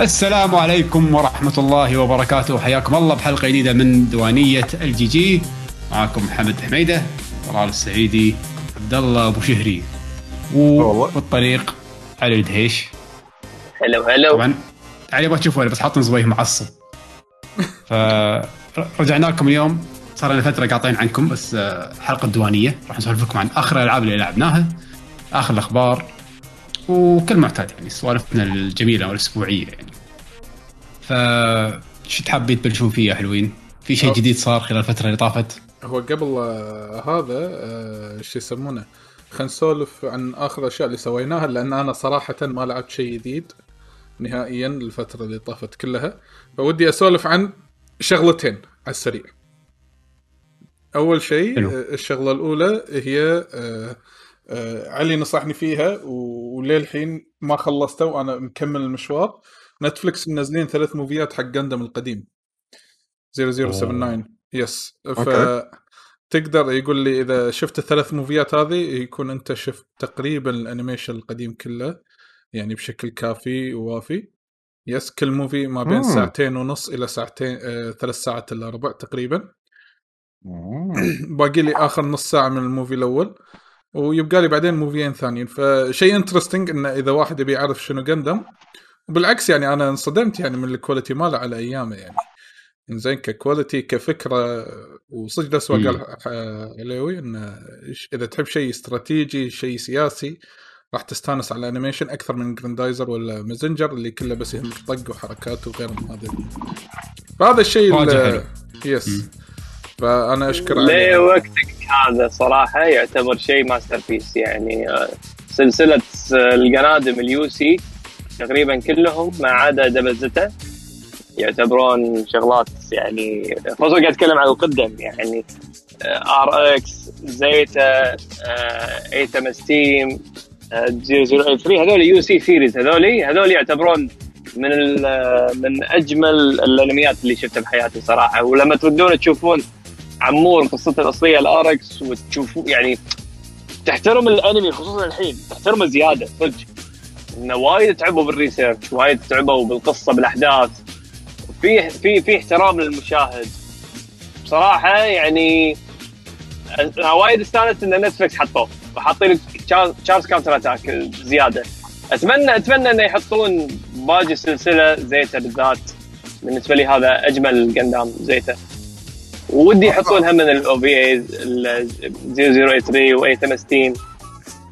السلام عليكم ورحمة الله وبركاته. حياكم الله بحلقة جديدة من دوانية الجي جي معكم محمد حميدة طلال السعيدي عبد الله أبو شهري والطريق علي الدهيش. هلو هلو طبعا علي ما تشوفونه بس حاط زويه معصب. فرجعنا لكم اليوم. صار لنا فترة قاطعين عنكم بس آه، حلقة دوانية. راح نسولف لكم عن آخر الالعاب اللي لعبناها آخر الأخبار. وكل معتاد يعني سوالفنا الجميلة والأسبوعية يعني. ف شو تحبين تبلشون فيه يا حلوين؟ في شيء جديد صار خلال الفترة اللي طافت؟ هو قبل آه، هذا آه، شو يسمونه؟ خلينا نسولف عن آخر الاشياء اللي سويناها لأن أنا صراحة ما لعبت شيء جديد نهائيا الفترة اللي طافت كلها. فودي أسولف عن شغلتين على السريع. أول شيء الشغلة الأولى هي آه، آه، علي نصحني فيها وللحين ما خلصته وأنا مكمل المشوار. نتفلكس منزلين ثلاث موفيات حق جندم القديم. 0079 yes ف تقدر يقول لي إذا شفت الثلاث موفيات هذه يكون أنت شفت تقريبا ال animation القديم كله يعني بشكل كافي ووافي. yes كل movie ما بين مم. ساعتين ونص إلى ساعتين آه ثلاث ساعات الا ربع تقريبا. باقي لي آخر نص ساعة من ال movie الأول. ويبقى لي بعدين موفيين ثانيين. فشيء interesting انه إذا واحد يبي يعرف شنو قندم وبالعكس يعني أنا انصدمت يعني من ال quality ماله على أيامه يعني. زين ك quality كفكرة وصدق نفس ما قال عليوي انه إذا تحب شيء استراتيجي شيء سياسي راح تستانس على ال animation أكثر من جراندايزر ولا مازنجر اللي كله بس يهمك طق وحركات وغير من هذا فهذا الشيء يس فأنا أشكر ليه وقتك هذا؟ صراحة يعتبر شيء ماستر بيس يعني آه، سلسلة القنادم اليوسي تقريبا كلهم ما عدا دبزته يعتبرون شغلات يعني خصوصا قاعد أتكلم عن القدم يعني آر إكس زيتا ايتا ستيم 003 هذول يو سي سيريز هذول هذول يعتبرون من من أجمل الأنميات اللي شفتها بحياتي صراحة. ولما تردون تشوفون عمور قصته الأصلية ال RX وتشوفوا يعني تحترم الأنمي خصوصا الحين. تحترمه زيادة صدق. إنه وايد تعبوا بال research وايد تعبوا بالقصة بالأحداث. في في في احترام للمشاهد. بصراحة يعني أنا وايد استانست إن نتفلكس حطوه. وحاطين Char's Counterattack زيادة. اتمنى أتمنى إنه يحطون باقي السلسله زيتا بالذات. بالنسبة لي هذا أجمل قندام زيتا ودي يحطون هم من ال OVA 0083 و 8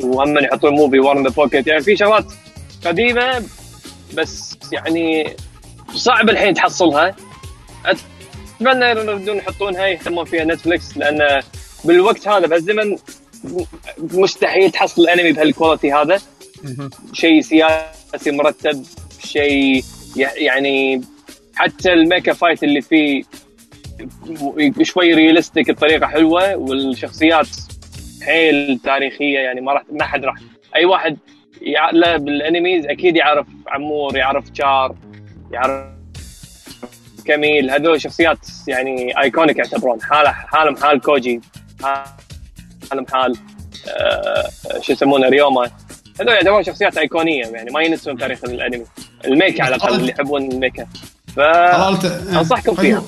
وهم يحطون movie War in the Pocket يعني في شغلات قديمة بس يعني صعب الحين تحصلها. أتمنى يردون يحطونها يهتمون فيها نتفلكس لأن بالوقت هذا بهالزمن مستحيل تحصل الانمي بهال quality هذا. شيء سياسي مرتب شيء يعني حتى ال mecha fight اللي فيه شوي realistic بطريقه حلوة والشخصيات حيل تاريخية يعني ما راح ما حد راح أي واحد يلعب بال animes أكيد يعرف عمور يعرف شار يعرف كميل. هذول شخصيات يعني iconic يعتبرون. حاله حالهم حال كوجي حالهم حال آه شو يسمونه ريوما. هذول يعتبرون شخصيات ايقونيه يعني ما ينسون تاريخ الأنمي. ال mecha على الأقل اللي يحبون ال mecha. ف أنصحكم فيها.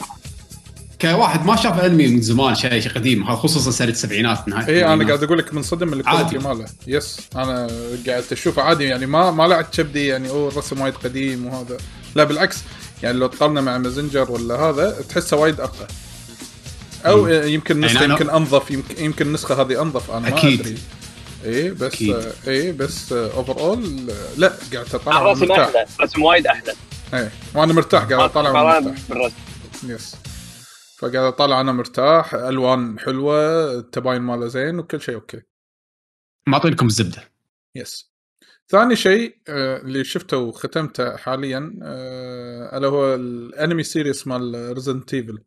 كواحد ما شاف انمي من زمان شيء شيء قديم خصوصا سنة السبعينات نهاية اي أنا قاعد أقول لك منصدم من ال quality ماله. yes أنا قاعد أشوفه عادي يعني ما ما لعبت كبدي يعني أوه الرسم وايد قديم وهذا. لا بالعكس يعني لو تقارنه مع مازنجر ولا هذا تحسه وايد ارقى أو مم. يمكن نسخة يعني يمكن أنظف يمكن, يمكن النسخه هذه أنظف أنا ما أكيد. أدري. اي بس اي بس overall لا قاعد أطالع الرسم أحلى الرسم وايد أحلى. اي وأنا مرتاح قاعد أطالع بالرسم. yes فقاعد أطالع أنا مرتاح ألوان حلوة التباين ماله زين وكل شيء okay. معطينكم الزبدة. yes ثاني شيء آه، اللي شفته وختمته حاليا آه، الا هو الانمي series مال Resident Evil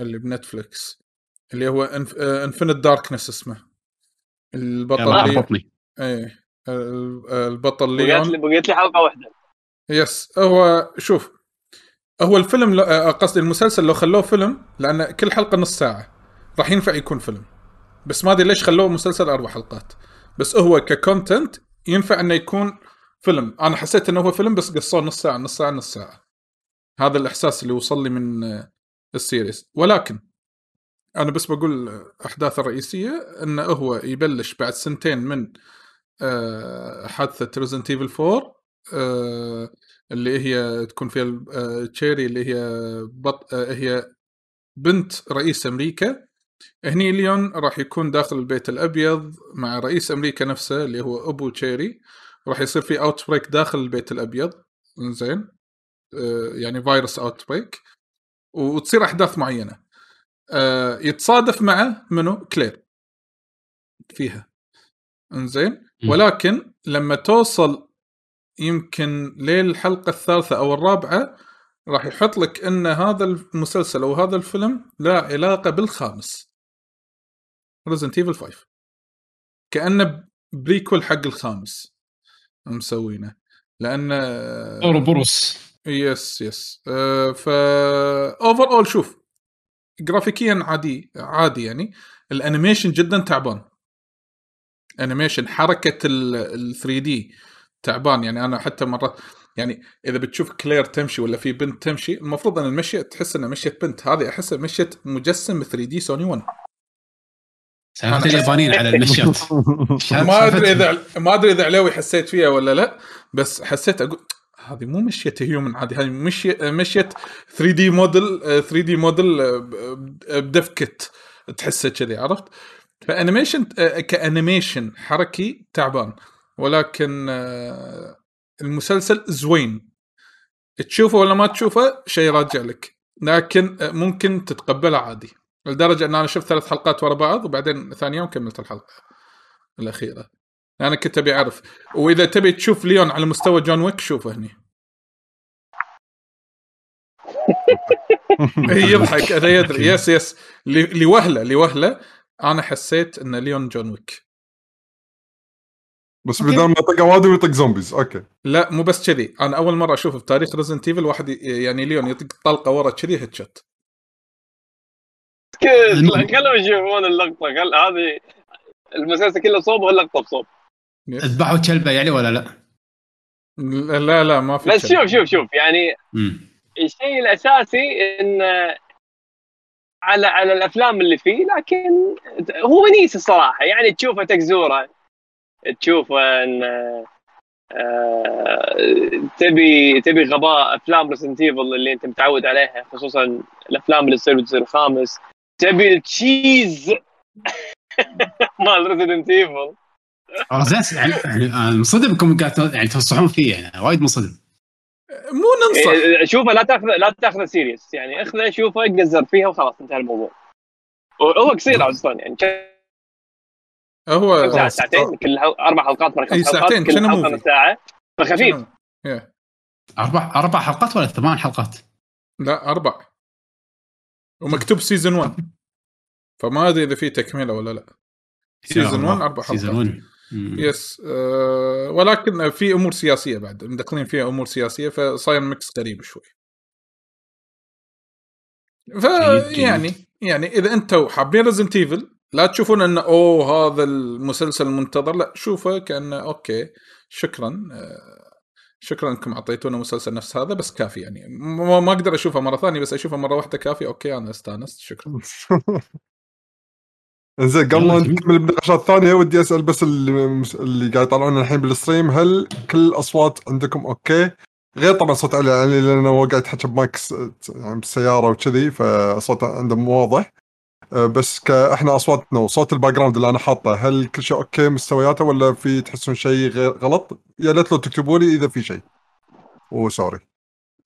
اللي بنتفلكس اللي هو Infinite Darkness آه، اسمه. البطل اللي بطني. إيه البطل ليون. بقيت لي حلقة واحدة. yes هو شوف هو الفيلم آه، قصدي المسلسل لو خلوه فيلم لأن كل حلقة نص ساعة. راح ينفع يكون فيلم. بس ما أدري ليش خلوه مسلسل أربع حلقات. بس هو ك content ينفع إنه يكون فيلم. أنا حسيت إنه هو فيلم بس قصوه نص ساعة نص ساعة نص ساعة. هذا الإحساس اللي وصل لي من آه، ال series. ولكن أنا بس بقول الاحداث الرئيسية انه هو يبلش بعد سنتين من آه، حادثة Resident Evil 4 آه، اللي هي تكون فيها آه، تشيري اللي هي بط... آه، هي بنت رئيس أمريكا. هني ليون راح يكون داخل البيت الأبيض مع رئيس أمريكا نفسه اللي هو أبو تشيري. راح يصير في outbreak داخل البيت الأبيض. زين آه، يعني فيروس outbreak وتصير أحداث معينة. يتصادف معه منو؟ كلير. فيها. إنزين. ولكن لما توصل يمكن للحلقه الثالثة أو الرابعة راح يحط لك إن هذا المسلسل أو هذا الفيلم له علاقة بالخامس. Resident Evil 5 كانه prequel حق الخامس مسوينه. لأن اوروبوروس yes yes آه، ف overall شوف جرافيكيا عادي عادي يعني. ال animation جدا تعبان. animation حركة ال 3D تعبان. يعني أنا حتى مرات يعني إذا بتشوف كلير تمشي ولا في بنت تمشي المفروض أن المشية تحس إنها مشيه بنت. هذه احسها مشيه مجسم 3D سوني 1 سالفة اليابانيين على المشيات. ما أدري إذا ما أدري إذا عليوي حسيت فيها ولا لا بس حسيت أقول هذه مو مشية human عادي هذه مشية مشية 3D model 3D model بال effect تحسه كذي عرفت؟ ف animation آه، ك animation حركي تعبان. ولكن آه، المسلسل زوين. تشوفه ولا ما تشوفه شيء راجع لك. لكن آه، ممكن تتقبله عادي. لدرجة إن أنا شفت ثلاث حلقات ورا بعض وبعدين ثاني يوم كملت الحلقة الأخيرة. أنا كنت أبي أعرف. وإذا تبي تشوف ليون على مستوى جون ويك شوفه هني. يضحك. أنا يدري. yes yes لوهلة لوهلة أنا حسيت إن ليون جون ويك. بس بدل ما يطق اوادم ويطق zombies okay. لا مو بس كذي. أنا أول مرة أشوف في تاريخ Resident Evil واحد يعني ليون يطق طلقة ورا كذي هيد شوت كل خلهم يشوفون اللقطة. خل هذه المسلسل كله صوب واللقطه بصوب؟ ذبحوا كلبة يعني ولا لا؟ لا لا ما في بس. شوف شوف شوف. يعني. الشيء الأساسي إن على على الأفلام اللي فيه لكن هو ونيس الصراحة. يعني تشوفه تكزوره. تشوفه ان آه، تبي تبي غباء أفلام ريزنت ايفل اللي أنت متعود عليها خصوصا الأفلام اللي تصير بتصير خامس. تبي التشيز مال ريزنت ايفل أنا منصدم انكم قاعد يعني تنصحون فيه يعني وايد منصدم مو ننصح. إيه، شوفه لا تاخذ لا تاخذه serious يعني اخذه شوفه قزر فيها وخلاص انتهى الموضوع. هو قصير أصلا يعني هو خلاص. ساعتين كل أربع حلقات خمس حلقات ساعتين، كل شنو حلقة؟ نص ساعة فخفيف؟ إيه. أربع أربع حلقات ولا ثمان حلقات؟ لا أربع ومكتوب season 1 فما أدري إذا في تكملة ولا لا season 1 أربع season حلقات 1 مم. yes أه ولكن في أمور سياسية بعد مدخلين فيها أمور سياسية فصاير mix غريب شوي جيد. فيعني يعني إذا أنتم حابين Resident Evil لا تشوفون انه أوه هذا المسلسل المنتظر لا شوفه كانه okay شكرا آه، شكرا إنكم أعطيتونا مسلسل نفس هذا بس كافي يعني. ما ما أقدر أشوفه مرة ثانية بس أشوفه مرة واحدة كافي okay أنا استأنست. شكرا. زين قبل ما. نكمل بالنقاشات الثانية ودي أسأل بس اللي, اللي قاعد يطلعونا الحين بال stream هل كل الأصوات عندكم okay؟ غير طبعا صوت علي يعني لأنه هو قاعد يتحكى بمايك يعني بالسياره وكذي فصوته عنده مو واضح. بس ك- إحنا أصواتنا وصوت ال background اللي أنا حاطه هل كل شيء okay مستوياته ولا في تحسون شيء غير غلط؟ يا ليت لو تكتبوا لي إذا في شيء. و sorry.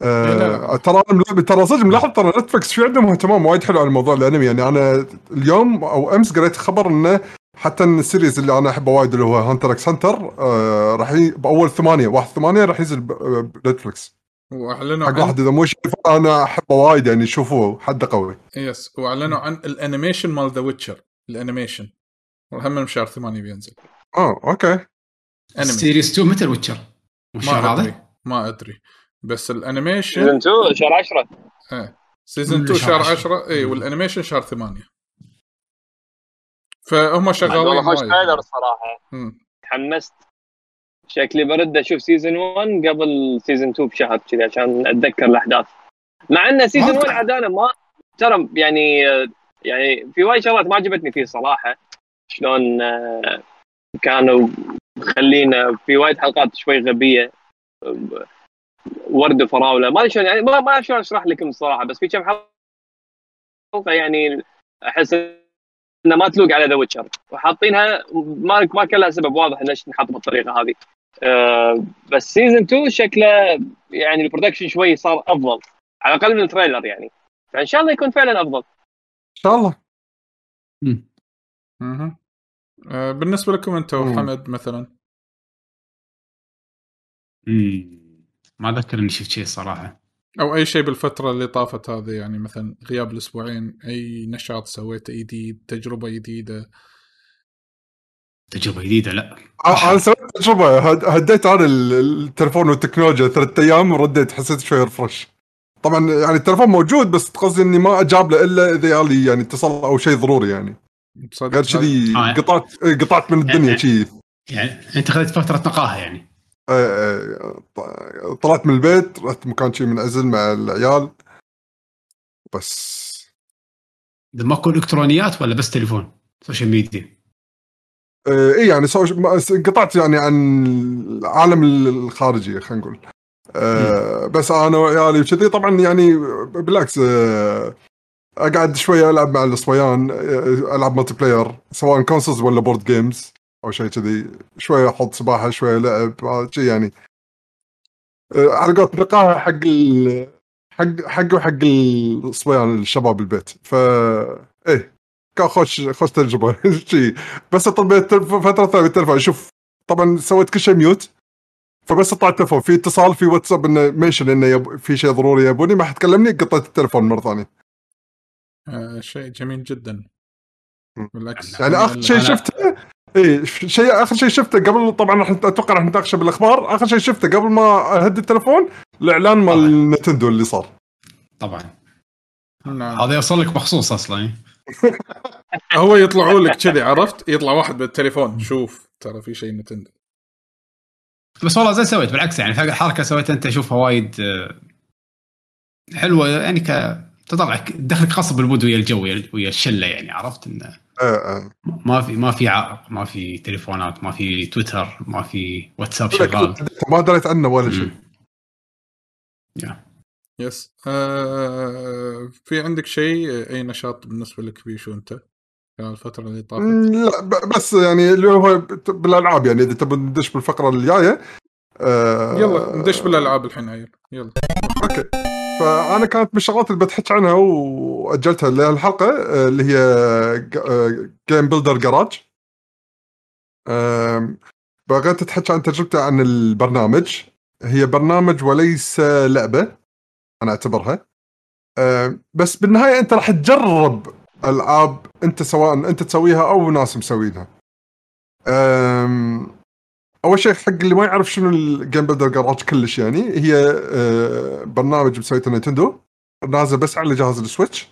لا. أه ترى أنا ملاحظ- ترى صدق ملاحظ ترى Netflix في عندهم اهتمام وايد حلو على موضوع الأنمي يعني أنا اليوم أو أمس قريت خبر إنه حتى إن ال series اللي أنا أحبه وايد اللي هو Hunter x Hunter آه راح. بأول ثمانية واحد ثمانية راح ينزل ب Netflix وأعلنوا حق عن واحد إذا مو شايفه أنا أحبه وايد يعني شوفوه حده قوي. yes وأعلنوا عن ال animation مال The Witcher ال animation. وهم من شهر 8 بينزل. آه okay. series 2 متى ال Witcher؟ ما أدري؟ ما أدري. بس ال animation season 2 شهر 10 إيه. سيزون 2 شهر شهر عشرة. 10 اي وال animation شهر 8 فهم شغالين والله خوش. trailer الصراحه مم. تحمست. شكلي برد أشوف season 1 قبل season 2 بشهر كذي عشان أتذكر الأحداث. مع إن season ما 1 عاد أنا ما ترى يعني يعني في وايد شغلات ما عجبتني فيه صراحة. شلون آه، كانوا مخلينا في وايد حلقات شوي غبية ورد وفراولة. ما أدري شلون يعني ما ما أعرف شلون أشرح لكم الصراحة بس في كم حلقة يعني أحس انها ما تلوق على The Witcher وحاطينها ما ما كان لها سبب واضح ليش تنحط بالطريقة هذه. أه بس season 2 شكله يعني ال production شوي صار أفضل. على الأقل من ال trailer يعني. فإن شاء الله يكون فعلا أفضل. إن شاء الله. آه، بالنسبة لكم أنتم مم. حمد مثلا؟ مم. ما أذكر إني شفت شيء صراحة. أو أي شيء بالفترة اللي طافت هذه يعني مثلا غياب الأسبوعين أي نشاط سويته جديد تجربة جديدة. تجربة جديدة لا. أنا سويت تجربة هد- هديت أنا ال- التليفون والتكنولوجيا ثلاث أيام ورديت حسيت شوي رفرش طبعا يعني التليفون موجود بس قصدي إني ما أجاب له إلا إذا يالي يعني اتصال أو شيء ضروري يعني. غير كذي آه. قطعت قطعت من الدنيا شي يعني أنت خذيت فترة نقاهة يعني. آه، ط- طلعت من البيت رحت مكان شي منعزل مع العيال. بس. ماكو إلكترونيات ولا بس تليفون؟ social media. اي يعني soc... ما- س- قطعت يعني عن العالم الخارجي خلينا نقول. آه بس أنا وعيالي وكذي. طبعا يعني بالعكس آه أقعد شوية ألعب مع الصبيان آه، ألعب multiplayer سواء consoles ولا board games أو شيء كذي. شوية أحط سباحة شوية لعب آه، شي يعني. آه على قولة نقاهة حق ال... حق حق وحق الصبيان الشباب البيت. ف إيه. كان خوش خوش تجربة. شي. بس طبيت فترة ثانية التلفون شوف طبعا سويت كل شيء mute. فبس اطلع التلفون في اتصال في واتساب إنه mention إنه يب... في شيء ضروري يبوني ما حد كلمني قطيت التلفون مرة ثانية. آه شيء جميل جدا. بالعكس. يعني آخر شيء شفته اي شيء آخر شيء شفته قبل طبعا راح أتوقع راح نتناقش بالأخبار. آخر شيء شفته قبل ما أهدي التلفون الإعلان مال. نتندو اللي صار. طبعا. هذا يوصل لك مخصوص أصلا. هو يطلعوا لك كذي عرفت؟ يطلع واحد بالتليفون شوف ترى في شيء نتندو. بس والله زين سويت بالعكس يعني في حركة سويتها أنت أشوفها وايد آه، حلوة يعني ك تطلعك تدخلك خاصه بال mood ويا الجو ويا الشلة يعني عرفت؟ انه آه آه. ما في ما في عائق ما في تليفونات ما في تويتر ما في واتساب شغال. ما دريت عنه ولا شيء. yes. آه في عندك شيء؟ أي نشاط بالنسبة لك بيشو أنت خلال الفترة اللي طافت؟ لا بس يعني اللي هو بالألعاب يعني إذا تبي ندش بالفقرة الجاية آه يلا ندش بالألعاب الحين عيل. يلا. okay. فأنا كانت من الشغلات اللي بتحكي عنها وأجلتها للحلقه آه، اللي هي Game Builder Garage بغيت اتحكي عن تجربتي عن البرنامج. هي برنامج وليس لعبة. أنا أعتبرها. آم، بس بالنهاية أنت راح تجرب العاب أنت سواء أنت تسويها أو ناس مسوينها. أول شيء حق اللي ما يعرف شنو ال Game Builder Garage كلش يعني هي أه، برنامج مسويته نينتندو. نازل بس على جهاز ال Switch.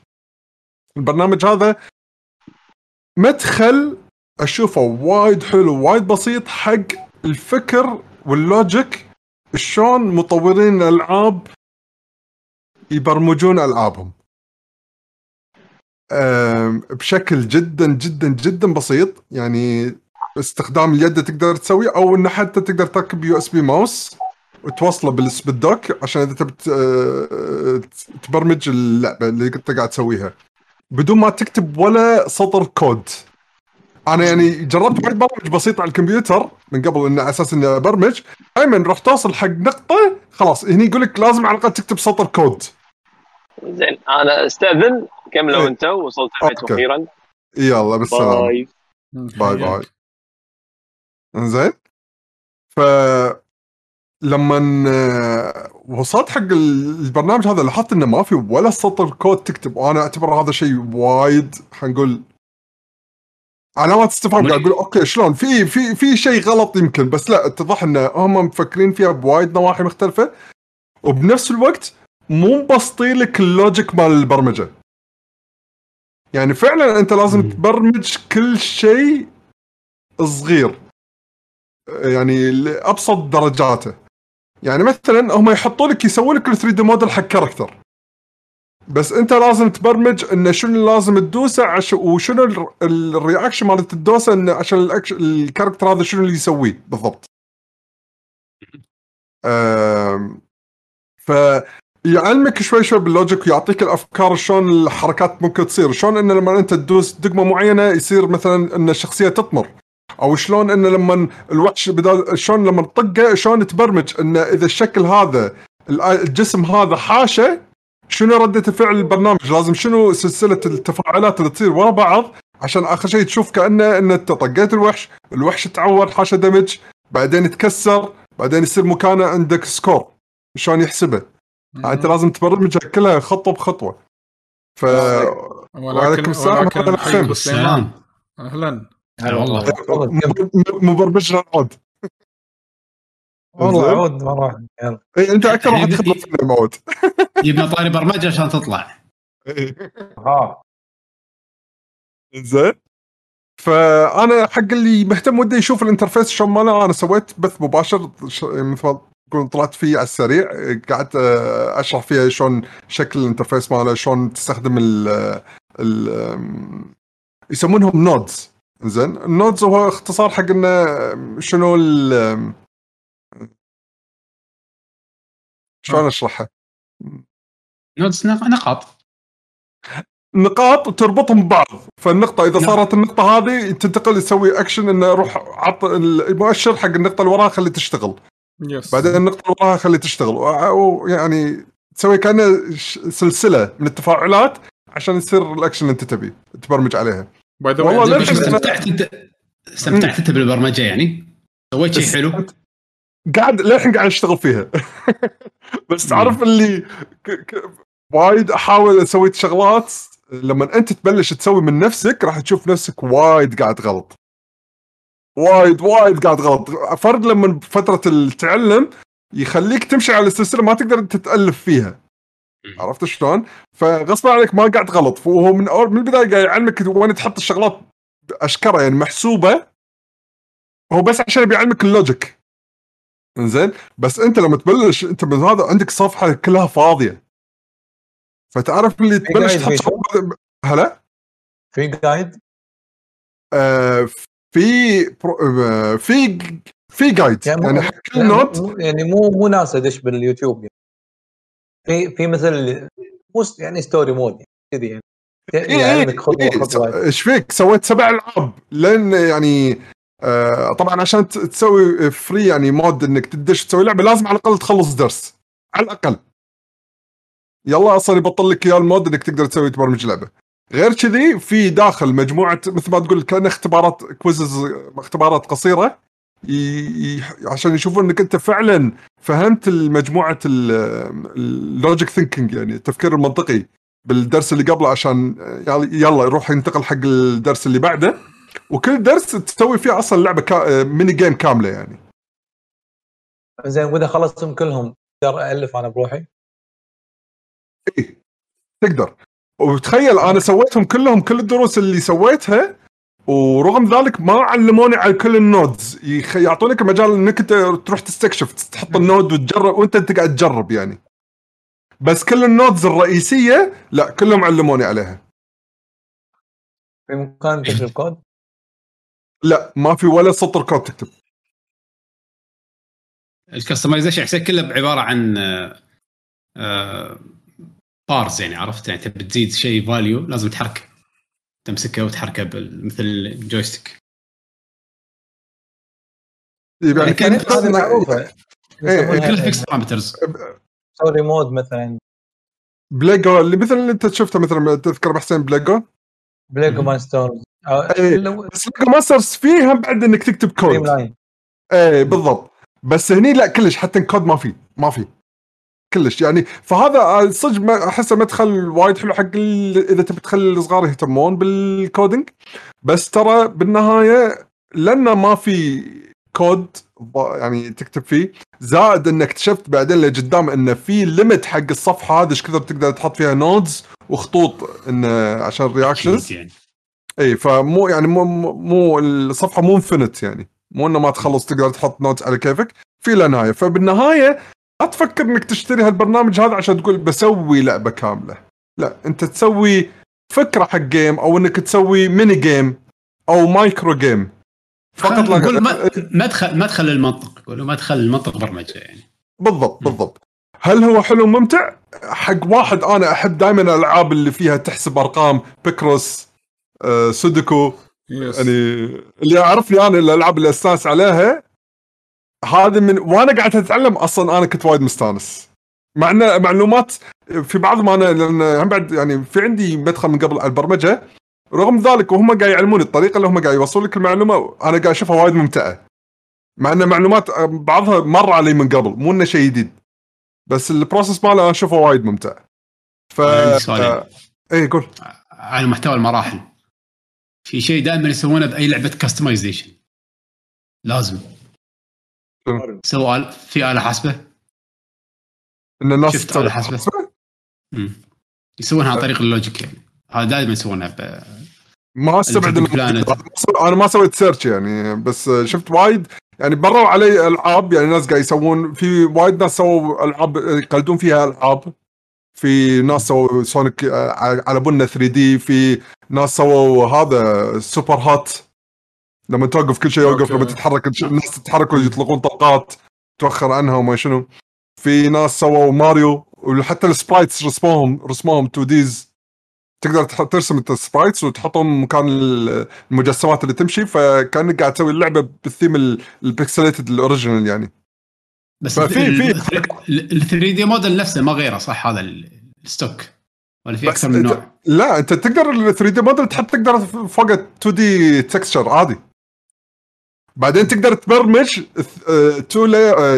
البرنامج هذا مدخل أشوفه وايد حلو وايد بسيط حق الفكر وال logic شلون مطورين الألعاب يبرمجون ألعابهم. بشكل جدا جدا جدا بسيط يعني باستخدام اليد تقدر تسويه أو إنه حتى تقدر تركب USB mouse وتوصله بال Switch dock عشان إذا تبي أه، تبرمج اللعبة اللي انت قاعد تسويها. بدون ما تكتب ولا سطر كود. أنا يعني جربت وايد برامج بسيطه على الكمبيوتر من قبل إنه على أساس اني ابرمج دائما راح توصل حق نقطة خلاص هني يقول لك لازم على الأقل تكتب سطر كود. زين أنا أستأذن كملوا إيه. انت وصلت البيت. أخيرا. يلا بالسلامه bye. bye bye. إنزين. ف لما وصلت حق البرنامج هذا لاحظت إنه ما في ولا سطر كود تكتب. وأنا اعتبر هذا شيء وايد خلينا نقول علامات استفهام قاعد أقول okay شلون؟ في في في شيء غلط يمكن بس لا اتضح إن هم مفكرين فيها بوايد نواحي مختلفة. وبنفس الوقت مو مبسطين لك ال logic مال البرمجة. يعني فعلا أنت لازم. تبرمج كل شيء صغير. يعني لأبسط درجاته. يعني مثلا هم يحطوا لك يسوون لك ال 3 دي موديل حق character بس انت لازم تبرمج انه شنو لازم تدوسه. وشنو ال- ال- ال reaction مالت الدوسه انه عشان. ال character هذا شنو اللي يسويه بالضبط. ف يعلمك شوي شوي باللوجيك ويعطيك الأفكار شلون الحركات ممكن تصير، شلون انه لما أنت تدوس دقمة معينة يصير مثلا إن الشخصية تطمر أو شلون انه لما الوحش بدال شلون لما تطقه شلون تبرمج انه إذا الشكل هذا ال- الجسم هذا حاشة شنو ردة فعل البرنامج؟ لازم شنو سلسلة التفاعلات اللي تصير ورا بعض؟ عشان آخر شيء تشوف كانه إن أنت طقيت الوحش الوحش تعور حاشه دمج بعدين يتكسر بعدين يصير مكانه عندك سكور. شلون يحسبه؟ أنت لازم تبرمجها كلها خطوة بخطوة. ف ولكن وعليكم السلام، ولكن. سليمان السلام. أهلا. هلا والله مبرمج عود والله. عود مره يلا. إيه، أنت أكثر واحد تخبط في الموت جبنا طاري برمجة عشان تطلع. ها زين. فأنا حق اللي مهتم وده يشوف ال interface شلون ماله أنا سويت بث مباشر ش- مثل ما تقول طلعت فيه على السريع. قعدت آه، أشرح فيها شلون شكل ال interface ماله شلون تستخدم ال يسمونهم nodes زين. ال nodes هو اختصار حق إنه شنو ال شلون أشرحها؟ nodes نق- نقاط. نقاط وتربطهم ببعض. فالنقطة إذا نعم. صارت النقطة هذه تنتقل يسوي أكشن إنه روح عط المؤشر حق النقطة اللي وراها خليه تشتغل. yes بعدين النقطة اللي وراها خليه تشتغل. ويعني تسوي كأنه سلسلة من التفاعلات عشان يصير الأكشن اللي أنت تبيه تبرمج عليها. by the way استمتعت أنت استمتعت أنت بالبرمجة يعني؟ سويت شيء حلو؟ قاعد للحين قاعد أشتغل فيها. بس. تعرف اللي ك... ك... وايد أحاول أسوي شغلات لما أنت تبلش تسوي من نفسك راح تشوف نفسك وايد قاعد غلط. وايد وايد قاعد غلط. فرق لما فترة التعلم يخليك تمشي على السلسلة ما تقدر أنت تتألف فيها. عرفت شلون؟ فغصبا عليك ما قاعد غلط. فهو من أول من البداية قاعد يعلمك وين تحط الشغلات أشكرة يعني محسوبة. هو بس عشان بيعلمك اللوجيك. انزين بس انت لما تبلش انت من هذا عندك صفحة كلها فاضية. فتعرف اللي تبلش تحط هلا؟ في جايد آه في برو آه في في جايد يعني, يعني حق كل يعني مو- يعني مو مو ناس ادش باليوتيوب. يعني. في في مثل مو يعني ستوري مود يعني كذي يعني. إيه يعلمك خطوة إيه خطوة إيش فيك؟ سويت سبع ألعاب. لأن يعني آه طبعا عشان تسوي free يعني mode إنك تدش تسوي لعبة لازم على الأقل تخلص درس. على الأقل. يلا أصلا يبطل لك اياه ال mode إنك تقدر تسوي تبرمج لعبة. غير كذي في داخل مجموعة مثل ما تقول كأن اختبارات quizzes اختبارات قصيرة. ي... عشان يشوفون إنك أنت فعلا فهمت المجموعة ال logic thinking يعني التفكير المنطقي بالدرس اللي قبله عشان يلا- يلا يروح ينتقل حق الدرس اللي بعده. وكل درس تسوي فيه أصلا لعبة كا... mini game كاملة يعني. زين وإذا خلصتهم كلهم أقدر ألف أنا بروحي؟ إيه تقدر. وتخيل أنا سويتهم كلهم كل الدروس اللي سويتها ورغم ذلك ما علموني على كل ال nodes. يخ... يعطونك مجال إنك أنت تروح تستكشف تحط ال node وتجرب وأنت أنت قاعد تجرب يعني. بس كل ال nodes الرئيسية لا كلهم علموني عليها. في مكان تكتب كود؟ لا ما في ولا سطر كود تكتب ال customization حسين كله عبارة عن bars يعني عرفت؟ يعني تبي تزيد شيء value لازم تحركه. تمسكه وتحركه مثل ال joystick يعني يعني كان- هذه معروفة. إيه، إيه. كلها fix parameters story mode مثلا. بليجو اللي مثل اللي أنت شفته مثلا تذكر أبو حسين بليجو؟ بليجو مم. masters إيه. بس ليجو masters فيها بعد إنك تكتب كود إيه بالضبط. بس هني لا كلش حتى الكود ما في ما في. كلش. يعني فهذا صدق ما أحسه مدخل وايد حلو حق إذا تبي تخلي الصغار يهتمون بال coding بس ترى بالنهاية لأنه ما في كود يعني تكتب فيه زائد انك اكتشفت بعدين لقدام إنه في limit حق الصفحة هذه إيش كثر تقدر تحط فيها nodes وخطوط إنه عشان reactions يعني. اي فمو يعني مو مو الصفحة مو infinite يعني. مو إنه ما تخلص تقدر تحط node على كيفك في له نهاية. فبالنهاية لا تفكر إنك تشتري هالبرنامج هذا عشان تقول بسوي لعبة كاملة. لا أنت تسوي فكرة حق game أو إنك تسوي mini game أو micro game فقط لا ما- مدخل مدخل المنطق يقولوا مدخل المنطق برمجة يعني. بالضبط بالضبط. هل هو حلو ممتع؟ حق واحد أنا أحب دائما الألعاب اللي فيها تحسب أرقام Picross آه، سودوكو yes يعني اللي يعرفني أنا الألعاب اللي أستانس عليها هذه من وأنا قاعد أتعلم أصلا أنا كنت وايد مستانس. مع إن معلومات في بعض ما أنا لأن هم بعد يعني في عندي مدخل من قبل على البرمجة رغم ذلك وهم قاعد يعلموني الطريقة اللي هم قاعد يوصلوا لك المعلومه أنا قاعد أشوفها وايد ممتعة. مع إن معلومات بعضها مر علي من قبل مو إنه شيء جديد. بس ال process ماله أنا أشوفه وايد ممتع. ف. أي قول. على محتوى المراحل. في شيء دائما يسوونه بأي لعبة customization لازم. سووا آل- في آلة حاسبة. إن الناس شفت حسبه. مم. يسوونها عن طريق ال logic يعني. هذا دائما يسوونها ب... ما أستبعد. أنا ما سويت search يعني بس شفت وايد يعني مروا علي ألعاب يعني ناس قاعد يسوون في وايد ناس سووا ألعاب يقلدون فيها ألعاب. في ناس سووا سونيك آه، على بنا 3D في ناس سووا هذا Superhot. لما توقف كل شيء يوقف. لما تتحرك الش- الناس تتحرك ويطلقون طلقات توخر عنها وما شنو. في ناس سووا ماريو وحتى ال sprites رسموهم رسموهم 2D's. تقدر ترسم انت ال sprites وتحطهم مكان ال- المجسمات اللي تمشي فكأنك قاعد تسوي اللعبة بالثيم ال- ال pixelated ال original يعني. بس ففي- في- ال 3 دي موديل نفسه ما غيره صح؟ هذا ال- ال stock. ولا في أكثر من نوع؟ لا أنت تقدر ال 3 دي موديل تحط تقدر فوق 2D texture عادي. بعدين تقدر تبرمج two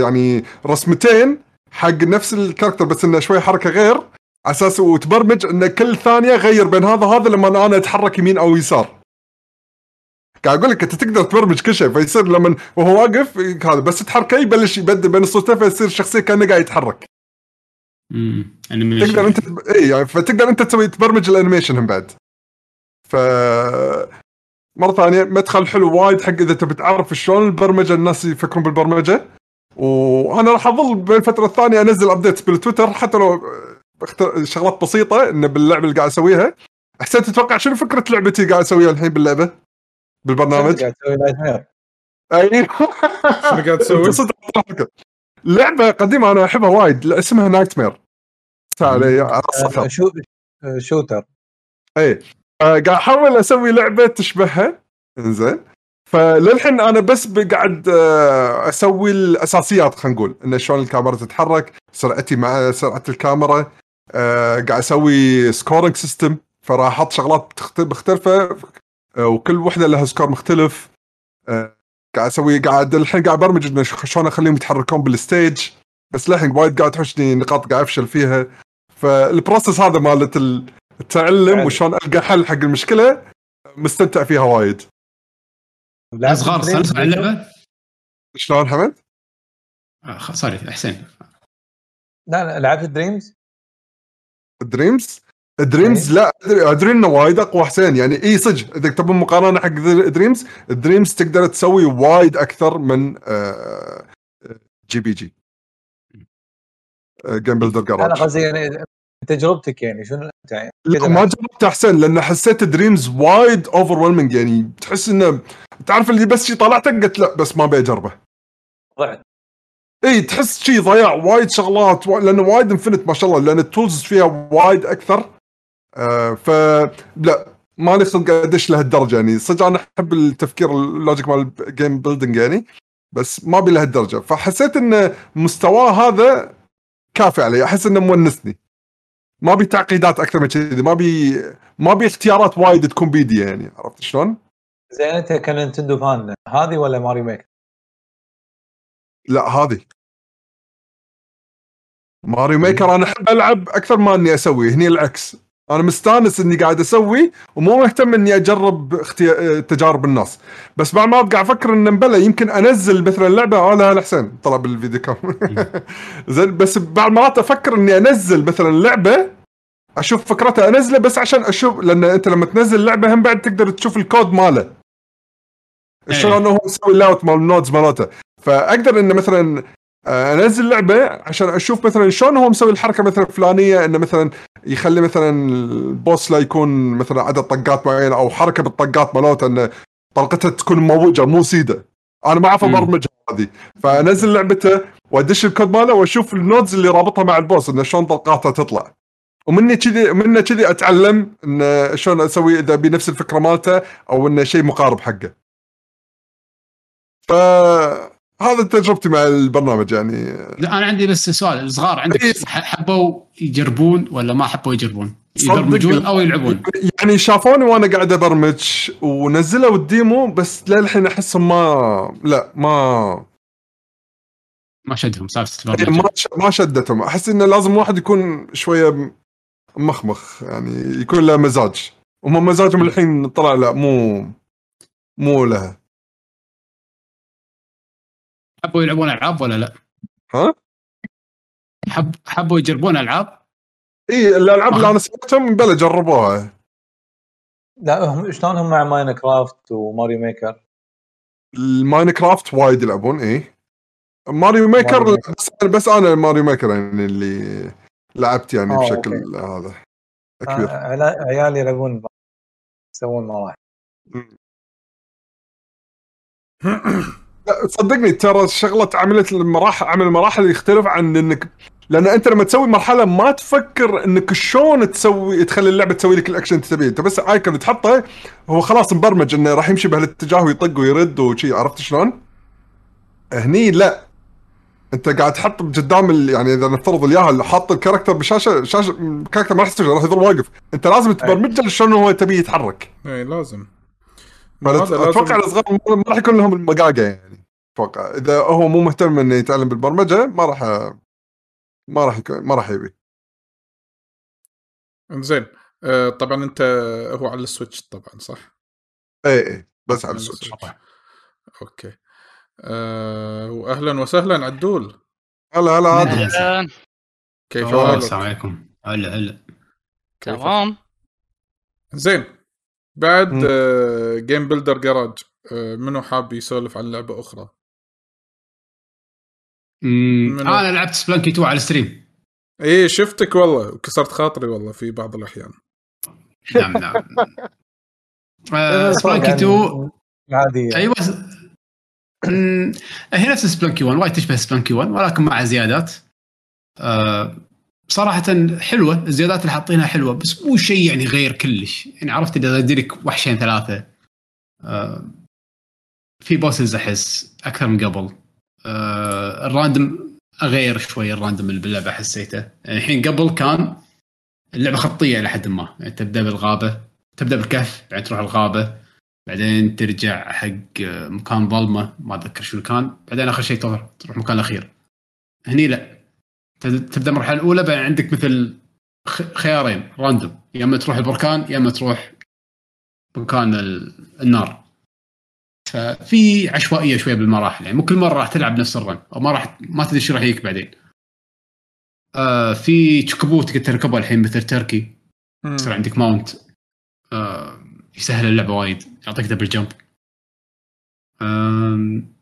يعني رسمتين حق نفس ال character بس إنه شوي حركة غير. على أساس وتبرمج إن كل ثانية غير بين هذا وهذا لما أنا أتحرك يمين أو يسار. قاعد أقول لك أنت تقدر تبرمج كل شيء فيصير لما وهو واقف هذا بس تحركه يبلش يبدل بين الصورتين فيصير الشخصيه كأنه قاعد يتحرك. امم تقدر أنت إي يعني فتقدر أنت تسوي تبرمج ال animation هم بعد. ف مرة ثانية مدخل حلو وايد حق إذا تبي تعرف شلون البرمجة الناس يفكرون بالبرمجة. وأنا راح أظل بالفترة الثانية أنزل updates بالتويتر حتى لو شغلات بسيطة إنه باللعبة اللي قاعد أسويها. حسين تتوقع شنو فكرة لعبتي قاعد أسويها الحين باللعبة؟ بالبرنامج؟ قاعد تسوي nightmare أي. شنو قاعد تسوي؟ لعبة قديمة أنا أحبها وايد لا، اسمها nightmare آه، شو shooter. أي. آه، قاعد أحاول أسوي لعبة تشبهها. إنزين. فللحين أنا بس قاعد آه، أسوي الأساسيات خلينا نقول. إن شلون الكاميرا تتحرك سرعتي مع سرعة الكاميرا. قاعد أسوي scoring system فراح أحط شغلات مختلفه وكل وحدة لها score مختلف. آه، قاعد أسوي قاعد الحين قاعد برمج شلون أخليهم يتحركون بال stage. بس للحين وايد قاعد تحوشني نقاط قاعد أفشل فيها. فال process هذا مالت ال- التعلم يعني. وشلون ألقى حل حق المشكلة مستمتع فيها وايد. لعبت صغار اللعبة؟ شلون حمد؟ آه، sorry حسين لا لا لعبت Dreams Dreams Dreams لا ادري إنه وايد أقوى حسين. يعني إي صدق إذا تبون مقارنة حق Dreams Dreams تقدر تسوي وايد أكثر من جي بي جي game builder أنا جراج قصدي يعني تجربتك يعني شنو أنت يعني؟ لا ما جربت أحسن لأن حسيت Dreams وايد over يعني تحس إنه تعرف اللي بس شي طلعتك؟ قلت لا بس ما ابي أجربه. ضعت. إي تحس شي ضياع وايد شغلات و... لأنه وايد infinite ما شاء الله لأن ال tools فيها وايد أكثر. آه ف لا مالي خلق ادش لهالدرجه يعني. صدق أنا أحب التفكير ال logic مال ال game building يعني بس ما أبي لهالدرجه فحسيت إن مستواه هذا كافي علي. أحس إنه مونسني. ما بي تعقيدات أكثر من كذي. ما بي ما بي اختيارات وايد تكون بيدي يعني. عرفت شلون؟ زين أنت ك Nintendo fan هذه ولا Mario Maker؟ لا هذه. ماريو ميكر أنا أحب ألعب أكثر ما أني أسوي. هني العكس. أنا مستانس إني قاعد أسوي ومو مهتم إني أجرب أختي... تجارب الناس. بس بعد ما قاعد أفكر ان مبلى يمكن أنزل مثلا لعبة آه لا لا حسين طلع بالفيديو كام زين بس بعد مرات أفكر إني أنزل مثلا لعبة أشوف فكرتها أنزله بس عشان أشوف لأن أنت لما تنزل لعبة هم بعد تقدر تشوف الكود ماله. شلون هو مسوي ال layout مال ال nodes مالته. فأقدر إنه مثلا آه، أنزل لعبة عشان أشوف مثلا شلون هو مسوي الحركة مثلا الفلانية إنه مثلا يخلي مثلا ال boss لا يكون مثلا عدد طقات معينة أو حركة بالطقات مالته انه طلقته تكون موجه مو سيدة أنا ما أعرف. أبرمج هذه فأنزل لعبته وأدش الكود ماله وأشوف ال nodes اللي رابطها مع ال boss انه شلون طلقاته تطلع ومني كذي منه كذي أتعلم انه شلون أسوي إذا بنفس الفكرة مالته أو إنه شيء مقارب حقه. فهذا تجربتي مع البرنامج يعني. لا أنا عندي بس سؤال الصغار عندك إيه. حبوا يجربون ولا ما حبوا يجربون؟ يبرمجون أو يلعبون؟ يعني شافوني وأنا قاعد أبرمج ونزلوا الديمو بس للحين احسهم ما لا ما ما شدهم سالفه ما البرمجه ما شدتهم. أحس انه لازم واحد يكون شوية مخمخ يعني يكون له مزاج. وهم مزاجهم الحين طلع لا مو مو لها حبوا يلعبون ألعاب ولا لا؟ ها؟ حب حبوا يجربون ألعاب؟ إي الألعاب اللي أنا سويتهم بلا جربوها لا هم شلون هم مع Minecraft و Mario Maker ال Minecraft وايد يلعبون إي Mario Maker Mario بس, بس أنا ماريو Maker يعني اللي لعبت يعني آه، بشكل okay. هذا آه، كبير علا- عيالي يلعبون يسوون مراحل لا صدقني ترى شغلة عملت المراحل عمل المراحل يختلف عن انك لأن أنت لما تسوي مرحلة ما تفكر إنك شلون تسوي تخلي اللعبة تسوي لك الأكشن اللي تبيه. أنت بس icon تحطه هو خلاص مبرمج إنه راح يمشي بهالاتجاه ويطق ويرد وشي. عرفت شلون؟ هني لا. أنت قاعد تحط قدام. يعني إذا نفترض اللي حاط ال character بشاشه شاشه ال character ما راح يستوعب راح يظل واقف. أنت لازم تبرمجه شلون هو تبيه يتحرك. اي لازم. أتوقع الصغار ما راح يكون لهم المقاقة يعني. أتوقع. إذا هو مو مهتم إنه يتعلم بالبرمجة ما راح ما راح يكون ما راح يبي. زين آه، طبعا أنت هو على ال Switch طبعا صح؟ اي اي بس على ال Switch. Okay. أه واهلا وسهلا عدول. هلا هلا عادل. هلا. كيف حالك؟ السلام عليكم. هلا هلا. كيف تمام زين بعد. آه Game Builder Garage آه منو حاب يسولف عن لعبة أخرى؟ أمم، منو؟ أنا لعبت Spelunky 2 على ال stream إيه شفتك والله وكسرت خاطري والله في بعض الأحيان. نعم نعم. آه، Spelunky يعني 2 عادي أيوه أمم، هي نفس Spelunky 1 وايد تشبه Spelunky 1 ولكن مع زيادات. آه، صراحة حلوة الزيادات اللي حاطينها حلوة بس مو شيء يعني غير كلش. يعني عرفت إذا يديلك وحشين ثلاثة. آه، في bosses أحس أكثر من قبل. آه، ال random غير شوي ال random اللي باللعبة حسيته. يعني الحين قبل كان اللعبة خطية إلى حد ما. يعني تبدأ بالغابة تبدأ بالكهف بعدين تروح الغابة بعدين ترجع حق مكان ظلمة ما أتذكر شو كان. بعدين آخر شيء تروح مكان الأخير. هني لا. تبدأ المرحله الأولى بعدين عندك مثل خيارين. random يا إما تروح البركان يا إما تروح مكان ال- النار. ففي عشوائية شوية بالمراحل يعني مو كل مرة راح تلعب نفس ال run أو ما راح ما تدري شو راح يجيك بعدين. آه في Chocobo تقدر تركبها الحين مثل تركي. يصير عندك mount. آه يسهل اللعبة وايد يعطيك double jump. آم،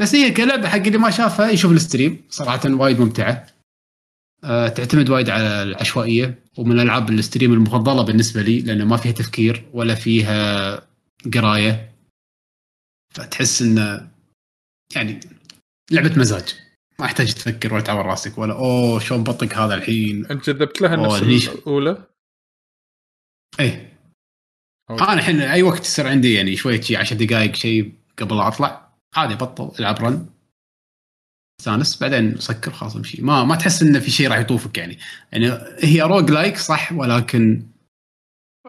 بس هي كلعبة حق اللي ما شافها يشوف ال stream صراحة وايد ممتعة. آه تعتمد وايد على العشوائية ومن ألعاب ال stream المفضلة بالنسبة لي لأنه ما فيها تفكير ولا فيها قراية. فتحس إنه يعني لعبة مزاج ما يحتاج تفكر ولا تعور راسك ولا أوه شلون بطق هذا الحين أنت جذبت لها نفس؟ الأولى؟ إيه okay. أنا الحين أي وقت يصير عندي يعني شوية شيء 10 دقائق شيء قبل لا أطلع عادي بطل ألعب run أستانس بعدين سكر خلاص أمشي ما ما تحس انه في شيء راح يطوفك يعني يعني هي roguelike صح ولكن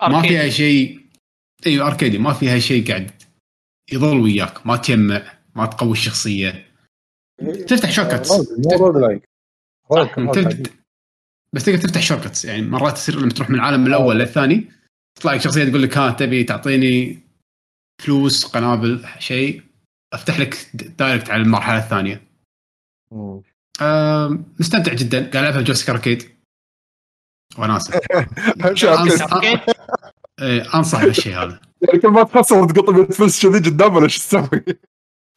ما. فيها شيء أيوه اركيدي ما فيها شيء قاعد يظل وياك ما تجمع ما تقوي الشخصية. تفتح shortcuts تفتح- بس تقدر تفتح shortcuts يعني مرات تصير لما تروح من العالم الأول للثاني تطلع لك شخصية تقول لك ها تبي تعطيني فلوس قنابل شيء. أفتح لك direct على المرحلة الثانية. آم، مستمتع جدا. قاعد ألعبها ب joystick arcade. وناسة. إيه، أنصح بالشيء هذا. يعني كل ما تخسر تقط بتفلس كذي قدام ولا شو تسوي؟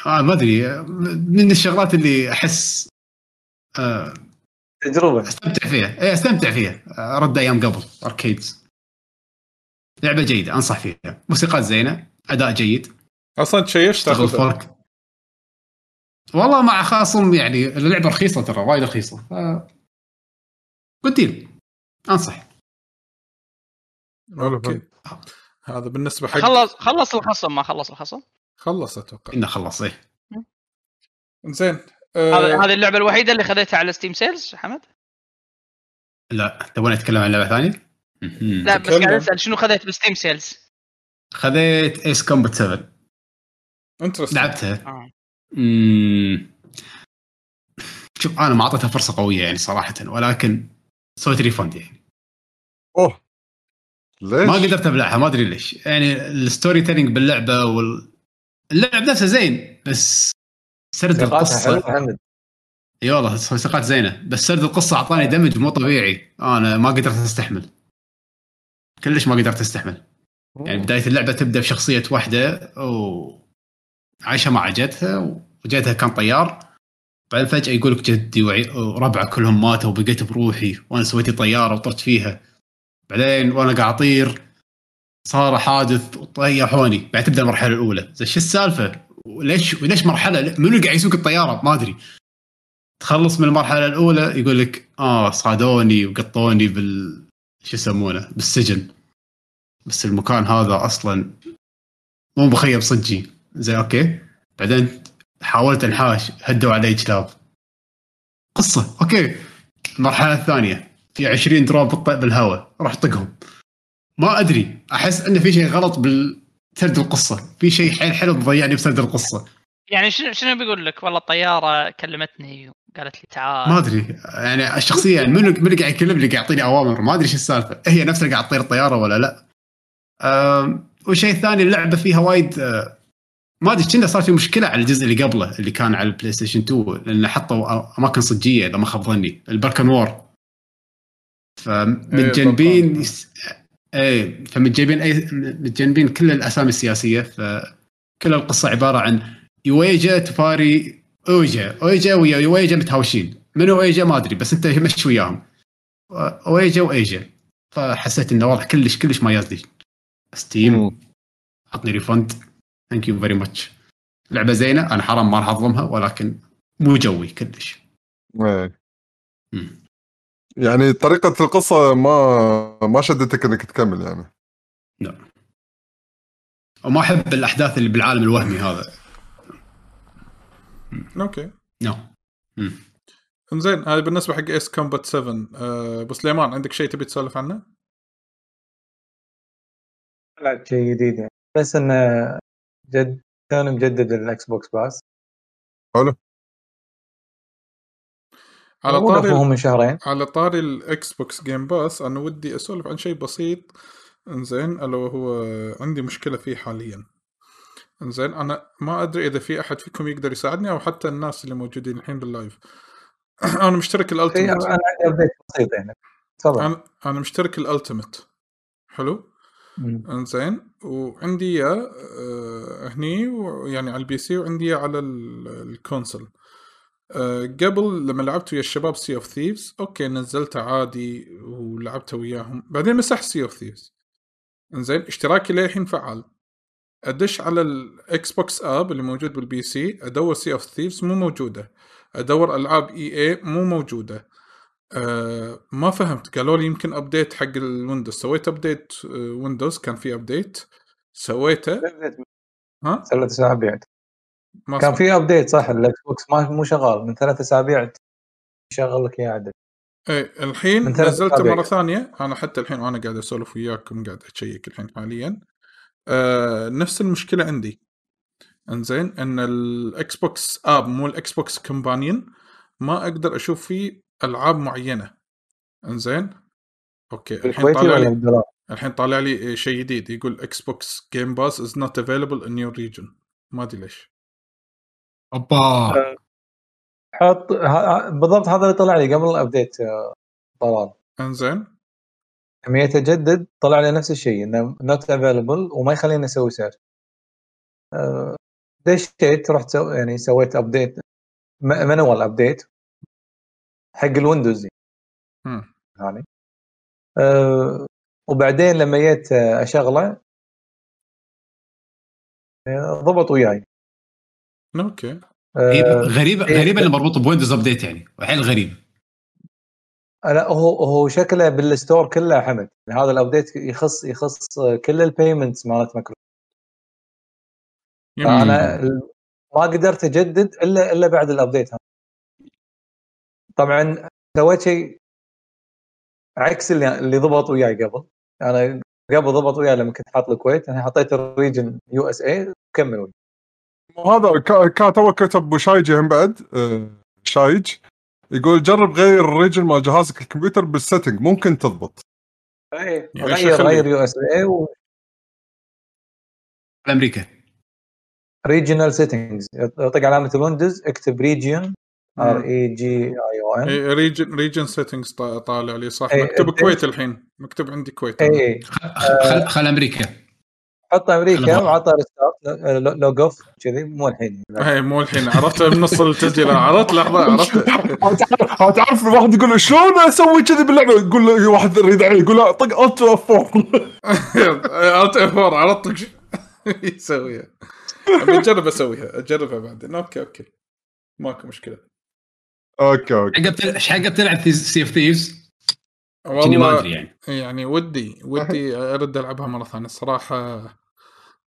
آه ما أدري. من الشغلات اللي أحس آه تجربة. أستمتع فيها. اي أستمتع فيها. آه، رد أيام قبل أركيدز. لعبة جيدة أنصح فيها. موسيقات زينة أداء جيد. أصلا تشيشت تاخذها؟ فرق والله مع خاصم يعني اللعبة رخيصة ترى وايد رخيصة. ف deal أنصح. Okay. هذا بالنسبة حق خلص خلص الخصم ما خلص الخصم. خلص أتوقع. إنه خلص إيه. زين هذه آه هذه اللعبة الوحيدة اللي خذيتها على Steam sales حمد؟ لا تبغى نتكلم عن لعبة ثانية؟ لا بس. قاعد أسأل شنو خذيت ب Steam sales خذيت Ace Combat 7 انترست لعبتها. آه. مم. شوف أنا ما أعطيتها فرصة قوية يعني صراحة ولكن سويت refund يعني. أوه. ليش؟ ما قدرت أبلعها ما أدري ليش. يعني ال storytelling باللعبة وال اللعب نفسه زين بس سرد القصة. إي والله ثقات زينة بس سرد القصة أعطاني damage مو طبيعي. أنا ما قدرت أستحمل. كلش ما قدرت أستحمل. يعني بداية اللعبة تبدأ بشخصية واحدة وعايشه مع جدها وجدها كان طيار. بعدين فجأة يقول لك جدي وربعه كلهم ماتوا وبقيت بروحي وأنا سويت طيارة وطرت فيها. بعدين وأنا قاعد اطير صار حادث وطيحوني. بعد تبدأ المرحلة الأولى. شو السالفة؟ وليش وليش مرحلة؟ منو قاعد يسوق الطيارة؟ ما أدري. تخلص من المرحلة الأولى يقول لك آه صادوني وقطوني بال شو يسمونه؟ بالسجن. بس المكان هذا أصلا مو مخيم صجي. زين okay. بعدين حاولت أنحاش هدوا علي كلاب قصة. okay. المرحلة الثانية. في 20 دروب بالهواء راح طقهم ما أدري. أحس انه في شيء غلط بالسرد القصة. في شيء حيل حلو مضيعني بسرد القصة. يعني شنو شنو بيقول لك؟ والله الطيارة كلمتني وقالت لي تعال. ما أدري. يعني الشخصية يعني منو منو قاعد يكلمني قاعد يعطيني أوامر؟ ما أدري شو السالفة. هي نفسها قاعد تطير الطيارة ولا لا. والشيء الثاني اللعبة فيها وايد أه، ما أدري كنا صار في مشكلة على الجزء اللي قبله اللي كان على ال PlayStation 2 لأن حطوا أماكن صجية إذا ما خاب ظني. ال Belkan War. فمتجنبين البركان. يس- إيه فمتجنبين اي متجنبين كل الأسامي السياسية فكل القصة عبارة عن يويجا تفاري أويجا. أويجا ويا يويجا متهاوشين. منو أويجا؟ ما أدري بس أنت مشي وياهم. أويجا وايجا فحسيت انه واضح كلش كلش ما يزدي Steam عطني refund thank you very much لعبة زينة. أنا حرام ما راح أظلمها ولكن مو جوي كلش. إيه. مم. يعني طريقة القصة ما ما شدتك إنك تكمل يعني؟ وما أحب الأحداث اللي بالعالم الوهمي هذا. okay. no إنزين هذا بالنسبة حق Ace Combat 7 أه أبو سليمان عندك شيء تبي تسولف عنه؟ لا شيء جديد يعني. بس إنه جد كان مجدد ال Xbox Pass على طاري من شهرين. على طاري ال Xbox Game Pass أنا ودي أسولف عن شيء بسيط. إنزين ألا وهو عندي مشكلة فيه حاليا. إنزين أنا ما أدري إذا في أحد فيكم يقدر يساعدني أو حتى الناس اللي موجودين الحين بال live أنا مشترك ال Ultimate أنا عندي update بسيط يعني. تفضل. أنا أنا مشترك ال Ultimate حلو. إنزين وعندي إياه آه، هني يعني على ال PC وعندي إياه على ال- ال console آه، قبل لما لعبت ويا الشباب Sea of Thieves okay نزلته عادي ولعبته وياهم. بعدين مسحت Sea of Thieves إنزين اشتراكي للحين فعال. أدش على ال Xbox app اللي موجود بال PC أدور Sea of Thieves مو موجودة. أدور ألعاب EA مو موجودة. أه ما فهمت. قالوا لي يمكن update حق ال Windows سويت update آه، Windows كان في update سويته. ها؟ ثلاث اسابيع ما كان. في update صح؟ ال Xbox ما مو شغال. من ثلاث أسابيع يشغل لك اياه عدل. إيه الحين نزلته. مرة ثانية. أنا حتى الحين وأنا قاعد أسولف وياكم قاعد اشيك الحين حاليا. آه نفس المشكلة عندي. إنزين إن ال Xbox app مو ال Xbox Companion ما أقدر أشوف فيه ألعاب معينة. إنزين؟ okay. الحين طالع لي؟ الحين طالع لي شيء جديد. يقول Xbox Game Pass is not available in your region ما أدري ليش. أوبا. حط بالضبط هذا اللي طلع لي قبل ال update طلال. إنزين. لما جيت اجدد طلع لي نفس الشيء إنه not available وما يخليني أسوي search آه، دشيت رحت سو يعني سويت update manual update حق ال Windows. مم. يعني أه وبعدين لما جيت أشغله آه، ضبط وياي. okay. غريبة أه غريبة إيه. غريبة انه مربوط ب Windows update يعني. وحيل غريب. لا هو هو شكله بال store كله يا حمد. يعني هذا ال update يخص يخص كل ال payments مالت مايكرو يمكن. فأنا ال- ما قدرت أجدد الا إلا بعد ال update هذا. طبعا سويت شيء عكس اللي اللي ضبط وياي قبل. أنا قبل ضبط وياي لما كنت حاط الكويت أنا حطيت ال region USA وكمل وياي. وهذا كا- كان تو كتب أبو شايج هم بعد آه، شايج يقول جرب غير ال region مال جهازك الكمبيوتر بال setting ممكن تضبط. اي يعني غير؟ غير USA أمريكا و regional settings طق علامة ال Windows اكتب region R. E G I O N region region settings طالع لي صح. إيه، مكتوب الكويت الحين. مكتوب عندي كويت. اي خل خل أمريكا. حط أمريكا وعطى restart. log off كذي مو الحين. اي مو الحين. عرفت بنص التسجيل؟ عرفت؟ لحظة عرفت؟ تعرف تعرف الواحد يقول شلون أسوي كذي باللعبة؟ يقول له واحد يرد عليه يقول له طق Alt F 4 Alt F 4 عرفت شو؟ يسويها. أبي أجرب أسويها أجربها بعدين. okay okay. ماكو مشكلة. okay okay. إيش حق بتلعب Sea of Thieves ما والله أدري يعني. يعني ودي ودي أرد ألعبها مرة ثانية. الصراحة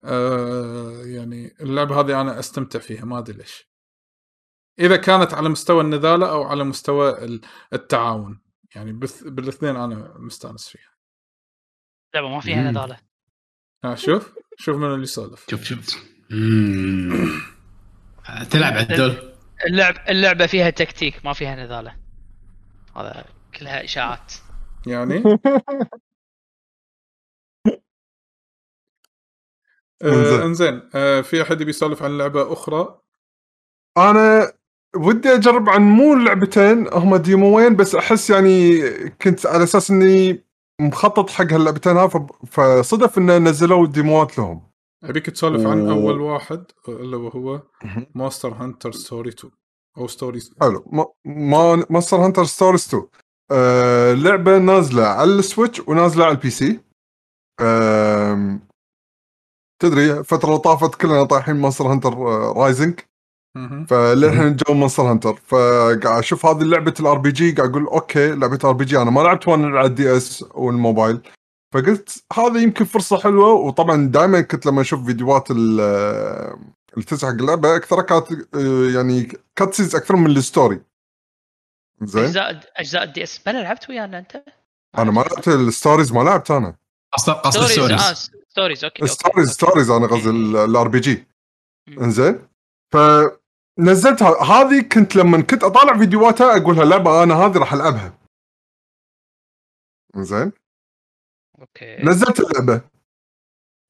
آه يعني اللعبة هذه أنا أستمتع فيها ما أدري ليش. إذا كانت على مستوى النذالة أو على مستوى ال- التعاون يعني بالاثنين أنا مستأنس فيها. لعبة ما فيها. نذالة. ها شوف شوف من اللي يسولف. شوف شوف. مم. تلعب عدول. اللعب اللعبة فيها تكتيك ما فيها نذالة. هذا كلها إشاعات. يعني؟ انزين. آه انزين آه في أحد يبي يسولف عن لعبة أخرى؟ أنا ودي أجرب عن مو لعبتين هم ديموين بس أحس يعني كنت على أساس إني مخطط حق هاللعبتين ها فصدف إنه نزلوا ديموات لهم. أبيك تسولف عن و- أول واحد اللي هو Monster Hunter Story 2 أو Story حلو. ما ما Monster Hunter Stories 2 آه لعبة نازلة على ال Switch ونازلة على ال PC. آم، تدري اللي طافت كلنا طايحين Monster Hunter Rising. فللحين جو Monster Hunter فقاعد أشوف هذه لعبة ال RPG قاعد أقول okay لعبة RPG أنا ما لعبت وأنا على ال DS والموبايل. فقلت هذا يمكن فرصة حلوة وطبعا دائما كنت لما أشوف فيديوهات ال- اللي تسع حق اللعبة اكثرها كانت آه، يعني cutscenes أكثر من ال story زين؟ أجزاء أجزاء ال DS بلا لعبت ويانا أنت؟ أنا ما لعبت ال Stories ما لعبت أنا. قصد قصد Stories آه ال Stories Stories okay okay، Stories. Stories أنا قصدي ال RPG. إنزين؟ فنزلتها هذه كنت لما كنت أطالع فيديوهاتها أقولها لعبة أنا هذه راح ألعبها. إنزين؟ okay. نزلت اللعبة.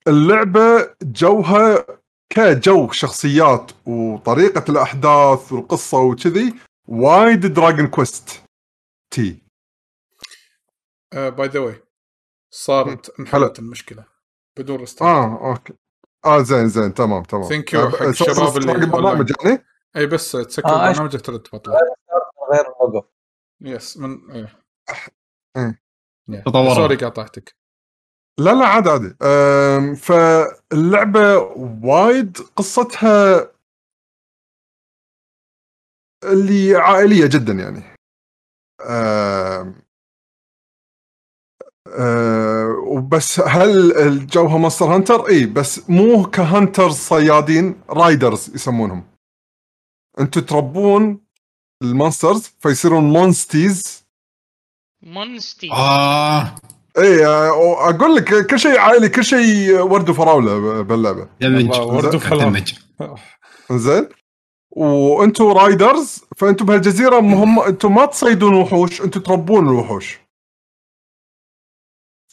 اللعبة جوها كجو شخصيات وطريقة الأحداث والقصة وكذي وايد Dragon Questy by the way صارت انحلت المشكلة بدون restart. آه okay. آه زين زين تمام تمام. Thank you. حق آه، الشباب اللي حق البرنامج يعني؟ إي بس تسكر آه، برنامجك ترد تبطل غير الوقف يس من إيه. تطورت. sorry قاطعتك. لا لا عادي عادي أم، فاللعبة وايد قصتها اللي عائلية جدا يعني. أم، أه، وبس هل الجوها Monster Hunter؟ إي بس مو ك hunter صيادين riders يسمونهم. أنتم تربون ال monsters فيصيرون monsties. monstie آه. إي أه، أقول لك كل شيء عائلي كل شيء ورد وفراوله باللعبة. دمج ورد. دمج زين وأنتم riders فانتم بهالجزيرة مهم أنتم ما تصيدون وحوش أنتم تربون الوحوش.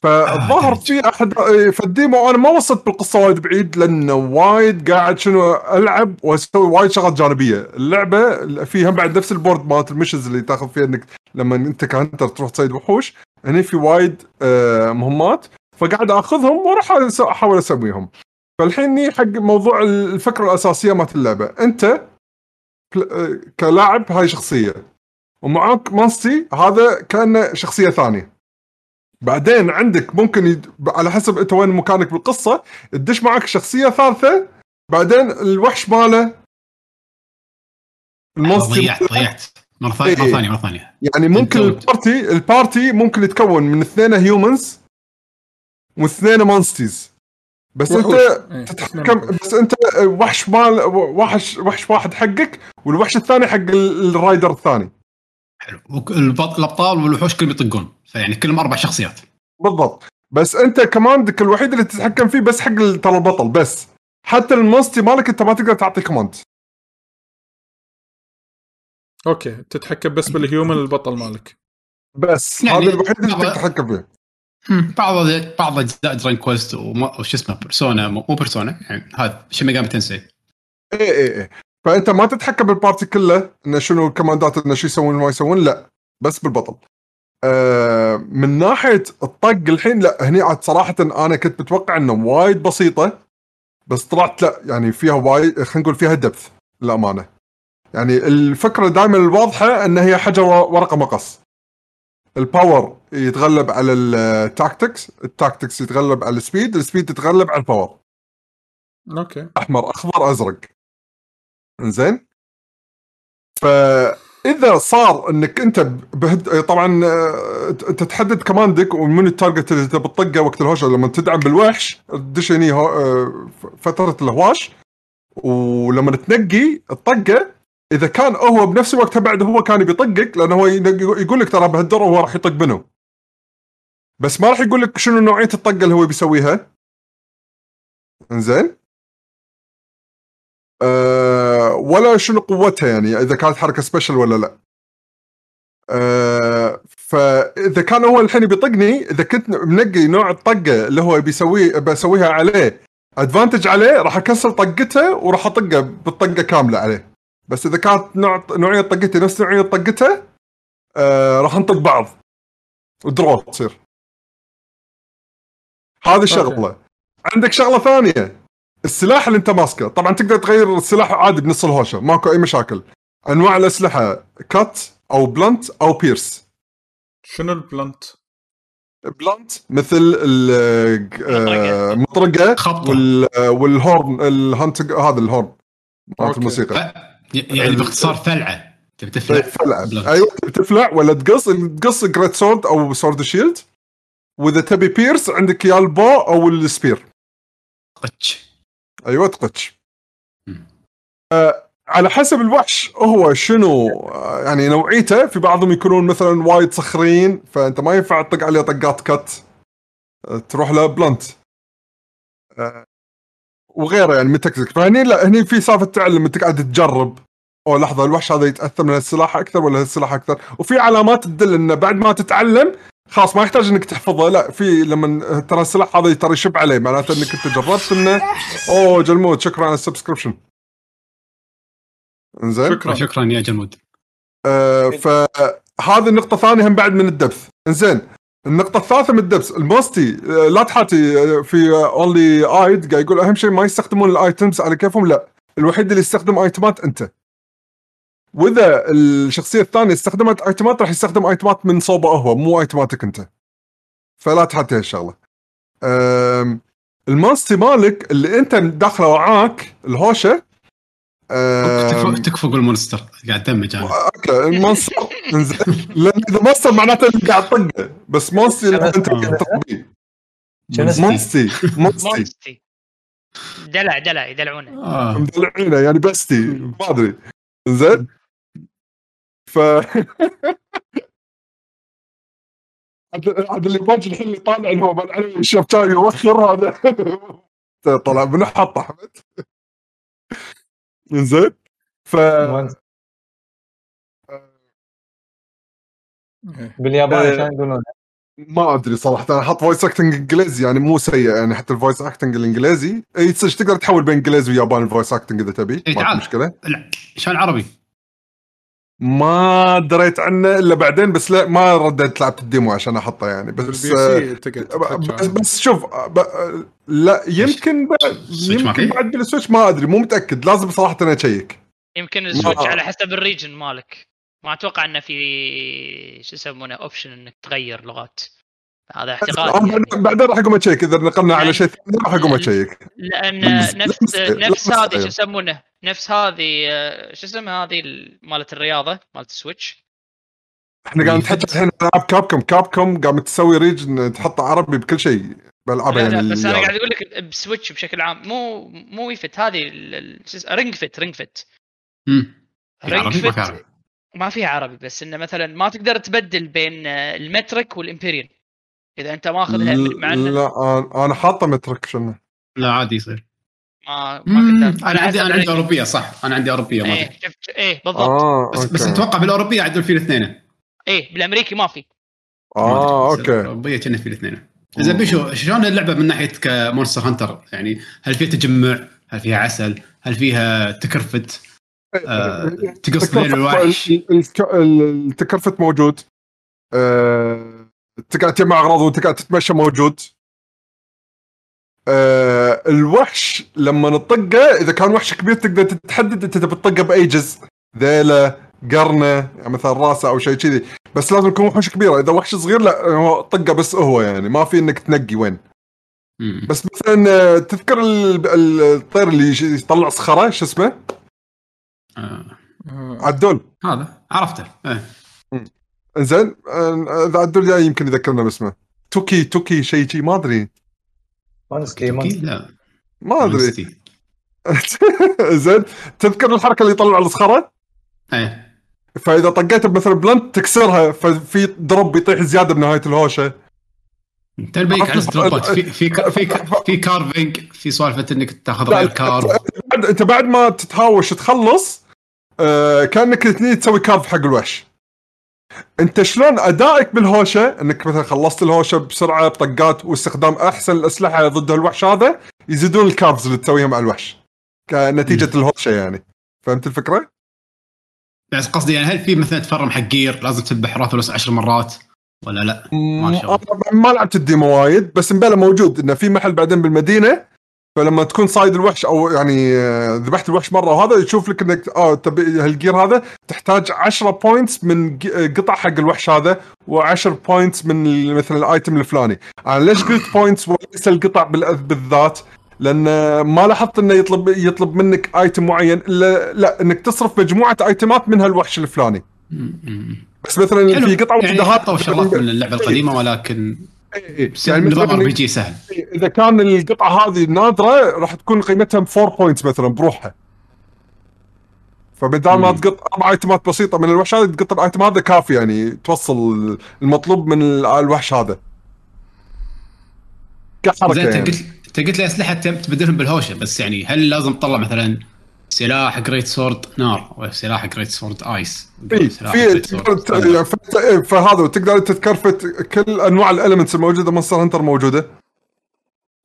فالظاهر آه، في احد إيه، فال demo أنا ما وصلت بالقصة وايد بعيد لأنه وايد قاعد شنو ألعب وأسوي وايد شغلات جانبية. اللعبة فيها بعد نفس ال board مالت ال missions اللي تاخذ فيها إنك لما أنت كهنتر تروح تصيد وحوش هني في وايد آه، مهمات فقاعد آخذهم وأروح أحاول أسويهم. فالحين حق موضوع الفكرة الأساسية مالت اللعبة. أنت آه، كلاعب هاي شخصية ومعاك مانستي هذا كأنه شخصية ثانية. بعدين عندك ممكن يد... على حسب انت وين مكانك بالقصة تدش معك شخصية ثالثة بعدين الوحش ماله. ال monster ضيعت ضيعت مرة ثانية مرة إيه. ثانية مرة ثانية. يعني ممكن ال party ال party ممكن يتكون من اثنين humans واثنين monsties بس وحوش. انت إيه، تتحكم بس انت وحش مال وحش وحش واحد حقك والوحش الثاني حق ال- rider الثاني. حلو الأبطال والوحوش كلهم يطقون. فيعني كلهم أربع شخصيات. بالضبط. بس أنت command ك الوحيد اللي تتحكم فيه بس حق ترى البطل بس. حتى ال monstie مالك أنت ما تقدر تعطي command okay. تتحكم بس بال human البطل مالك. بس. يعني هذا الوحيد اللي بعض- تقدر تتحكم فيه. بعض بعض أجزاء Dragon Quest وما- وش اسمه Persona مو Persona يعني هذا شي Megami Tensei اي اي اي فأنت ما تتحكم بال party كله إنه شنو ال command ات إنه شو يسوون وما يسوون لا. بس بالبطل. آه من ناحية الطق الحين لا هني عاد صراحة أنا كنت متوقع إنه وايد بسيطة بس طلعت لا يعني فيها وايد خلينا نقول فيها depth للأمانة. يعني الفكرة دائما الواضحة إن هي حجر ورقة مقص. ال power يتغلب على ال tactics ال tactics يتغلب على السبيد السبيد يتغلب على ال power okay. أحمر أخضر أزرق. زين؟ فإذا صار إنك أنت بهد... طبعا آه، أنت تحدد command ك ومن ال target اللي تبي تطقه وقت الهوشه لما تدعم بالوحش تدش هني هو... آه، فترة الهواش. ولما تنقي الطقه إذا كان هو بنفس الوقت بعد هو كان بيطقك لأنه هو يقول لك ترى بهالدور هو راح يطق منه بس ما راح يقول لك شنو نوعية الطقة اللي هو بيسويها. إنزين؟ أه ولا شنو قوتها يعني إذا كانت حركة سبيشل ولا لا. أه فإذا كان هو الحين بيطقني إذا كنت منقي نوع الطقة اللي هو بيسوي بسويها عليه advantage عليه راح أكسر طقته وراح أطقه بالطقة كاملة عليه. بس إذا كانت نوع نوعية طقتي نفس نوعية طقته أه راح نطق بعض. و draw تصير. هذه شغله عندك شغلة ثانية؟ السلاح اللي انت ماسكه. طبعا تقدر تغير السلاح عادي بنص الهوشة ماكو أي مشاكل. أنواع الأسلحة cut أو blunt أو pierce. شنو ال blunt؟ blunt مثل ال- آه، المطرقه خبطة. وال- آه، وال horn ال hunt هذا ال horn. مالت. الموسيقى. يعني باختصار فلعة. تبي تفلع؟ فلع blunt. أيوه تبي تفلع ولا تقص؟ تقص great sword أو sword shield وإذا تبي pierce عندك يا ال bow أو ال spear. قتش. أيوه تقتش. آه على حسب الوحش هو شنو؟ آه يعني نوعيته في بعضهم يكونون مثلا وايد صخرين فأنت ما ينفع تطق عليه طقات cut آه تروح له blunt. آه وغيره يعني من تكتيك فهني لا هني في سالفة تعلم انت قاعد تجرب. أو لحظة الوحش هذا يتأثر من السلاح أكثر ولا السلاح أكثر؟ وفي علامات تدل إنه بعد ما تتعلم خلاص ما يحتاج إنك تحفظه. لا في لما ترى السلاح هذا ترى يشب عليه معناته إنك أنت جربت إنه. أوه جلمود شكرا على ال subscription. إنزين. شكرا. شكرا يا جلمود. آه فهذه النقطة الثانية هم بعد من ال depth. إنزين النقطة الثالثة من الدبث. الموستي آه لا تحاتي آه، في اونلي ايد قاعد يقول أهم شيء ما يستخدمون الايتمز على كيفهم لا. الوحيد اللي يستخدم ايتمات أنت. وإذا الشخصية الثانية استخدمت ايتمات راح يستخدم ايتمات من صوبة هو مو ايتماتك أنت. فلا تحاتي هالشغلة آم، الماستي مالك اللي أنت داخله معاك الهوشة آم، تكفى تكفى قول مونستر قاعد دمج أنا. أوكي المونستر إنزين. لأن إذا مونستر معناته اللي قاعد طقه. بس مونستي اللي أنت قاعد؟ مونستي مونستي مونستي دلع دلع يدلعونه. آه. مدلعينه يعني بستي ما أدري. زين ف عاد اللي باجي الحين اللي طالع اللي هو مال علي شاف كان يوخر هذا. طلع من حط احمد زين ف إيه. باليابان آه، شلون يقولون؟ ما أدري صراحة. أنا حاط voice acting إنجليزي يعني مو سيء يعني حتى ال voice acting الإنجليزي. إي تقدر تحول بين انجليزي وياباني ال voice acting إذا تبي؟ ما تعال. في مشكلة. لا عشان عربي. ما دريت عنه إلا بعدين بس لا ما رديت لعبت ال demo عشان أحطه يعني. بس تقدر بس, بس شوف ب- لا يمكن بعد ال Switch يمكن؟ بعد بال Switch ما أدري مو متأكد لازم صراحة أنا أشيك. يمكن ال Switch على حسب ال region مالك. ما أتوقع إنه في شو يسمونه option إنك تغير لغات. هذا اعتقاد أنا يعني. بعدين- بعدين راح أقوم أشيك إذا نقلنا على شيء ثاني راح أقوم أشيك. لأن نفس نفس هذه شو أيوه. يسمونه؟ نفس هذه آه، شو اسمها هذه ال- مالت الرياضة مالت ال Switch؟ إحنا قاعد نتحدث الحين عن ألعاب Capcom Capcom قامت تسوي region تحط عربي بكل شيء بالالعاب لا يعني لا بس أنا قاعد أقول لك ب Switch بشكل عام مو مو وي فت هذه Ring Fit Ring Fit. امم في Ring ما عربي. ما فيها عربي بس إنه مثلا ما تقدر تبدل بين آه، ال metric وال imperial. إذا أنت ماخذها مع انه لا أنا- أنا حاطه metric شنو لا عادي يصير. ما ما كنت أنا عندي أنا عندي أوروبية صح. أنا عندي أوروبية ما إيه في شفت إيه بالضبط. آه بس بس أوكي. أتوقع بالأوروبية عدل فيه الاثنين إيه بالأمريكي ما في. آه أوكي. الأوروبية كنا فيه الاثنين زين بيشو شلون اللعبة من ناحية ك Monster Hunter يعني هل فيها تجمع؟ هل فيها عسل؟ هل فيها تكرفت؟ آه، تقص بين الوحش؟ ال- الك- ال- التكرفت موجود. آه، تقعد تجمع أغراض وانت قاعد تتمشى موجود. آه، الوحش لما نطقه إذا كان وحش كبير تقدر تتحدد أنت تبي تطقه بأي جزء ذيلة قرنة يعني مثلا راسه أو شيء كذي. بس لازم يكون وحش كبير إذا وحش صغير لا هو طقه بس هو يعني ما في إنك تنقي وين. مم. بس مثلا آه، تذكر ال- ال- الطير اللي يطلع صخرة شو اسمه؟ آه، آه، عدول. هذا عرفته. إيه. زين إذا عدول جاي يمكن يذكرنا باسمه. توكي توكي شيء شيء ما أدري. مونستي لا. ما أدري. زين تذكر الحركة اللي يطلع الصخرة؟ إيه. فإذا طقيته مثلا بلنت تكسرها ففي دروب يطيح زيادة بنهايه الهوشة. تنبيك على دروبات في في في في carving في سوالفة إنك تاخذ غير carve بعد أنت بعد ما تتهاوش تخلص آه كأنك تني تسوي carve حق الوحش. انت شلون ادائك بالهوشه انك مثلا خلصت الهوشه بسرعة بطقات واستخدام أحسن الأسلحة ضد الوحش هذا يزيدون ال carves اللي تسويها مع الوحش كنتيجة الهوشة يعني فهمت الفكرة؟ بس قصدي يعني هل في مثلا تفرم حق gear لازم تذبح Rathalos عشر مرات ولا لا؟ ما شاء الله. أنا ما لعبت ال demo وايد بس مبلا موجود إنه في محل بعدين بالمدينة فلما تكون صايد الوحش أو يعني آه، ذبحت الوحش مرة وهذا يشوف لك إنك آه تبي هال gear هذا تحتاج 10 points من قطع حق الوحش هذا و10 points من مثلا ال item الفلاني أنا ليش قلت points وليس القطع بال- بالذات لأن ما لاحظت إنه يطلب يطلب منك item معين إلا لا إنك تصرف مجموعة ايتمات منها الوحش الفلاني. بس مثلا. في قطعة يعني واحدة حطوا شغلات من اللعبه القديمة ولكن يعني نظام RPG سهل إذا كان القطعة هذه نادرة راح تكون قيمتها 4 points مثلا بروحها فبدال ما. تقط أربع ايتمات بسيطة من الوحش هذا تقط ال item هذا كافي يعني توصل المطلوب من ال- الوحش هذا كحركة زين أنت يعني. قلت أنت قلت لي أسلحة تبدلهم بالهوشة بس يعني هل لازم تطلع مثلا سلاح great sword نار وسلاح great sword ice في. يعني إيه، فهذا تقدر انت ت craft كل أنواع ال elements الموجودة Monster Hunter موجودة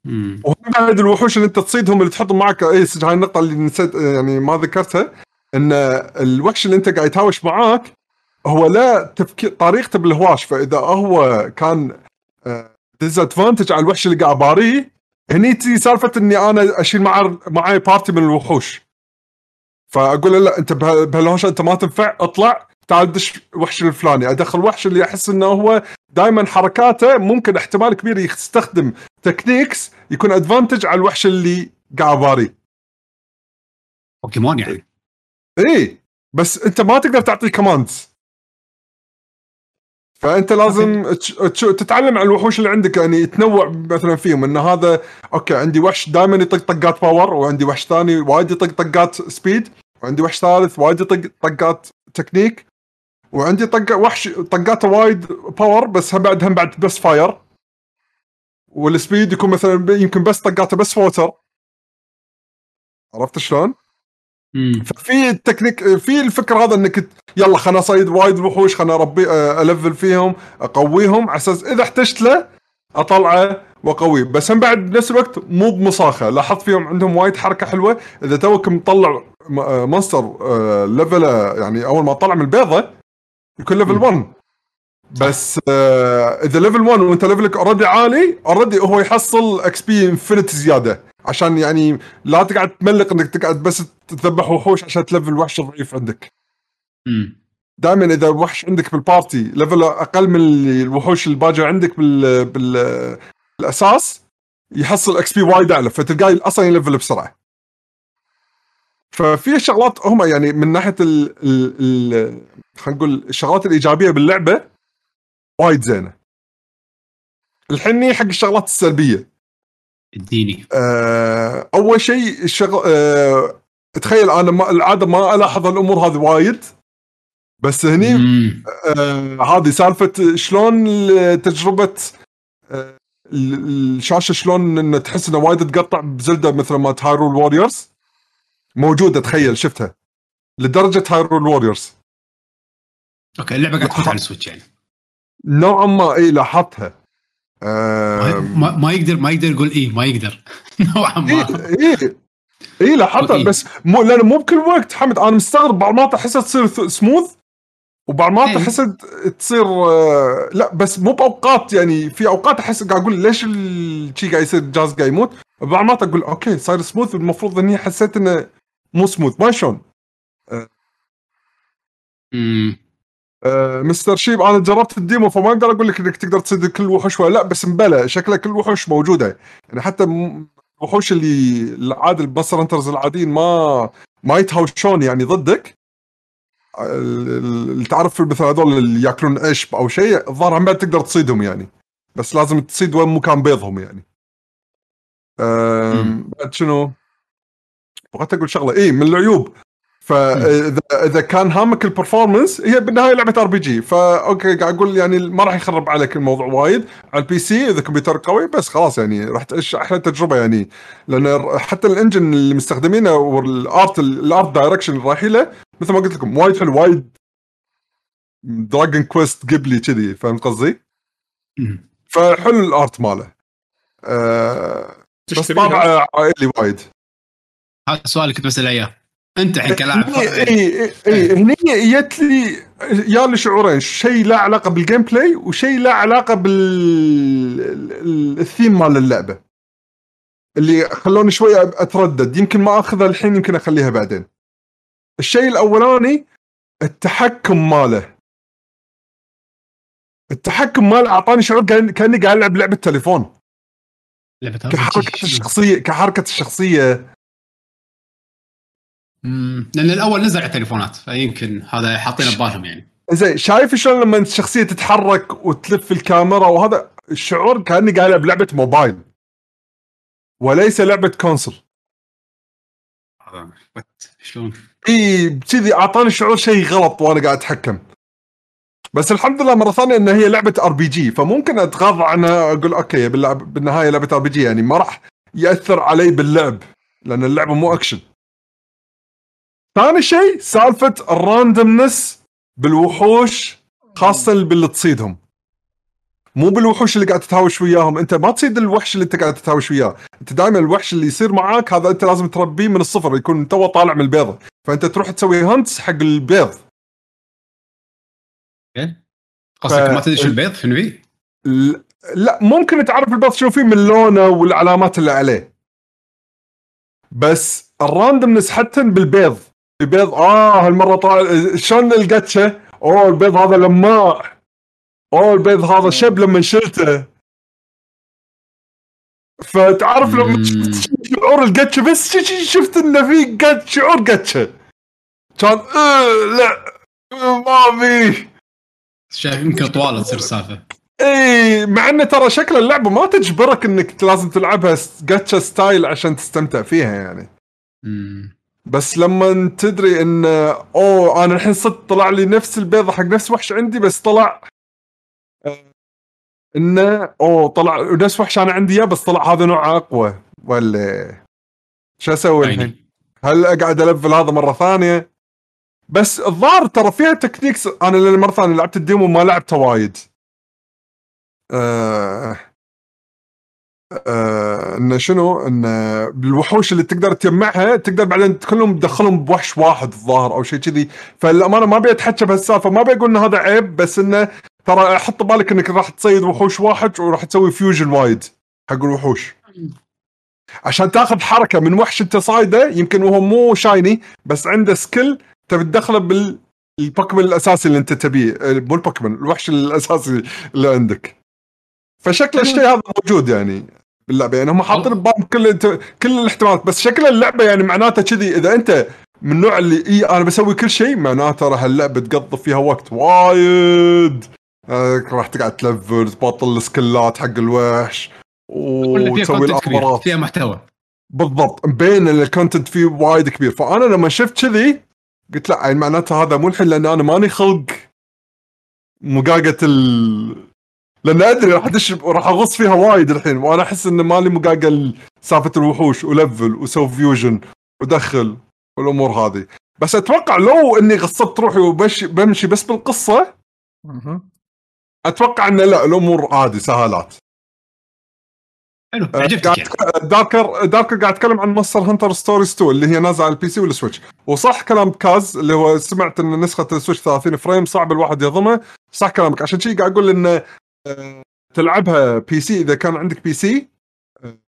مم. وهم بعد الوحوش اللي أنت تصيدهم اللي تحطهم معك اي هاي النقطة اللي نسيت يعني ما ذكرتها إن الوحش اللي أنت قاعد يتهاوش معاك هو لا تفكير طريقته بالهواش فإذا هو كان disadvantage على الوحش اللي قاعد باريه هني تجي سالفة إني أنا أشيل مع معاي party من الوحوش فأقول له لا أنت بها- بهالهوشه أنت ما تنفع اطلع تعال دش الوحش الفلاني. أدخل وحش اللي أحس إنه هو دائما حركاته ممكن احتمال كبير يستخدم techniques يكون advantage على الوحش اللي قاعد باريه بوكيمون يعني. اي بس أنت ما تقدر تعطيه commands فأنت لازم تتعلم على الوحوش اللي عندك يعني تنوع مثلا فيهم. إن هذا أوكي عندي وحش دائما يطق طقات power وعندي وحش ثاني وايد يطق طقات speed وعندي وحش ثالث وايد يطق طقات تكنيك وعندي طق وحش طقاته وايد power بس هم بعد هم بعد بس fire وال speed يكون مثلا يمكن بس طقاته بس water عرفت شلون؟ ففي التكنيك في الفكرة هذا إنك يلا خلنا اصيد وايد وحوش خلنا اربي آه، ألفل فيهم أقويهم على أساس إذا احتجت له أطلعه وأقويه. بس هم بعد بنفس الوقت مو بمصاخه لاحظت فيهم عندهم وايد حركة حلوة. إذا توك مطلع آه، monster آه، level ه يعني أول ما طلع من البيضة يكون level مم. 1 بس آه، إذا level 1 وأنت level ك already عالي already هو يحصل XP infinity زيادة. عشان يعني لا تقعد تملق انك تقعد بس تذبح وحوش عشان تلفل وحش ضعيف عندك مم. دائما إذا وحش عندك بال party level أقل من الوحوش الباجي عندك بال بال بالأساس يحصل XP وايد أعلى فتلقاه أصلا يلفل بسرعة. ففي شغلات هم يعني من ناحية ال ال خلينا نقول الشغلات الإيجابية باللعبة وايد زينة. الحين حق الشغلات السلبية. اديني. آه، أول شيء الشغل آه، تخيل أنا ما العادة ما ألاحظ الأمور هذه وايد. بس هني. آه هذه سالفة شلون تجربة آه ال- الشاشة شلون ان تحس إنه وايد تقطع بزلدة مثل ما Hyrule Warriors موجودة تخيل شفتها. لدرجة Hyrule Warriors أوكي اللعبة قاعد تفوت على ال Switch يعني. نوعا ما إي لاحظتها. ما, ما- يقدر ما يقدر يقول اي ما يقدر. نوعا ما. اي اي اي لاحظتها إيه. بس مو لأن مو بكل وقت حمد. أنا مستغرب بعض مرات احسها تصير سموث وبعض مرات إيه. احسها تصير آه، لا بس مو بأوقات يعني في أوقات أحس قاعد أقول ليش الشي قاعد يصير الجهاز قاعد يموت. بعض مرات أقول أوكي صاير سموث المفروض إني حسيت إنه مو سموث ما شلون؟ مم. آه، Mr. Sheep أنا جربت ال demo فما أقدر أقول لك إنك تقدر تصيد كل الوحوش ولا لأ بس مبلى شكلها كل الوحوش موجودة. يعني حتى الوحوش اللي العادي البصر انترز العاديين ما ما يتهاوشون يعني ضدك. ال- ال- اللي تعرف مثل هذول اللي ياكلون عشب أو شيء الظاهر هم بعد تقدر تصيدهم يعني. بس لازم تصيد وين مكان بيضهم يعني. بعد شنو؟ بغيت أقول شغلة. اي من العيوب. فاذا اذا كان هامك ال performance هي بالنهاية لعبة RPG فا أوكي قاعد أقول يعني ما راح يخرب عليك الموضوع وايد. على ال PC إذا كمبيوتر قوي بس خلاص يعني راح تعيش أحلى تجربة يعني. لأن حتى ال engine اللي مستخدمينه وال art ال art direction اللي رايحين له مثل ما قلت لكم وايد حلو وايد Dragon Quest قبلي كذي فهمت قصدي؟ فحلو ال art ماله. أه بس طابع عائلي وايد. هذا السؤال اللي كنت بسأله إياه. انت الحين كلاعب اي اي اي هني جت لي يا لي شعورين شيء له علاقة بال gameplay وشيء له علاقة بالثيم مال اللعبة. اللي خلوني شوي أتردد. يمكن ما أخذها الحين يمكن أخليها بعدين. الشيء الأولاني التحكم ماله. التحكم ماله أعطاني شعور كأني قاعد ألعب لعبة تليفون. لعبة كحركة الشخصيه كحركة الشخصية. مم. لأن الأول نزل على التليفونات فيمكن هذا حاطينه ببالهم يعني. زين شايف شلون لما الشخصية تتحرك وتلف الكاميرا وهذا الشعور كأني قاعد ألعب لعبة موبايل. وليس لعبة كونسل شلون؟ إي كذي أعطاني شعور شيء غلط وأنا قاعد أتحكم. بس الحمد لله مرة ثانية ان هي لعبة RPG فممكن أتغاضى عنها أقول أوكي بالنهاية لعبة RPG يعني ما راح يأثر علي باللعب لأن اللعبة مو اكشن ثاني شيء سالفة ال randomness بالوحوش خاصة باللي تصيدهم. مو بالوحوش اللي قاعد تتهاوش وياهم. انت ما تصيد الوحش اللي انت قاعد تتهاوش وياه. انت دائما الوحش اللي يصير معاك هذا انت لازم تربيه من الصفر. يكون تو طالع من البيضة. فانت تروح تسوي hunts حق البيض. قصدك ف- ما تدري شو البيض في نبي؟ ل- لا ممكن تعرف البيض شنو فيه من لونه والعلامات اللي عليه. بس ال randomness حتى بالبيض. البيض آه هالمرة طالع شلون ال gacha أوه البيض هذا لماع أوه البيض هذا شب لما شلته. فتعرف لما. شفت شعور القتشة؟ بس شفت إنه في قت شعور قتشة. كان آه لا ما في. شايف يمكن طوال تصير السالفه إي مع إنه ترى شكل اللعبة ما تجبرك إنك لازم تلعبها جاتشا ستايل عشان تستمتع فيها يعني. مم. بس لما تدري إن أوه أنا الحين صدق طلع لي نفس البيضة حق نفس وحش عندي بس طلع آه، انه أوه طلع نفس وحش أنا عندي إياه بس طلع هذا نوع أقوى ولا شو أسوي الحين؟ هل أقعد ألفل هذا مرة ثانية؟ بس الظاهر ترى فيها techniques أنا لأن مره ثانية لعبت ال demo ما لعبته وايد. آه آه انه شنو؟ انه بالوحوش اللي تقدر تجمعها تقدر بعدين كلهم تدخلهم بوحش واحد الظاهر أو شيء كذي. فالأمانة ما أبي أتحكى بهالسالفة ما أبي أقول إن هذا عيب بس إنه ترى حط بالك إنك راح تصيد وحوش واحد وراح تسوي fusion وايد حق الوحوش. عشان تاخذ حركة من وحش أنت صايده يمكن وهو مو shiny بس عنده skill تبي تدخله بال البوكيمون الأساسي اللي أنت تبيه. آه، مو البوكيمون الوحش الأساسي اللي عندك. فشكل الشيء هذا موجود يعني. باللعبة يعني هم حاطين ببالهم كل كل الاحتمالات بس شكل اللعبة يعني معناته كذي إذا أنت من النوع اللي إي أنا بسوي كل شيء معناته راح اللعبة تقضي فيها وقت وايد. آه، راح تقعد تلفل تبطل ال skill ات حق الوحش وتسوي ال armor ات فيها محتوى. بالضبط مبين ال content فيه وايد كبير. فأنا لما شفت كذي قلت لا يعني معناته هذا مو الحين لأن أنا ماني خلق مقاقة ال لأن أدري راح أدش راح اغص فيها وايد الحين وأنا أحس إن مالي مقاقة ال- سالفه الوحوش ولفل وسوي fusion ودخل والأمور هذه. بس أتوقع لو إني غصبت روحي وبمشي بمشي بس بالقصة. أتوقع إن لا الأمور عادي سهالات. حلو آه، عجبتك قاعد يعني. داركر داركر قاعد اتكلم عن Monster Hunter Stories 2 اللي هي نازلة على ال PC وال Switch وصح كلام كاز اللي هو سمعت إن نسخة ال Switch 30 frame صعب الواحد يهضمها صح كلامك. عشان شي قاعد أقول إن آه، تلعبها PC إذا كان عندك PC آه،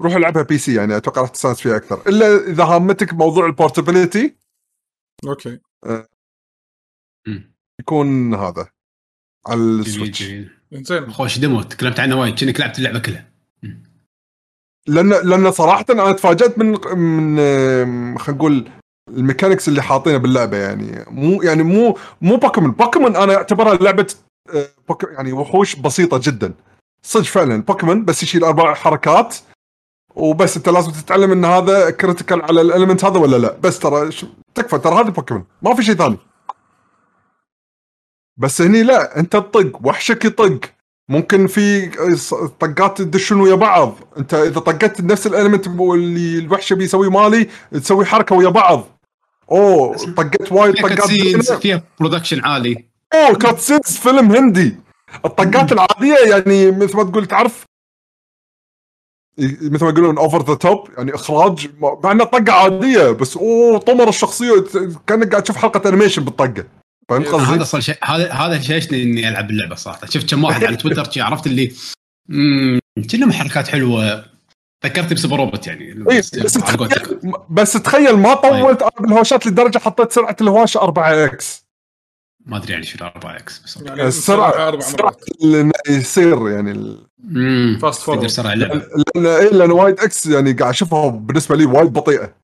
روح العبها PC يعني أتوقع راح تستانس فيها أكثر. إلا إذا هامتك موضوع ال portability okay. مم. يكون هذا على ال Switch زين خوش demo تكلمت عنه وايد كأنك لعبت اللعبة كلها. لأن لأن صراحة أنا تفاجأت من من خلينا نقول ال mechanics اللي حاطينها باللعبة يعني. مو يعني مو مو بوكيمون بوكيمون أنا أعتبرها لعبة آه، يعني وحوش بسيطة جدا. صدق فعلا بوكيمون بس يشيل أربع حركات وبس أنت لازم تتعلم إن هذا critical على ال element هذا ولا لا. بس ترى تكفى ترى هذا بوكيمون ما في شيء ثاني. بس هني لا أنت تطق وحشك يطق. ممكن في طقات تدشون ويا بعض. أنت إذا طقت نفس ال element اللي الوحش بيسوي مالي تسوي حركة ويا بعض. أوه طقت وايد طقات. فيها production عالي. اوه cutscenes فيلم هندي الطقات العادية يعني مثل ما تقول تعرف مثل ما يقولون over the top يعني إخراج مع إنها طقة عادية بس أوه طمر الشخصية كأنك قاعد تشوف حلقة animation بالطقة. فهمت هذا قصدي؟ أصلا شيء هذا هذا شيشني إني ألعب اللعبة صراحة. شفت كم واحد على تويتر عرفت اللي امم كلهم حركات حلوة. ذكرتني ب Super Robot يعني. إيه، بس قولتك. تخيل بس تخيل ما طولت أنا بالهوشات لدرجة حطيت سرعة الهواشه 4 X. ما أدري يعني شنو 4 X بس. يعني السرعه أربع سرعه مرات. اللي يصير يعني. تقدر تسرع اللعبة. لأن إيه لأن وايد إكس يعني قاعد أشوفها بالنسبة لي وايد بطيئة.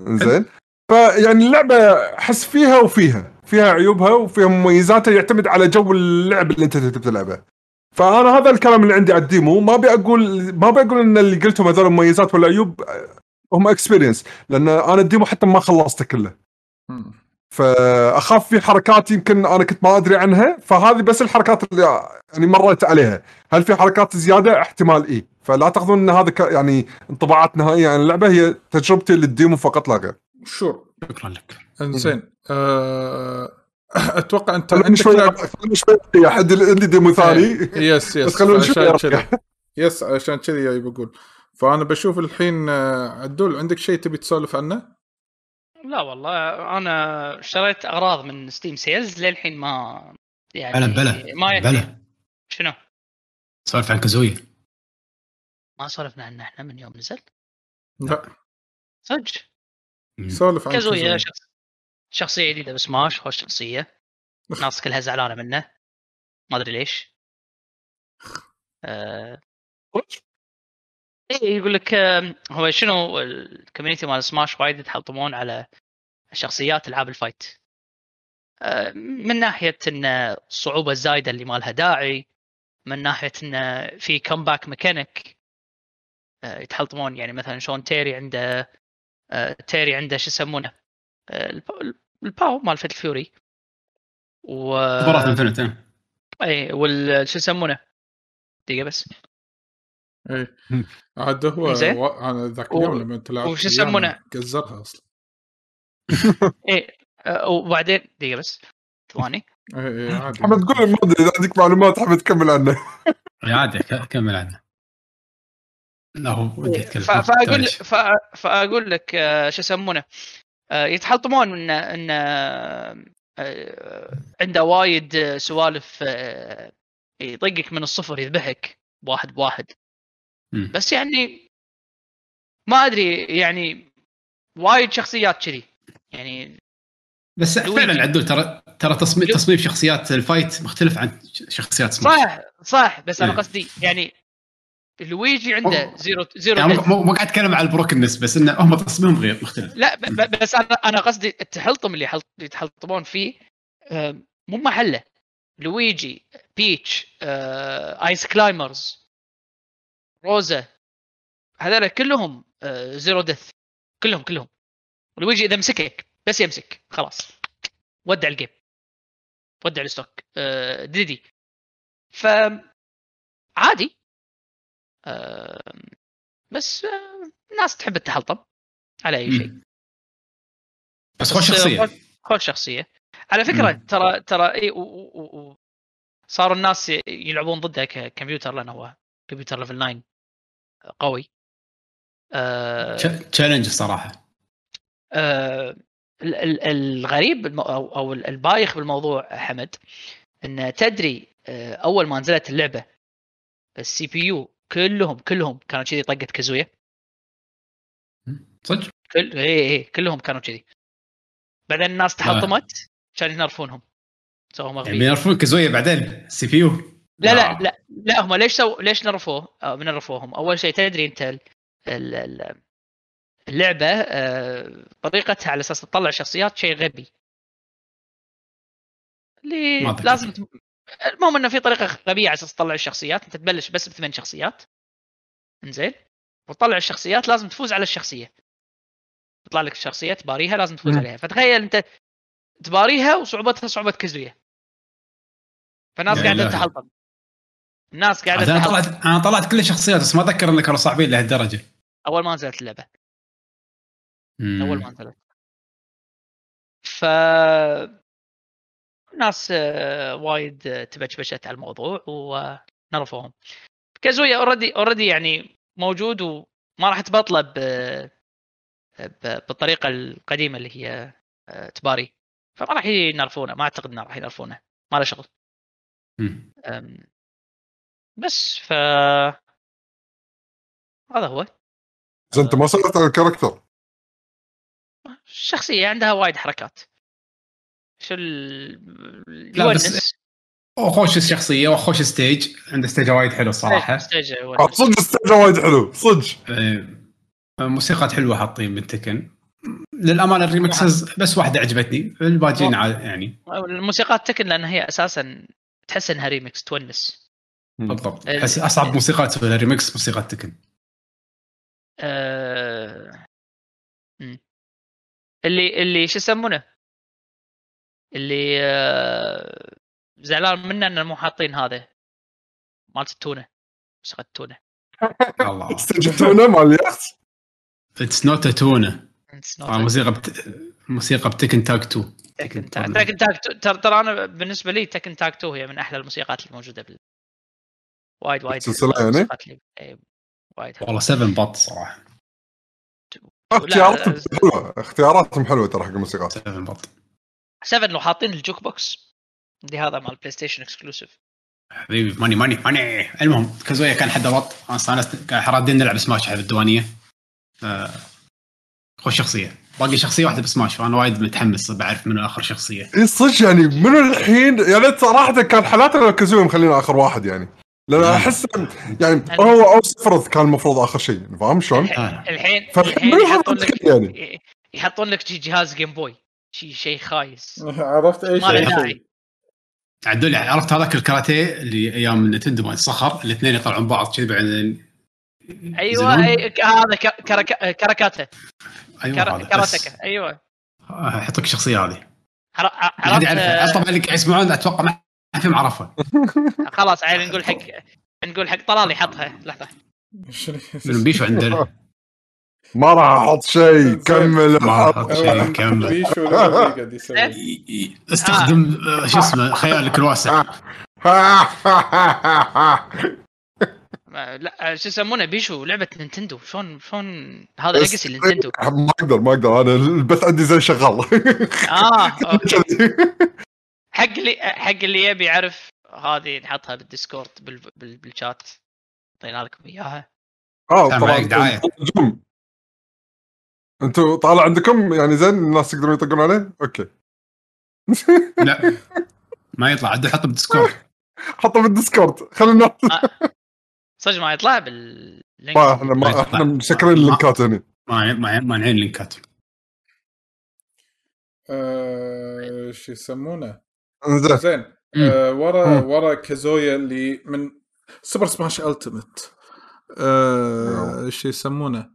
زين؟ فيعني اللعبة أحس فيها وفيها. فيها عيوبها وفيها مميزاتها يعتمد على جو اللعب اللي أنت تبي تلعبه. فأنا هذا الكلام اللي عندي على ال demo ما أبي أقول ما أبي أقول إن اللي قلتهم هذول مميزات ولا عيوب هم experience لأن أنا ال demo حتى ما خلصته كله. فأخاف في حركات يمكن أنا كنت ما أدري عنها فهذه بس الحركات اللي يعني مريت عليها. هل في حركات زيادة؟ احتمال اي فلا تأخذون إن هذا ك- يعني انطباعات نهائية عن اللعبة هي تجربتي لل demo فقط لا غير. sure. شكرا لك. إنزين. آه، أتوقع أنت خلوني عندك شوي لعب- خلوني شوي حد اللي عندي demo ثاني. yes yes بس خلونا نشوف عشان يا كذي. yes عشان كذي بقول فأنا بشوف الحين آه، عدول عندك شيء تبي تسولف عنه؟ لا والله أنا اشتريت أغراض من Steam sales للحين ما يعني بلا بلا ما. بلا شنو؟ سولف عن كازويا ما سولفنا عنه إحنا من يوم نزل. لا. صدق. سولف عن كازويا كازويا. شخص... شخصية جديدة بسماش خوش شخصية. الناس كلها زعلانة منه. ما أدري ليش. آه... إيه يقول لك هو شنو ال community مال سماش وايد يتحلطمون على شخصيات ألعاب ال fight. آه، من ناحية إن الصعوبة الزايدة اللي ما لها داعي من ناحية إن في comeback mechanic يتحلطمون يعني مثلا شلون تيري عنده آه، تيري عنده شو يسمونه آه، الب- الباو مال فيت فيوري و. اي وال شو يسمونه دقيقة بس. إيه. عاد هو زين. و... أنا ذاك و- اليوم لما انت لعبت وش يسمونه؟ قزرها أصلا. إيه. آه، وبعدين دقيقة بس. ثواني. إيه إيه عادي. تقول ما ادري إذا عندك معلومات حمد تكمل عنه. عادي ك- كمل أنا لا هو ودي اتكلم ف- فأقول فأقول لك آه، شو يسمونه؟ آه، يتحطمون إن إن عنده وايد سوالف يطقك من الصفر يذبحك. واحد بواحد بس يعني ما أدري يعني وايد شخصيات كذي يعني بس. فعلا عدول ترى ترى تصميم تصميم شخصيات الفايت مختلف عن شخصيات سماش صح صح بس أنا إيه. قصدي يعني لويجي عنده. zero zero يعني. مو مو قاعد أتكلم على ال brokenness بس إنه هم تصميمهم غير مختلف لا بس أنا أنا قصدي التحلطم اللي يتحلطمون فيه آه، مو محله لويجي بيتش آه، Ice Climbers روزا هذول كلهم آه، zero death كلهم كلهم. لويجي إذا مسكك بس يمسك خلاص. ودع ال game. ودع ال stock. آه، ديدي. ف عادي. آه، بس آه، الناس تحب التحلطم على أي شيء. بس خوش شخصية. خوش- شخصية. على فكرة مم. ترى ترى إي و- و- و- صاروا الناس يلعبون ضده ككمبيوتر لأنه هو كمبيوتر level 9 قوي. آه challenge الصراحه آه ال- ال- الغريب أو البايخ بالموضوع حمد إن تدري آه أول ما نزلت اللعبة ال CPU كلهم كلهم كانوا كذي طقة كازويا صدق؟ كل اي اي كلهم كانوا كذي. بعدين الناس تحلطمت كانوا ينرفونهم سووا يعني مغبي بينرفون كازويا بعدين ال CPU. لا لا لا لا هم ليش so ليش نرفوه؟ من نرفوهم؟ أول شيء تدري أنت ال- ال- ال- اللعبة آه، طريقتها على أساس تطلع شخصيات شيء غبي. اللي. لازم. المهم إنه في طريقة غبية على أساس تطلع الشخصيات، أنت تبلش بس بثمان شخصيات. إنزين؟ وتطلع الشخصيات لازم تفوز على الشخصية. تطلع لك الشخصيه تباريها لازم تفوز مم. عليها، فتخيل أنت تباريها وصعوبتها صعوبة كزوية. فالناس قاعدة إلهي. الناس قاعدة أنا. طلعت أنا طلعت كل الشخصيات بس ما أتذكر انه كانوا صعبين لهالدرجة. أول ما نزلت اللعبة. مم. أول ما نزلت. ف ناس آه، وايد آه، تبشبشت على الموضوع ونرفوهم. كازويا already already يعني موجود وما راح تبطله ب... ب... بالطريقة القديمة اللي هي آه، تباري. فما راح ينرفونه ما أعتقد إنه راح ينرفونه. ما له شغل. بس ف هذا هو. بس أنت ما سالت عن ال character. الشخصية عندها وايد حركات. شو ال... لا، بس- يونس. وخوش الشخصية وخوش stage. عنده stage وايد حلو الصراحه stage آه،. صدق ال stage وايد حلو صدق. آه، موسيقات حلوة حاطين من Tekken للأمانة ال remixes بس واحدة عجبتني. الباقيين عاد- يعني. الموسيقات Tekken لأن هي أساسا تحس إنها remix tunes. بالضبط. ال- احس أصعب موسيقى تسوي لها ريمكس موسيقى Tekken آه... مم. اللي اللي شو يسمونه؟ اللي آه... زعلان منه انه مو حاطين هذا مالت التونة موسيقى التونة. الله. التونه مال اليخت it's not tuna It's not آه، موسيقى بت... موسيقى ب Tekken Tag 2 Tekken Tag. Tekken Tag ترى ترى أنا بالنسبة لي Tekken Tag 2 هي من أحلى الموسيقات الموجودة بال وايد وايد السلسلة يعني؟ إيه، وايد حلوة. والله 7 بط صراحة. اختياراتهم حلوة. اختياراتهم حلوة ترى حق الموسيقات 7 بط 7 لو حاطين ال jukebox اللي هذا مال بلاي ستيشن exclusive حبيبي money money money المهم كازويا كان حد بط. أنا استأنست كان رادين نلعب سماش على الديوانية. آه، خوش شخصية. باقي شخصية واحدة بسماش فانا وايد متحمس بعرف منو آخر شخصية. اي صدق يعني منو الحين؟ يعني صراحة كان حالاتنا لو كازويا مخلينا آخر واحد يعني. لأن نعم. أحس يعني هو أو سفروث كان المفروض آخر شيء يعني فاهم شلون؟ آه. الحين فالحين الحين يحطون لك يعني. يحطون لك شي جهاز Game Boy شي شيء خايس. عرفت أي ما شيء. داعي. عدول عرفت هذاك الكاراتيه اللي أيام نينتندو مال الصخر الاثنين يطلعون بعض كذي بعدين أيوه هذا كراكاتا. أيوه كراتكا أيوه آه، أحط لك الشخصية هذه. ما حد عرفت آه، طبعا اللي قاعد يسمعون أتوقع ما ما فيهم عرفها خلاص عيل نقول حق نقول حق طلال يحطها. لحظة. من بيشو عنده ما راح أحط شيء. كمل. ما حط. أحط شيء كمل. ي- استخدم آه، شو اسمه خيالك الواسع. لا شو يسمونه بيشو لعبة نينتندو. شلون شلون هذا legacy نينتندو؟ ما أقدر ما أقدر. أنا البث عندي زي شغال. آه. حق اللي حق اللي يبي يعرف هذه نحطها بال Discord بال... بال... بالشات. أعطينا لكم إياها. آه طبعا. أنتوا طالع عندكم؟ يعني زين الناس يقدرون يطقون عليه؟ أوكي. لا. ما يطلع. عاد حطه بال Discord. حطه بال Discord. خلينا صدق ما يطلع بال link. ما إحنا ما. إحنا مسكرين اللينكات هنا ما ما مانعين اللينكات آه، شو يسمونه؟ زين. زين. آه ورا مم. ورا كازويا اللي من Super Smash Ultimate آه شو يسمونه؟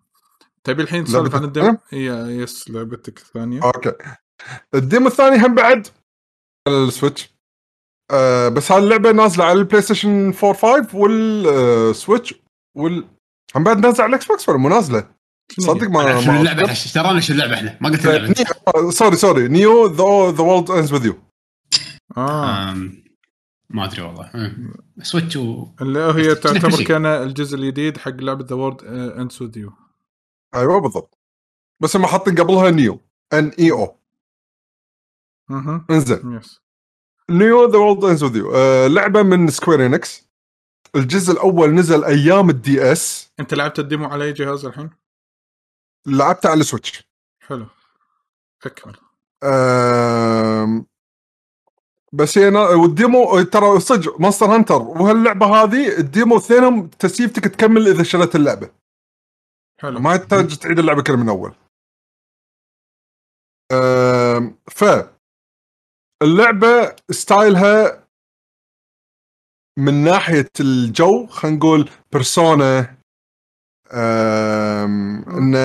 تبي الحين تسولف عن ال demo yes لعبتك الثانية. أوكي. ال demo الثاني هم بعد على ال Switch. آه بس هذه اللعبة نازلة على البلاي ستيشن 4 5 وال Switch وال هم بعد نازلة على الإكس بوكس ولا مو نازلة؟ صدق ما شنو اللعبة إحنا اشترانا شو اللعبة إحنا؟ ما قلت اللعبة. أنت. Neo- sorry sorry. Neo The The World Ends with You آه. ما أدري والله. Switch و اللي هي تعتبر. كأن الجزء الجديد حق لعبة The World Ends with You أيوه بالضبط. بس هم حاطين قبلها Neo N E O أها. إنزين. yes Neo The World Ends with You لعبة من Square Enix الجزء الأول نزل أيام ال DS أنت لعبت ال demo على أي جهاز الحين؟ لعبته على ال Switch حلو. اكمل أم... بس هي وال demo ترى صدق Monster Hunter وهاللعبة هذه ال demo اثنينهم تسيفتك تكمل إذا شريت اللعبة حلو ما يحتاج تعيد اللعبة كلها من أول. ف اللعبة ستايلها من ناحية الجو خلينا نقول Persona. إن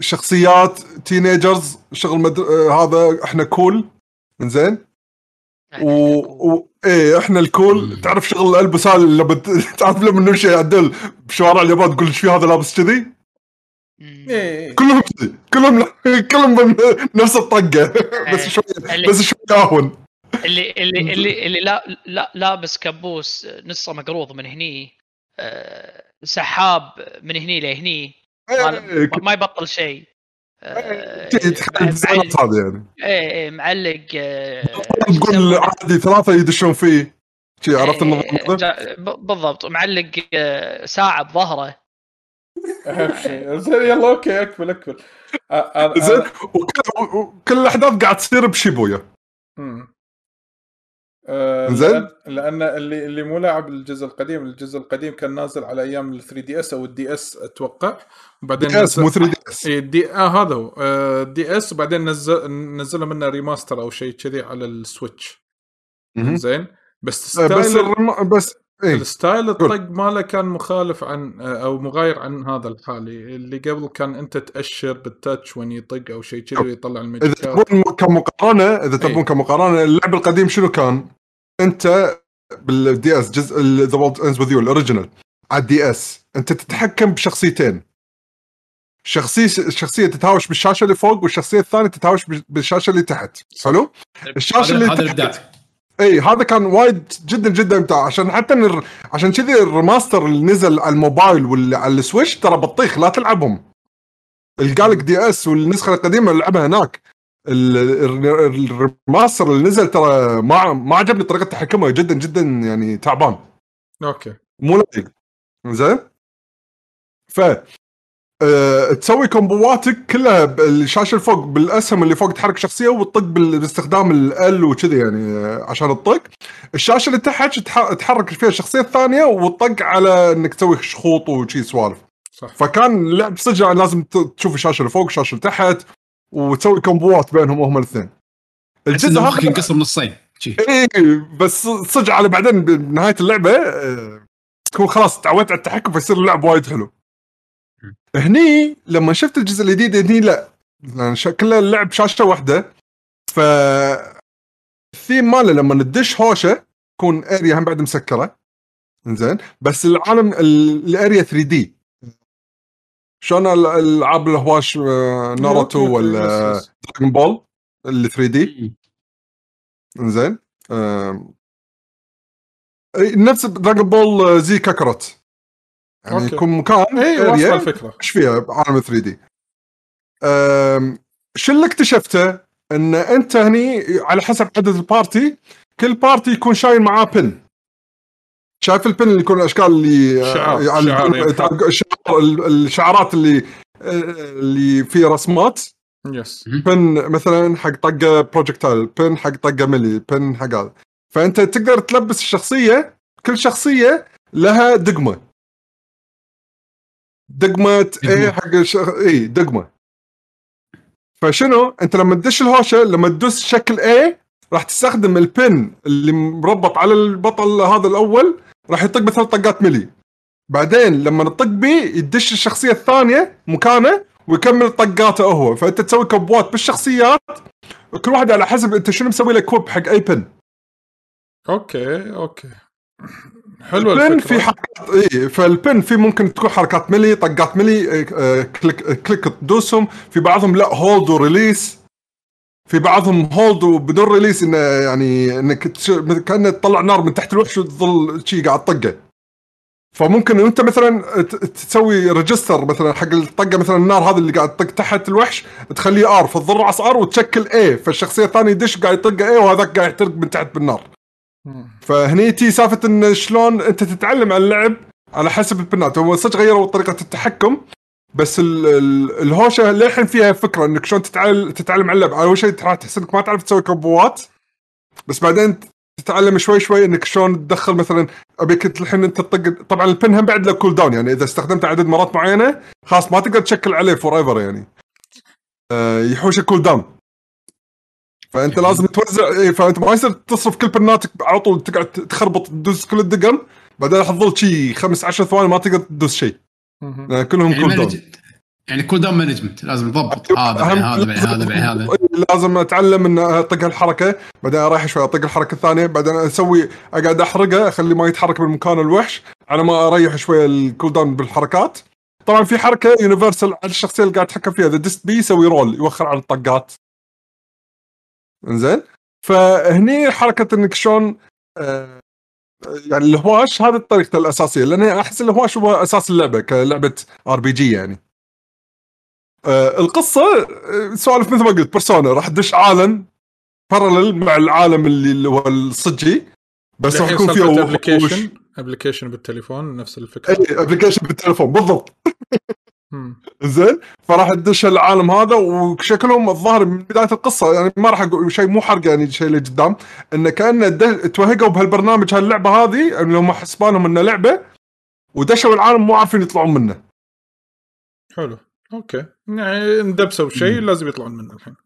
شخصيات teenagers شغل مد... آه، هذا إحنا cool زين و... و... إيه إحنا ال cool مم. تعرف شغل البس هذا اللي بت... تعرف لما نمشي عدل بشوارع اليابان تقول إيش في هذا لابس كذي. إيه. كلهم كذي كلهم كلهم من نفس الطقة بس شوي اللي- بس شوي اهون اللي اللي اللي اللي لا لا لابس كبوس نصه مقروض من هني آه، سحاب من هني لهني ما, إيه، ما يبطل شيء. معلق- الديزاينات هذه يعني. إيه إيه، معلق آه، تقول؟ عادي ثلاثة يدشون فيه. شي عرفت إيه، النظام هذا؟ بالضبط معلق آه، ساعة بظهره. زين يلا أوكي أكمل أكمل. زين وكل الاحداث قاعد تصير بشيبويا. آه، زين. لأن اللي اللي مو لاعب الجزء القديم الجزء القديم كان نازل على أيام ال 3 DS أو ال DS أتوقع. وبعدين DS مو 3 DS اي دي آه هذا هو. آه DS وبعدين نزل نزلوا منه remaster أو شيء كذي على ال Switch. زين؟ بس آه، بس الرم... بس إيه ال style. الطق ماله كان مخالف عن أو مغاير عن هذا الحالي اللي قبل كان أنت تأشر بال touch وين يطق أو شيء كذي ويطلع إذا الميجيكات تبون كمقارنة إذا تبون إيه. كمقارنة اللعب القديم شنو كان؟ أنت بال DS جزء The World Ends with You ال original على ال DS أنت تتحكم بشخصيتين شخصيه شخصية تتهاوش بالشاشة اللي فوق والشخصية الثانية تتهاوش بالشاشة اللي تحت حلو؟ الشاشة اللي هذا الابداع اي هذا كان وايد جدا جدا. ممتع عشان حتى الر... عشان كذي ال remaster اللي نزل على الموبايل واللي على السويتش ترى بطيخ لا تلعبهم. القالك دي إس والنسخة القديمة العبها هناك ال- ال- ال remaster اللي نزل ترى ما ما عجبني طريقة تحكمه جدا جدا يعني تعبان. okay. مو لطيف زين؟ ف أه تسوي كومبواتك كلها بالشاشة اللي فوق بالأسهم اللي فوق تحرك شخصية وتطق باستخدام ال وكذي يعني آه، عشان تطق الشاشة اللي تحت تح- تحرك فيها الشخصية الثانية وتطق على إنك تسوي خطوط وشي سوالف صح فكان اللعب صدق يعني لازم ت- تشوف الشاشة اللي فوق الشاشة اللي تحت وتسوي كومبوات بينهم هم الاثنين إنه مخك ينقسم نصين. اي بس صدق على بعدين بنهاية اللعبة آه، تكون خلاص تعودت على التحكم فيصير اللعب وايد حلو. هني لما شفت الجزء الجديد هني لا لأن شا- كله اللعب شاشة واحدة. ف الثيم ماله لما ندش هوشة تكون area هم بعد مسكرة. زين بس العالم ال- ال area 3D شلون ال- الألعاب الهواش آه، ناروتو ولا. دراجون بول اللي 3D زين نفس دراجون بول زي كاكروت يعني okay. يكون مكان اي واصلة الفكرة. إيش فيها؟ بعالم 3D. شو اللي اكتشفته؟ إن أنت هني على حسب عدد ال party كل party يكون شايل معاه pin شايف ال pin اللي يكون الأشكال اللي شعار- يعني شعار الشعارات اللي اللي فيه رسمات. yes pin مثلا حق طقة projectile pin حق طقة melee pin حق هذا. فأنت تقدر تلبس الشخصية كل شخصية لها دقمة. دقمة دقمة. إيه حق الشخ... إي دقمة. فشنو؟ أنت لما تدش الهوشة لما تدوس شكل إيه راح تستخدم ال pin اللي مربط على البطل هذا الأول راح يطق مثلا طقات melee. بعدين لما نطق بيه يدش الشخصية الثانية مكانه ويكمل طقاته هو. فأنت تسوي كومبوات بالشخصيات وكل واحد على حسب أنت شنو مسوي له combo حق أي pin. okay okay. حلوة ال pin في حركات اي فال pin في ممكن تكون حركات melee طقات melee آه، آه، click click تدوسهم. في بعضهم لا hold و release في بعضهم hold وبدون release انه يعني إنك كأنه تطلع نار من تحت الوحش وتظل شي قاعد تطقه. فممكن أنت مثلا تسوي register مثلا حق الطقة مثلا النار هذا اللي قاعد تطق تحت الوحش تخليه ار رأس ار وتشكل اي فالشخصية الثانية يدش قاعد يطقه اي وهذاك قاعد يحترق من تحت بالنار. فهني تي سالفة إن شلون أنت تتعلم على اللعب على حسب البنات. هو صدق غيروا طريقة التحكم بس ال ال الهوشة للحين فيها فكرة إنك شلون تتعلم تتعلم على اللعب. أول شيء تحس إنك ما تعرف تسوي كومبوات بس بعدين تتعلم شوي شوي إنك شلون تدخل مثلا. ابيك الحين أنت تطق طبعا ال pin هم بعد له cooldown يعني إذا استخدمت عدد مرات معينة خلاص ما تقدر تشكل عليه forever يعني. آه يحوش ال cooldown فأنت لازم توزع إيه، فأنت ما يصير تصرف كل بناتك على طول تقعد تخربط تدوس كل الدقم بعدين راح تظل شي خمس عشر ثواني ما تقدر تدوس شيء كلهم يعني cooldown يعني cooldown management لازم تضبط. هذا بعدين هذا بعدين هذا بعدين هذا. لازم أتعلم ان أطق الحركه بعدين أريح شوي أطق الحركة الثانية بعدين أسوي أقعد أحرقه أخليه ما يتحرك من مكان الوحش على ما أريح شوية ال cooldown بالحركات. طبعا في حركة universal على الشخصية اللي قاعد اتحكم فيها اذا دست B يسوي roll يوخر على الطقات. إنزين؟ فهني حركة إنك شلون آه، يعني الهواش هذه طريقته الأساسية لأن أحس الهواش هو أساس اللعبة كلعبة RPG يعني. آه، القصة آه، سوالف مثل ما قلت بيرسونا راح تدش عالم parallel مع العالم اللي, هو الصجي بس راح يكون فيه application application بالتليفون نفس الفكرة. اي application بالتليفون بالضبط. زين؟ فراح تدش العالم هذا وشكلهم الظاهر من بداية القصة يعني ما راح أقول شيء مو حرق يعني شيء اللي قدام انه كانه توهقوا بهالبرنامج هاللعبة هذه اللي هم حسبانهم إنه لعبة ودشوا العالم مو عارفين يطلعون منه. حلو. okay. يعني اندبسوا بشيء لازم يطلعون منه الحين.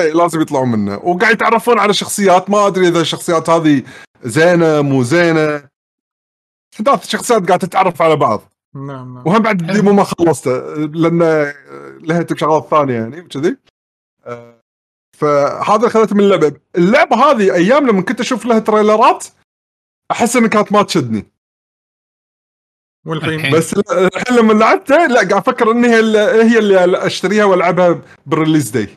إي لازم يطلعون منه. وقاعد يتعرفون على شخصيات ما أدري إذا الشخصيات هذه زينة مو زينة. أحداث الشخصيات قاعد تتعرف على بعض. نعم نعم. وهم بعد ال demo ما خلصته لأن لهيت بشغلات ثانية يعني وكذي. آه، فهذا اللي خذته من اللعبة. اللعبة هذه أيام لما كنت أشوف لها تريلرات أحس انها كانت ما تشدني. والحين؟ الحين. بس ال- الحين لما لعبتها لا قاعد أفكر إن هي اللي هي اللي أشتريها وألعبها بال release day.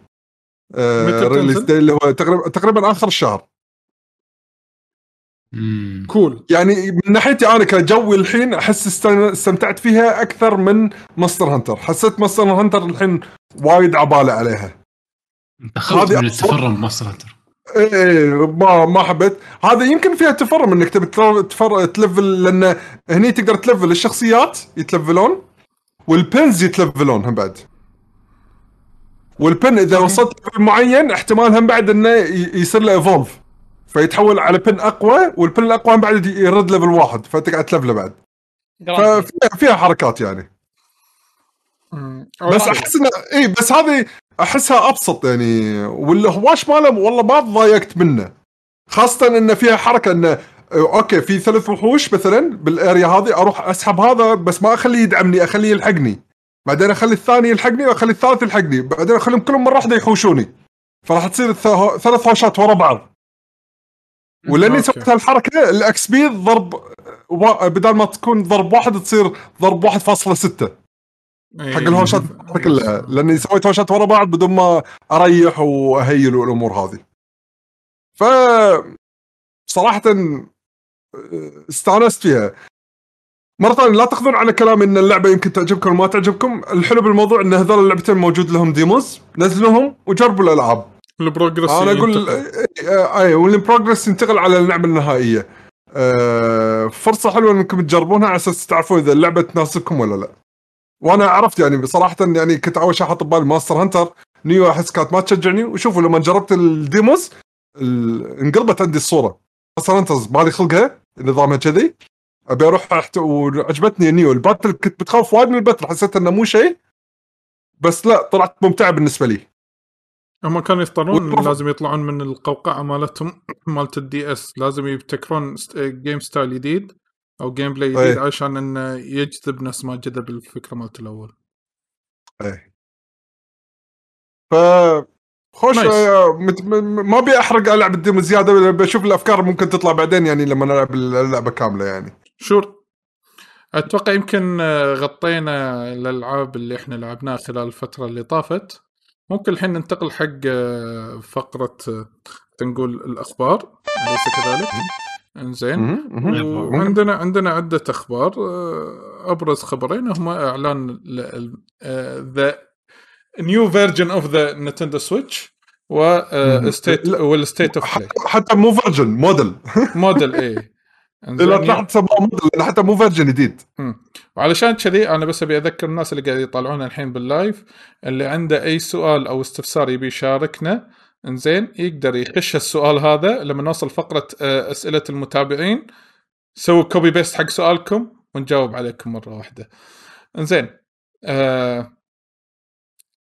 متى release؟ day اللي هو تقريبا تقريبا آخر الشهر مم. cool. يعني من ناحيتي أنا كجوي الحين أحس استمتعت فيها أكثر من مونستر هانتر. حسيت مونستر هانتر الحين وايد عبالة عليها. هذه من التفرم مونستر هانتر. إيه ما ما حبيت. هذا يمكن فيها تفرم إنك تبي تفر- تلفل لأن هني تقدر تلفل الشخصيات يتلفلون وال pins يتلفلون هم بعد. وال pin إذا وصلت level معين احتمال هم بعد إنه يصير له evolve فيتحول على pin أقوى وال pin الأقوى بعد يرد level واحد فانت قاعد تلفله بعد ففيها فيها حركات يعني. بس أحس انه إي بس هذه أحسها أبسط يعني والهواش ماله والله ما تضايقت منه. خاصة انه فيها حركة إنه okay في ثلاث وحوش مثلا بال area هذه أروح أسحب هذا بس ما أخليه يدعمني أخليه يلحقني. بعدين أخلي الثاني يلحقني وأخلي الثالث يلحقني. بعدين أخليهم كلهم مرة واحدة يحوشوني. فراح تصير ثلاث هوشات ورا بعض. ولاني. سويت هالحركة ال XP ضرب بدل ما تكون ضرب واحد تصير ضرب 1.6 إيه. حق الهوشات كلها لأني سويت هوشات ورا بعض بدون ما أريح وأ heal والامور هذه. ف صراحة استانست فيها. مرة ثانية لا تأخذون على كلام إن اللعبة يمكن تعجبكم وما تعجبكم. الحلو بالموضوع إن هذول اللعبتين موجود لهم demos نزلوهم وجربوا الألعاب. ال progress أنا أقول. اي وال progress ينتقل على اللعبة النهائية. آه، فرصة حلوة إنكم تجربونها على أساس تعرفون إذا اللعبة تناسبكم ولا لا. وأنا عرفت يعني بصراحه يعني كنت أول شيء حاط ببالي Monster Hunter. NEO أحس كانت ما تشجعني. وشوفوا لما جربت ال demos ال- انقلبت عندي الصورة. Monster Hunter مالي خلقها نظامها كذي. أبي أروح أحت... وعجبتني NEO. ال battle كنت بتخوف وايد من ال battle حسيت إنه مو شيء. بس لا طلعت ممتعة بالنسبة لي. هم كانوا يضطرون لازم يطلعون من القوقعة مالتهم مالت ال DS لازم يبتكرون game style جديد أو gameplay جديد أي. عشان إنه يجذب نفس ما جذب الفكرة مالت الأول. إيه. ف خوش. آه، مت... ما أبي أحرق العب ال demo زيادة بشوف الأفكار ممكن تطلع بعدين يعني لما نلعب اللعبة كاملة يعني. sure أتوقع يمكن آه، غطينا الألعاب اللي إحنا لعبناها خلال الفترة اللي طافت. ممكن الحين ننتقل حق آه، فقرة آه، نقول الأخبار أليس كذلك؟ إنزين. وعندنا عندنا عدة أخبار آه، أبرز خبرين هما إعلان the new version of the Nintendo Switch و State لا. وال State of Play حتى مو version model موديل اي لا تحت سموه موديل لأن حتى مو version جديد. وعلشان كذي أنا بس أبي أذكر الناس اللي قاعد يطالعونا الحين بال live اللي عنده أي سؤال أو استفسار يبي يشاركنا إنزين يقدر يخش السؤال هذا لما نوصل فقرة آه، أسئلة المتابعين. سووا copy paste حق سؤالكم ونجاوب عليكم مرة واحدة. إنزين آه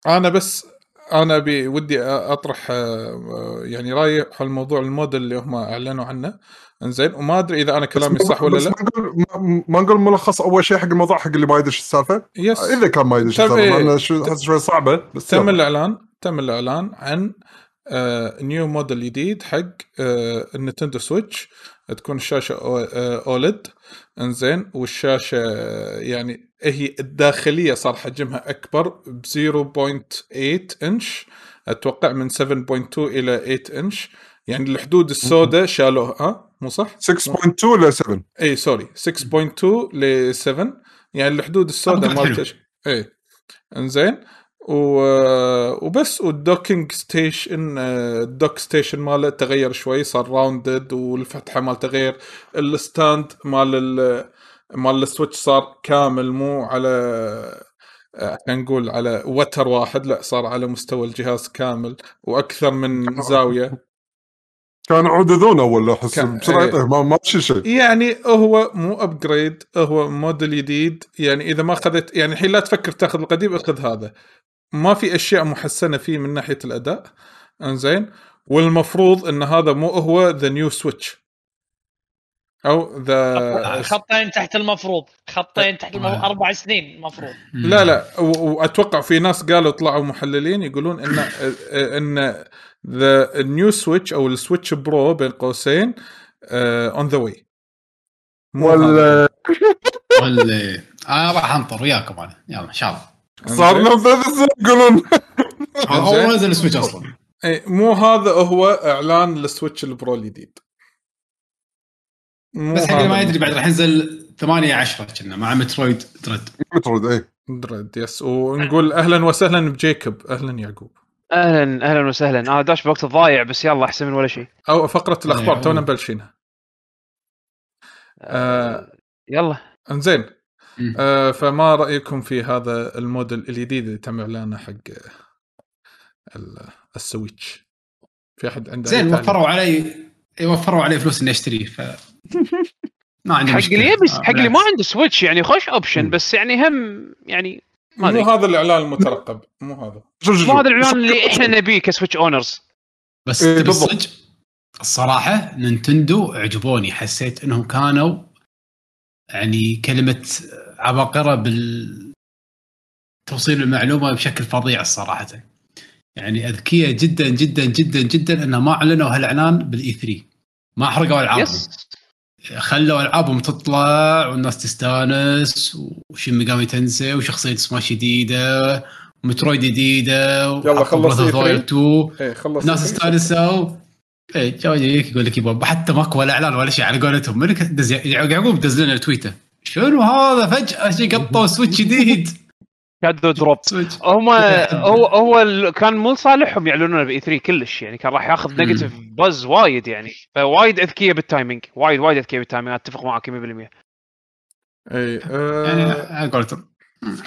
أنا بس أنا ابي ودي أطرح آه، يعني رأيي حول موضوع الموديل اللي هم أعلنوا عنه. إنزين وما أدري إذا أنا كلامي صح ولا بس لا. ما نقول ما- ما نقول ملخص أول شيء حق الموضوع حق اللي ما يدري شو السالفة. yes. إذا كان ما طيب، السالفة احس شوي صعبة بس تم يلا. الإعلان تم الإعلان عن آه new model جديد حق آه ال Nintendo Switch. تكون الشاشة OLED. انزين والشاشة يعني هي الداخلية صار حجمها أكبر ب 0.8 إنش أتوقع من 7.2 إلى 8 إنش. يعني الحدود السوداء شالوها ها مو صح؟ 6.2 ل 7 إي sorry 6.2 ل 7 يعني الحدود السوداء أبقى حلو. مالت إي انزين. و... وبس وال docking station ال dock station ماله تغير شوي صار rounded والفتحة مالته غير ال stand مال ال... مال ال Switch صار كامل مو على آه، خلينا نقول على وتر واحد لا صار على مستوى الجهاز كامل وأكثر من زاوية. كانوا عددون اول أحس كان- بسرعة إيه. ما ما شي شيء. يعني هو مو upgrade هو موديل جديد يعني إذا ما اخذت يعني الحين لا تفكر تاخذ القديم أخذ هذا. ما في أشياء محسنة فيه من ناحية الأداء. إنزين. والمفروض إن هذا مو هو the new Switch أو the خطين تحت المفروض. خطين تحت المفروض. أربع سنين المفروض. لا لا. واتوقع في ناس قالوا طلعوا محللين يقولون ان إن the new Switch أو ال Switch Pro بين قوسين on the way ولا ولا أنا راح أنطر وياكم أنا. يلا إن شاء الله. صار لهم ثلاث سنين يقولون هو هو نزل ال Switch أصلا. اي إيه، مو هذا هو إعلان ال Switch ال Pro الجديد. بس حق اللي ما. يدري بعد راح ينزل 8 10 كنا مع Metroid Dread. Metroid اي Dread yes. ونقول أهلا وسهلا بجيكوب أهلا يعقوب. أهلا أهلا وسهلا. أنا داش بوقت ضايع بس يلا أحسن من ولا شيء. أو فقرة الأخبار أيوه. تونا مبلشينها. آه. يلا. إنزين. آه فما رأيكم في هذا الموديل الجديد اللي تم إعلانه حق ال- ال Switch في أحد عنده زين؟ وفروا علي وفروا علي فلوس اني اشتريه ف ما عندي حق مشكلة. اللي يبي آه، حق اللي ما. عنده Switch يعني خوش option. بس يعني هم يعني ما مو هذا الإعلان المترقب مو هذا مو هذا. الإعلان اللي إحنا نبيه ك Switch owners بس إيه، الصراحة Nintendo عجبوني حسيت إنهم كانوا يعني كلمة عباقره بال توصيل المعلومة بشكل فظيع الصراحة. يعني أذكياء جدا جدا جدا جدا انهم ما أعلنوا هالإعلان بال E 3 ما حرقوا ألعابهم. yes. خلوا ألعابهم تطلع والناس تستانس و Shin Megami Tensei وشخصية سماش جديدة و Metroid جديدة يلا خلص Breath of the E3. Wild 2 إيه خلص الناس استانسوا. إيه جاي يجيك يقول لك يبا حتى ماكو ولا إعلان ولا شيء على قولتهم. منك دز يعقوب دز لنا تويته شنو هذا؟ فجأة شي قطوا Switch جديد shadow drop هم هو هو كان مو صالحهم يعلنونه ب E 3 كلش يعني كان راح ياخذ. negative buzz وايد يعني. فوايد أذكياء بال timing وايد وايد أذكياء بال timing أتفق معك 100% إي يعني على قولتهم.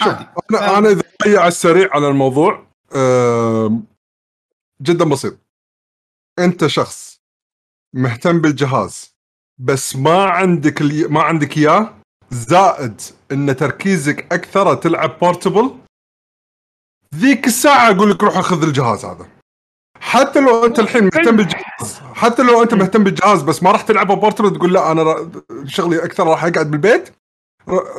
عادي. أنا أنا إذا ضيع على السريع على الموضوع جدا بسيط. أنت شخص مهتم بالجهاز بس ما عندك. ما عندك إياه زائد إن تركيزك أكثر تلعب بورتبل ذيك الساعة أقول لك روح أخذ الجهاز هذا. حتى لو أنت الحين مهتم بالجهاز حتى لو أنت مهتم بالجهاز بس ما راح تلعبه بورتبل تقول لا أنا شغلي أكثر راح اقعد بالبيت.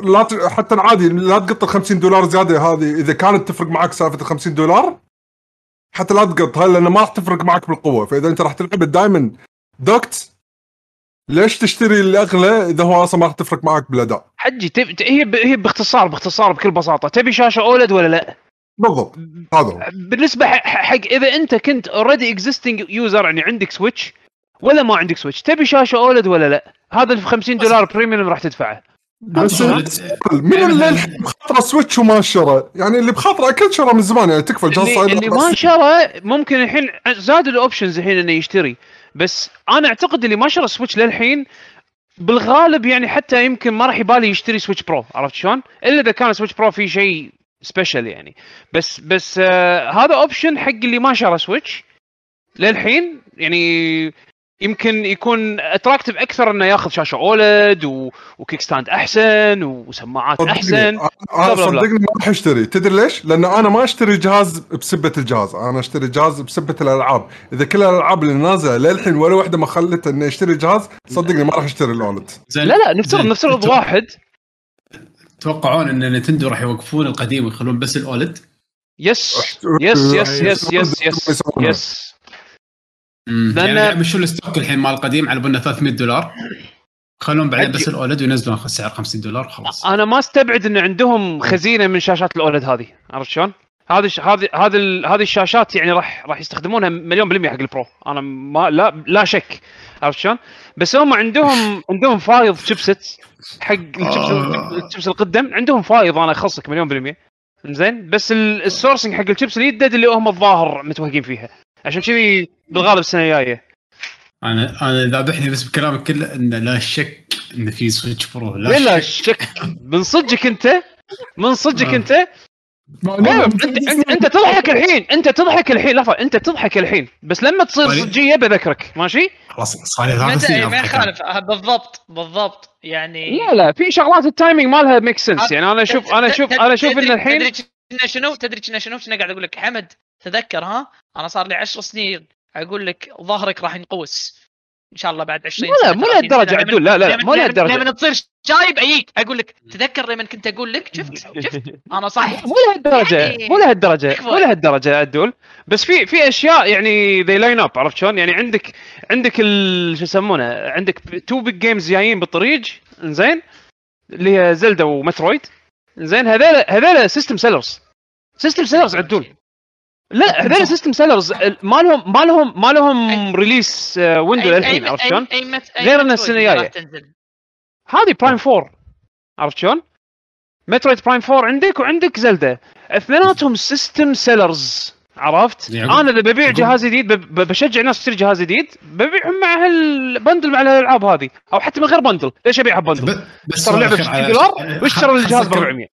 لا. حتى عادي لا تقط ال 50 دولار زيادة هذه إذا كانت تفرق معك سالفة ال 50 دولار حتى لا تقطها لأن ما راح تفرق معك بالقوة. فإذا أنت راح تلعب الدايم docked ليش تشتري الأغلى إذا هو أصلا ما راح تفرق معك بالاداء حجي تب... هي ب... هي باختصار باختصار بكل بساطة. تبي شاشة OLED ولا لا؟ بالضبط. هذا هو. بالنسبة ح- حق إذا أنت كنت already existing user يعني عندك Switch ولا ما عندك Switch تبي شاشة OLED ولا لا؟ هذا ال 50 دولار premium راح تدفعه. بس من اللي بخاطره Switch وما شرى؟ يعني اللي بخاطره أكيد شرى من زمان يعني تكفى الجهاز اللي, اللي ما شرى ممكن الحين زادوا ال options الحين إنه يشتري. بس أنا أعتقد اللي ما شرى Switch للحين بالغالب يعني حتى يمكن ما راح يبالي يشتري Switch Pro عرفت شلون؟ إلا إذا كان Switch Pro فيه شيء special يعني بس بس آه هذا option حق اللي ما شرى Switch للحين يعني يمكن يكون attractive أكثر إنه ياخذ شاشة OLED و... و kickstand أحسن وسماعات صدقني أحسن أنا بلا بلا. صدقني ما راح أشتري تدري ليش؟ لأن أنا ما أشتري جهاز بسبة الجهاز أنا أشتري جهاز بسبة الألعاب إذا كل الألعاب اللي نازلة للحين ولا واحدة ما خلت إني أشتري جهاز صدقني ما راح أشتري ال OLED زين لا لا نفترض. نفترض واحد تتوقعون إن Nintendo راح يوقفون القديم ويخلون بس ال OLED؟ yes yes yes yes yes yes yes لأن- يعني يمشون ال stock الحين مال القديم؟ على بالنا 300 دولار. خلون بعدين بس ال OLED وينزلون سعر 50 دولار خلاص. أنا ما أستبعد إن عندهم خزينة من شاشات ال OLED هذه. عرفت شلون؟ هذه هذه هذه هذه الشاشات يعني راح راح يستخدمونها مليون بالمية حق ال Pro. أنا ما لا لا شك. عرفت شلون؟ بس هم عندهم عندهم فايض chipset حق الشيبس الشيبس القدم. عندهم فايض أنا أخصك مليون بالمية. زين بس ال- ال sourcing حق الشيبس الجدد اللي هم الظاهر متوهقين فيها. عشان كذي بالغالب السنة الجاية. أنا أنا ذابحني بس بكلامك كله إن لا شك إن في Switch Pro لا بلا شك. شك؟ من صدقك أنت؟ من صدقك آه. أنت؟ أنت أنت تضحك الحين أنت تضحك الحين. لحظة أنت تضحك الحين. بس لما تصير طيب. صجيه بذكرك ماشي؟ خلاص صار لي ثلاث متى؟ سنين ما يخالف آه، بالضبط بالضبط. يعني لا لا في شغلات ال timing مالها make sense يعني أنا أشوف أنا أشوف أنا أشوف إن الحين تدري شنو؟ تدري شنو كنا قاعد أقول لك حمد تذكر ها؟ أنا صار لي 10 سنين. أقول لك ظهرك راح ينقوس. إن شاء الله بعد 20 لا، سنة مو 30 لهالدرجة سنة. عدول، لا، لا، لا، مو لهالدرجة. لمن تصير شايب اجيك أقول لك تذكر لما كنت أقول لك؟ شفت شفت. أنا صح مو لهالدرجه يعني- مو لهالدرجه. مو لهالدرجه عدول. بس في في أشياء يعني ذي lineup عرفت شلون؟ يعني عندك عندك ال- شو يسمونه؟ عندك two big games جايين بالطريق زين اللي هي Zelda و Metroid زين هذول هذول system sellers system sellers عدول. لا هذول system sellers ما لهم ما لهم ما لهم release window للحين عرفت شلون؟ غير راح جاية. تنزل. هذه Prime 4 عرفت شلون؟ Metroid Prime 4 عندك وعندك Zelda اثنيناتهم system sellers عرفت؟ يعني أنا إذا ببيع جهاز جديد بشجع ناس تشتري جهاز جديد ببيعهم مع هال bundle مع الألعاب هذه أو حتى من غير bundle ليش أبيعها bundle؟ بس اشترى اللعبة ب 60 دولار واشترى الجهاز ب 400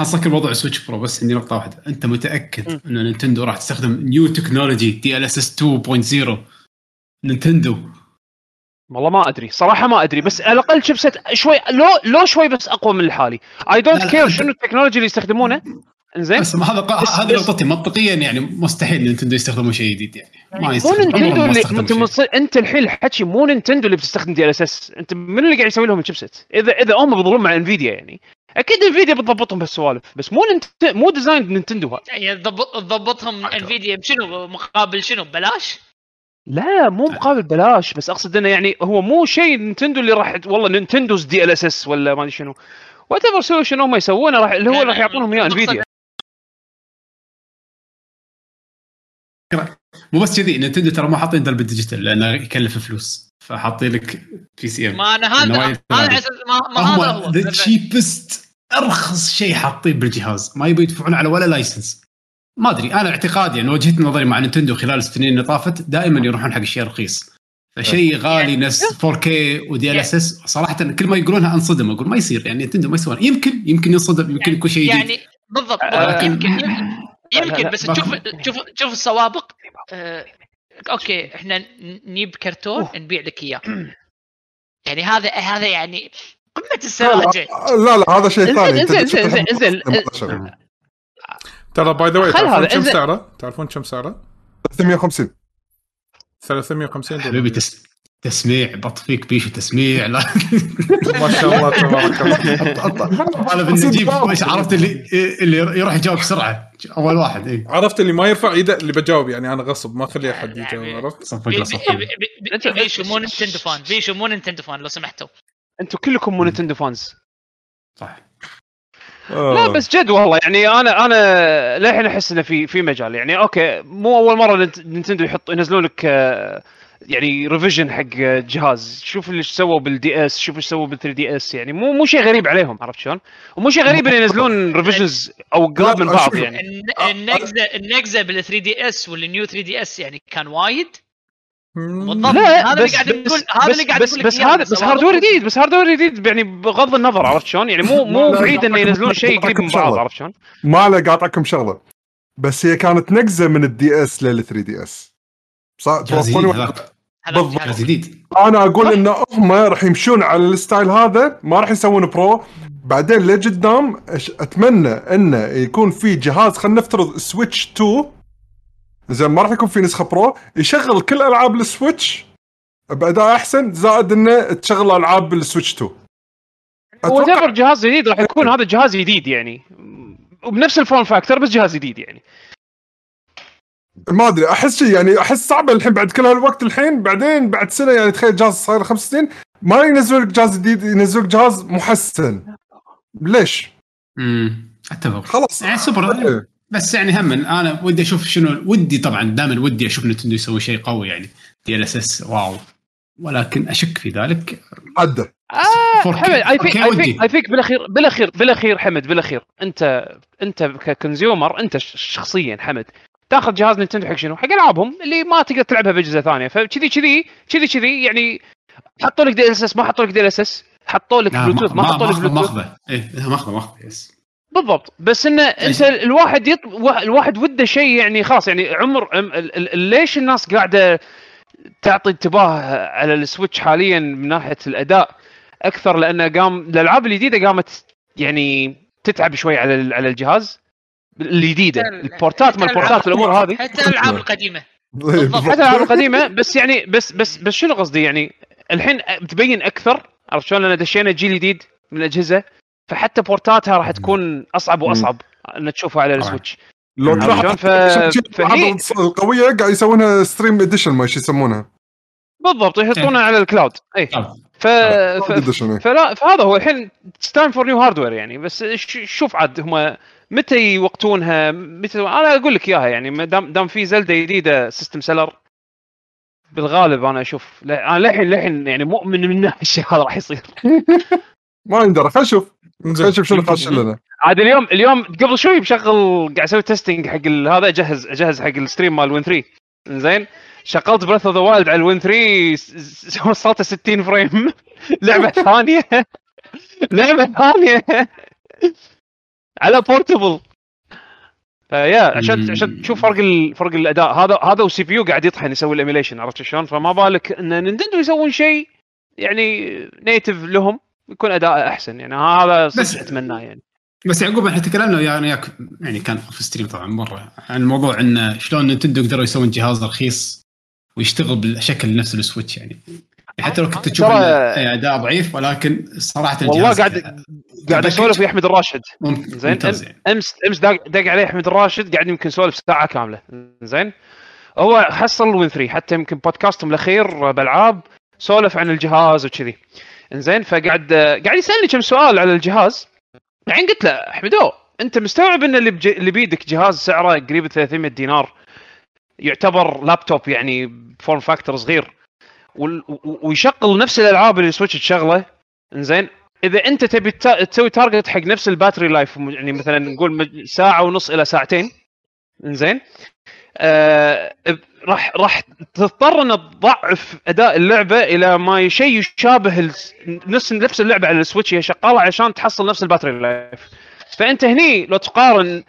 اسكر موضوع Switch Pro بس عندي نقطة واحدة. أنت متأكد أن Nintendo راح تستخدم new technology DLSS 2.0 Nintendo. والله ما أدري. صراحة ما أدري بس على الأقل chipset شوي لو لو شوي بس أقوى من الحالي. I don't care أنت- شنو ال technology اللي يستخدمونه. إنزين. بس هذا هذه نقطتي. منطقيا يعني مستحيل Nintendo يستخدموا شيء جديد يعني. ما مو Nintendo اللي انت. أنت الحين الحكي مو Nintendo اللي بتستخدم DLSS أنت من اللي قاعد يسوي لهم ال chipset إذا إذا هم بيضلون مع Nvidia يعني. أكيد Nvidia بتضبطهم بهالسوالف بس مو ننت... مو design Nintendo هذا يعني تضبط- تضبطهم Nvidia بشنو؟ مقابل شنو؟ ببلاش؟ لا مو مقابل بلاش بس أقصد إنه يعني هو مو شيء Nintendo اللي راح والله Nintendo's DLSS ولا ما أدري شنو. whatever solution هم يسوونه راح اللي هو راح يعطونهم إياه Nvidia مو بس كذي Nintendo ترى ما حاطين درب ال digital لأنه يكلف فلوس. فحاطين لك PCM ما أنا هذا ما, هذا هو ذا chipset أرخص شيء حاطين بالجهاز. ما يبي يدفعون على ولا license ما أدري أنا اعتقادي يعني وجهة نظري مع Nintendo خلال السنين اللي طافت دائما يروحون حق الشيء رخيص. فشيء غالي نفس 4K و DLSS صراحة كل ما يقولونها أنصدم أقول ما يصير يعني Nintendo ما يسوون. يمكن يمكن ينصدم يمكن يكون شيء جديد. يعني بالضبط. يمكن يمكن, بس تشوف تشوف تشوف السوابق. آه، okay إحنا نجيب كرتون نبيع لك إياه. يعني هذا هذا يعني قمة السذاجه لا لا هذا شيء ثاني. تشوف انزين الحين انزين ما شغل. ترى by the way تعرفون كم. سعره؟ تعرفون كم سعره؟ 350 350 حبيبي دولار. تس... تسميع بط فيك بيشو تسميع لا. ما شاء الله تبارك الله. يجيب وش عرفت اللي اللي يروح يجاوب بسرعة؟ أول واحد اي عرفت اللي ما يرفع إيده اللي بجاوب يعني أنا غصب ما أخلي أحد يجاوب عرفت؟ صفق صفق بي- بي- بي- بيشو مو نينتندو فان بيشو مو نينتندو فان لو سمحتوا. أنتم كلكم مو نينتندو فانز صح. لا بس جد والله يعني أنا أنا للحين أحس إنه في في مجال. يعني أوكي مو أول مرة نت- نينتندو يحط ينزلون لك آه، يعني revision حق جهاز شوف اللي سووا بال DS شوف إيش سووا بال 3DS يعني مو مو شيء غريب عليهم عرفت شلون؟ ومو شيء غريب ان ينزلون revisions أو قراب من بعض. يعني الن- النقزه النقزة بال 3DS وال New 3DS يعني كان وايد بالضبط لا هذا اللي بس قاعد بس نقول هذا بس اللي قاعد بس, بس. هذا بس. hardware جديد بس hardware جديد يعني بغض النظر عرفت شلون؟ يعني مو مو بعيد إنه ينزلون شيء قريب من بعض. عرفت شلون؟ ما له قاطعكم شغلة بس هي كانت نقزة من ال DS لل 3DS صح جهاز بالضبط. جديد. أنا أقول إن هم راح يمشون على الستايل هذا ما راح يسوون Pro. بعدين لقدام أتمنى إنه يكون في جهاز خلينا نفترض سويتش 2 زين ما راح يكون في نسخة Pro. يشغل كل ألعاب السويتش بأداء أحسن زائد إنه تشغل ألعاب بالسويتش 2 what أتوقع جهاز جديد راح يكون هذا جهاز جديد يعني. وبنفس ال form factor بس جهاز جديد يعني. ما أدري أحس شيء يعني أحس صعبة الحين بعد كل هالوقت الحين بعدين بعد سنة يعني تخيل جهاز صار له خمس سنين ما ينزلون لك جهاز جديد ينزلون لك جهاز محسن. ليش؟ امم أتفق. خلاص. يعني سوبر إيه. بس يعني هم أنا ودي أشوف شنو ودي طبعا دائما ودي أشوف نينتندو يسوي شيء قوي يعني. DLSS wow. ولكن أشك في ذلك. عدى آه 4K حمد I think 4K I. think I think بالأخير بالأخير بالأخير حمد بالأخير. أنت أنت ك consumer أنت شخصيا حمد. تاخذ جهاز نينتندو حق شنو؟ حق ألعابهم اللي ما تقدر تلعبها بأجهزة ثانية. فكذي كذي كذي كذي يعني حطوا لك DLSS ما حطوا لك DLSS حطوا لك بلوتوث ما حطوا لك بلوتوث ماخذه إيه ماخذه ماخذه yes. بالضبط. بس انه أنت الواحد يط... وا- الواحد وده شيء يعني خلاص يعني عمر ليش الناس قاعدة تعطي انتباه على السويتش حاليا من ناحية الأداء أكثر؟ لأنه قام الألعاب الجديدة قامت يعني تتعب شوي على على الجهاز. الجديدة ال port ات مال ال port ات والامور هذه. حتى الألعاب القديمة. إيه، بالضبط. حتى الألعاب القديمة بس يعني بس بس بس شنو قصدي؟ يعني الحين تبين أكثر عرفت شلون؟ لأن دشينا جيل جديد من الأجهزة فحتى port اتها راح تكون أصعب وأصعب ان تشوفها على. السويتش. لو شلون؟ ف- فهي القويه قاعد يسوونها stream edition ما إيش يسمونها بالضبط يحطونها على ال cloud اي طبعاً. ف... ف... edition فلا فهذا هو الحين time for new hardware يعني بس ش- شوف عاد هم متى يوقتونها؟ متى أنا أقول لك إياها يعني ما دام دام في زلدة جديدة system seller بالغالب أنا أشوف لا- أنا للحين للحين يعني مؤمن من الشيء هذا راح يصير. ما يندرى خلينا نشوف. خلينا نشوف شنو خاش لنا. عاد اليوم اليوم قبل شوي بشغل قاعد أسوي testing حق هذا اجهز اجهز حق ال stream مال Win 3 زين شغلت Breath of the Wild على ال Win 3 س- س- وصلت 60 frame لعبة ثانية. لعبة ثانية. على portable فيا عشان. عشان تشوف فرق ال... فرق الأداء. هذا هذا وال CPU قاعد يطحن يسوي ال emulation عرفت شلون؟ فما بالك إن نينتندو يسوون شيء يعني native لهم يكون أداء أحسن. يعني هذا بس- أتمناه يعني. بس يعقوب إحنا تكلمنا ويا أنا وياك يعني كان في stream طبعا مرة عن موضوع انه شلون نينتندو قدروا يسوون جهاز رخيص ويشتغل بالشكل نفس السويتش يعني. حتى لو كنت تشوف انه أداء ضعيف ولكن صراحة والله قاعد قاعد أسولف ويا أحمد الراشد زين يعني. امس أمس داق دق عليه أحمد الراشد قاعد يمكن سولف ساعة كاملة. زين؟ هو حصل Win 3 حتى يمكن بودكاستهم الأخير بألعاب سولف عن الجهاز وكذي. انزين فقعد قاعد يسألني كم سؤال على الجهاز. بعدين قلت له أحمدو أنت مستوعب إن اللي, بج... اللي بيدك جهاز سعره قريب 300 دينار؟ يعتبر لابتوب يعني form factor صغير. ويشغل نفس الألعاب اللي سويتش تشغله. إنزين إذا أنت تبي تسوي target حق نفس ال battery life يعني مثلا نقول ساعة ونص إلى ساعتين. إنزين آه راح راح تضطر ان تضعف أداء اللعبة إلى ما شيء يشابه نفس نفس اللعبة على السويتش هي شغالة عشان تحصل نفس ال battery life فأنت هني لو تقارن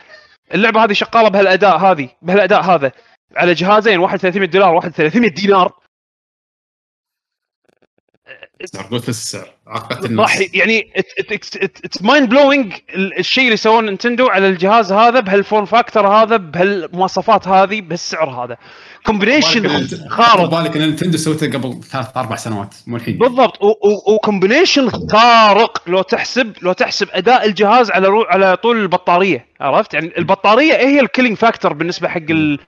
اللعبة هذه شغالة بهالأداء هذه بهالأداء هذا على جهازين واحد 300 دولار واحد 300 دينار. السعر قلت السعر عقدت راح الناس يعني it's mind blowing الشيء اللي سووه نينتندو على الجهاز هذا بهال form factor هذا بهالمواصفات هذه بهالسعر هذا. combination خارق. بالك إن نينتندو سويته قبل ثلاث أربع سنوات مو الحين. بالضبط. و combination خارق. لو تحسب لو تحسب أداء الجهاز على raw على طول البطارية عرفت؟ يعني البطارية هي ال killing factor بالنسبة حق ال...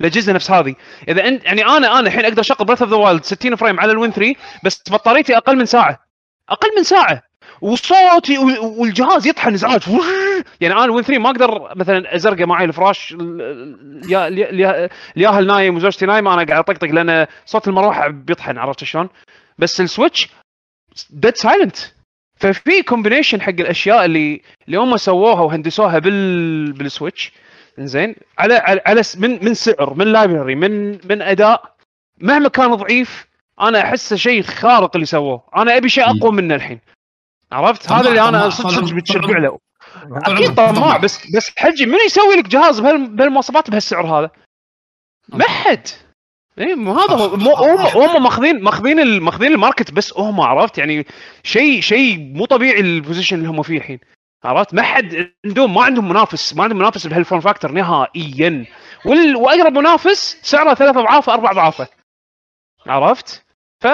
الاجهزه نفس هذه. إذا انت يعني أنا أنا الحين أقدر أشغل Breath of the Wild 60 frame على ال Win 3 بس بطاريتي أقل من ساعة. أقل من ساعة. وصوتي وال- والجهاز يطحن ازعاج يعني أنا ال Win 3 ما أقدر مثلا أزرقه معي الفراش ال- ال- يا- اليا- الياهل نايم وزوجتي نايمة أنا قاعد أطقطق لأن صوت المروحه بيطحن عرفت شلون؟ بس السويتش dead silent ففي combination حق الأشياء اللي اللي هم سووها وهندسوها بال بالسويتش. زين على على, من من سعر من library من من أداء مهما كان ضعيف أنا أحسه شيء خارق اللي سووه. أنا أبي شيء أقوى منه الحين. عرفت؟ هذا اللي أنا. صدق صدق بتشبع له أكيد طماع بس بس حجي من يسوي لك جهاز بهال- بهالمواصفات بهالسعر هذا؟ ما حد. اي مو هذا هم هم ماخذين ماخذين ماخذين ال market بس هم عرفت؟ يعني شيء شيء مو طبيعي ال position اللي هم فيه الحين. عرفت؟ ما حد عندهم ما عندهم منافس. ما عندهم منافس بهال form factor نهائيا. وال... وأقرب منافس سعره ثلاث أضعاف أربع أضعافه. عرفت؟ ف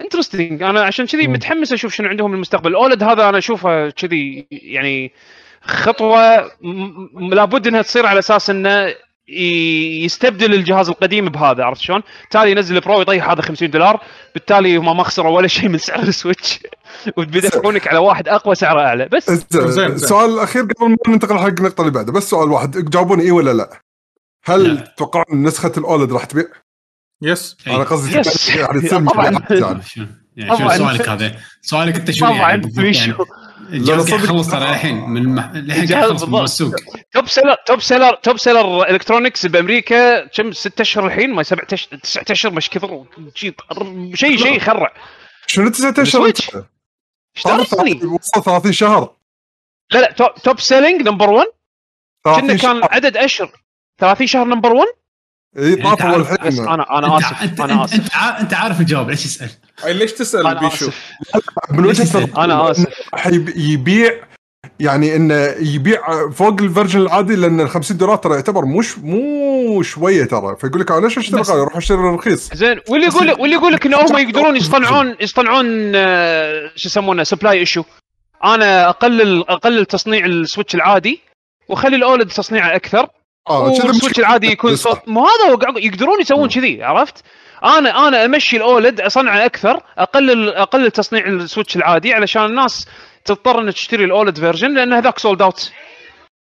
interesting أنا عشان كذي. متحمس أشوف شنو عندهم المستقبل OLED هذا أنا أشوفه كذي يعني خطوة م- لابد إنها تصير على أساس إنه يستبدل الجهاز القديم بهذا عرفت شلون؟ بالتالي ينزل ال Pro يطيح هذا 50 دولار بالتالي هم ما خسروا ولا شيء من سعر ال Switch وبيدفعونك على واحد أقوى سعره أعلى بس زين، زين. السؤال الاخير قبل ما ننتقل حق النقطة اللي بعدها بس سؤال واحد جاوبوني اي ولا لا هل. تتوقعون نسخة ال OLED راح تبيع؟ yes. أنا قصدي يعني طبعاً. يعني. طبعاً. سؤالك هذا؟ سؤالك انت طبعا يعني صدق. يخلص ترى الحين من مح... الحين يخلص من. السوق. top seller top seller top seller electronics بأمريكا كم؟ ست أشهر الحين؟ ما سبع تش... تسعة أشهر مش كثر. شيء شيء يخرع. شنو تسعة أشهر؟ اشتريتني وصل 30 شهر. لا لا top, top selling number 1 كنا 30 كان عدد أشهر. 30 شهر number 1 إي طافوا بس الحين أنا أنا آسف أنا آسف. أنت, عارف الجواب ليش تسال؟ أي ليش تسأل بيشو؟ من وجهة نظري أنا آسف. يبيع يعني إنه يبيع فوق ال version العادي لأن ال 50 دولار ترى يعتبر مش مو شوية ترى. فيقول لك أنا ليش أشتري غالي؟ أروح أشتري رخيص. زين واللي يقول لك واللي يقول لك ان هم يقدرون يصنعون يصنعون آه، شو يسمونه supply issue أنا أقلل أقلل تصنيع ال Switch العادي وأخلي ال OLED تصنيعه أكثر. آه وال Switch. العادي يكون sold out مو هذا يقدرون يسوون كذي عرفت؟ أنا أنا امشي ال OLED اصنعه أكثر اقلل اقلل تصنيع ال Switch العادي علشان الناس تضطر انها تشتري ال OLED version لأن هذاك sold out.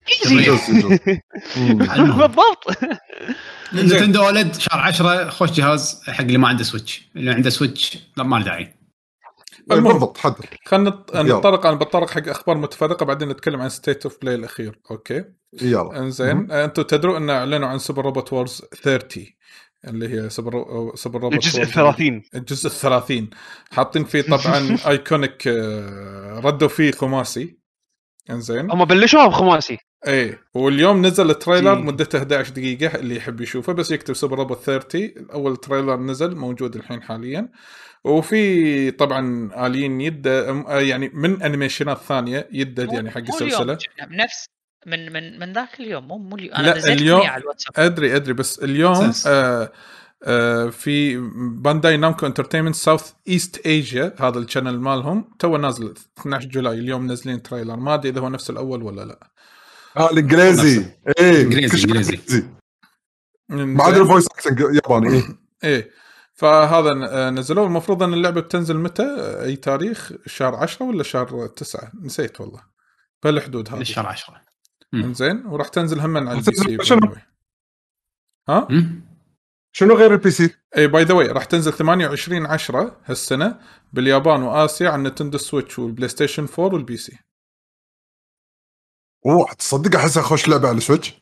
بالضبط. Nintendo OLED شهر 10 خوش جهاز حق اللي ما عنده Switch. اللي عنده Switch لا ما له داعي. المهم. بالضبط حدد خلينا. نتطرق أنا بتطرق حق أخبار متفرقة بعدين نتكلم عن State of Play الأخير. okay؟ يلا. إنزين. أنتم تدرون إن أعلنوا عن Super Robot Wars 30 اللي هي Super Super Robot الجزء Wars. الثلاثين. الجزء الثلاثين. حاطين فيه طبعا iconic آه، ردوا فيه خماسي. إنزين. هم بلشوها بخماسي. إيه. واليوم نزل ال trailer. مدته 11 دقيقة اللي يحب يشوفه بس يكتب Super Robot 30 أول trailer نزل موجود الحين حاليا. وفي طبعا الين يد يعني من انيميشنات ثانية يدد يعني حق السلسلة. نفس من من من ذاك اليوم مو مو اليوم. أنا نزلت اليوم- اليوم على الواتساب. أدري أدري بس اليوم. آه آه في Bandai Namco Entertainment Southeast Asia هذا ال channel مالهم تو نازل 12 July. اليوم نازلين trailer. ما أدري إذا هو نفس الأول ولا لا. آه الإنجليزي. إيه شيء إنجليزي. ما عدا ال voice acting ياباني. إيه. إيه. فهذا آه، نزلوه. المفروض إن اللعبة بتنزل متى؟ أي تاريخ؟ شهر 10 ولا شهر 9 نسيت والله. بهالحدود هذه. الشهر 10 زين وراح تنزل هم على ال PC شنو؟ ها. شنو غير ال PC؟ اي by the way راح تنزل 28 10 هالسنة باليابان وآسيا على ال Nintendo Switch وال PlayStation 4 وال PC. أوه تصدق أحسها خوش لعبة على ال Switch؟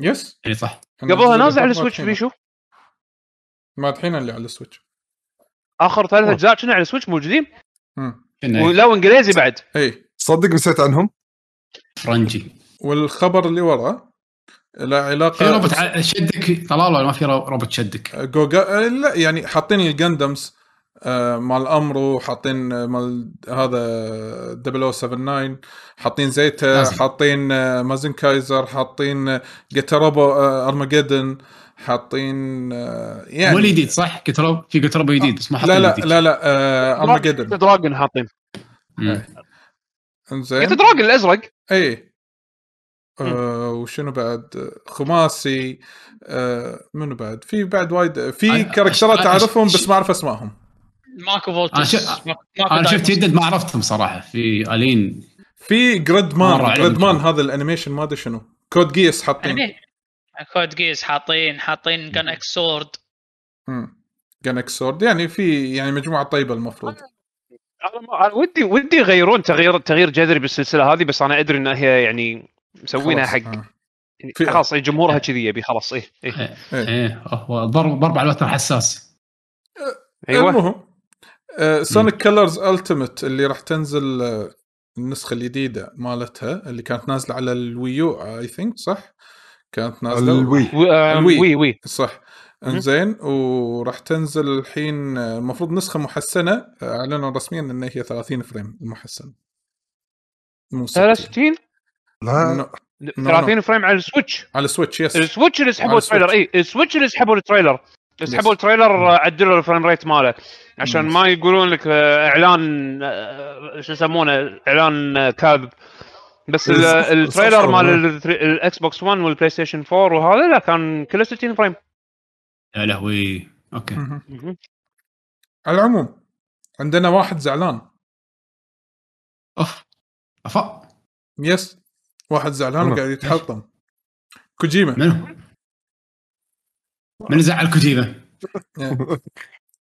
yes اي صح. قبلها نازل على ال Switch بيشو ما دحين اللي على ال Switch. آخر ثلاث أجزاء كنا على ال Switch؟ موجودين؟ مم. كنا ولا وانجليزي بعد؟ اي تصدق نسيت عنهم؟ فرنجي والخبر اللي وراه له في علاقه روبوت ع- شدك طلال ولا ما في رو- روبوت شدك؟ جوجا لا يعني حاطين الجندمز آه، مال أمرو حاطين آه، مال هذا 0079 حاطين زيتا. حاطين آه، مازن كايزر حاطين آه، جيتاروبو آه، ارماجيدن حاطين آه، يعني مو الجديد صح؟ قلت في قلت روبو جديد بس ما حاطين لا لا. لا لا آه، ارماجيدن دراجون حاطين مم. إنزين قلت دراجون الأزرق اي آه وشنو بعد؟ خماسي آه منو بعد؟ في بعد وايد في كاركترات أعرفهم بس ما أعرف أسمائهم. ماكو أنا فولتس أنا شفت. يدد ما عرفتهم صراحة. في ألين. في جريد مان جريد مان. هذا الانيميشن ما أدري شنو. كود جيس حاطين. Code Geass حاطين حاطين Gun X Sword Gun X Sword يعني في يعني مجموعة طيبة المفروض. أنا ودي ودي يغيرون تغيير تغيير جذري بالسلسلة هذه بس أنا أدري ان هي يعني مسوينها حق آه. يعني في- خلاص إيه، جمهورها كذي يبي خلاص إيه إيه. إيه إيه. إيه هو ضرب ضرب على الوتر حساس. أيوه. المهم Sonic Colors Ultimate اللي راح تنزل آه النسخة الجديدة مالتها اللي كانت نازلة على ال Wii U I think صح؟ كانت نازلة؟ ال Wii. آه، ال Wii. Wii Wii. صح. إنزين وراح تنزل الحين المفروض نسخة محسنة أعلنوا رسميا إن هي 30 frame المحسن مو 60 63 لا. no- 30 frame على ال Switch. على Switch yes ال Switch اللي سحبوا ال trailer. اي ال Switch اللي سحبوا ال trailer. سحبوا Yes. ال trailer آه، عدلوا ال frame rate ماله. عشان Yes. ما يقولون لك آه، إعلان آه، شو يسمونه إعلان كاذب. بس ال trailer مال الاكس بوكس 1 والبلاي ستيشن 4 وهذا لا كان كله 60 frame. يا لهوي. okay. على العموم عندنا واحد زعلان. أوف. أفا. yes واحد زعلان. وقاعد يتحلطم. كوجيما. منو؟ منو زعل كوجيما؟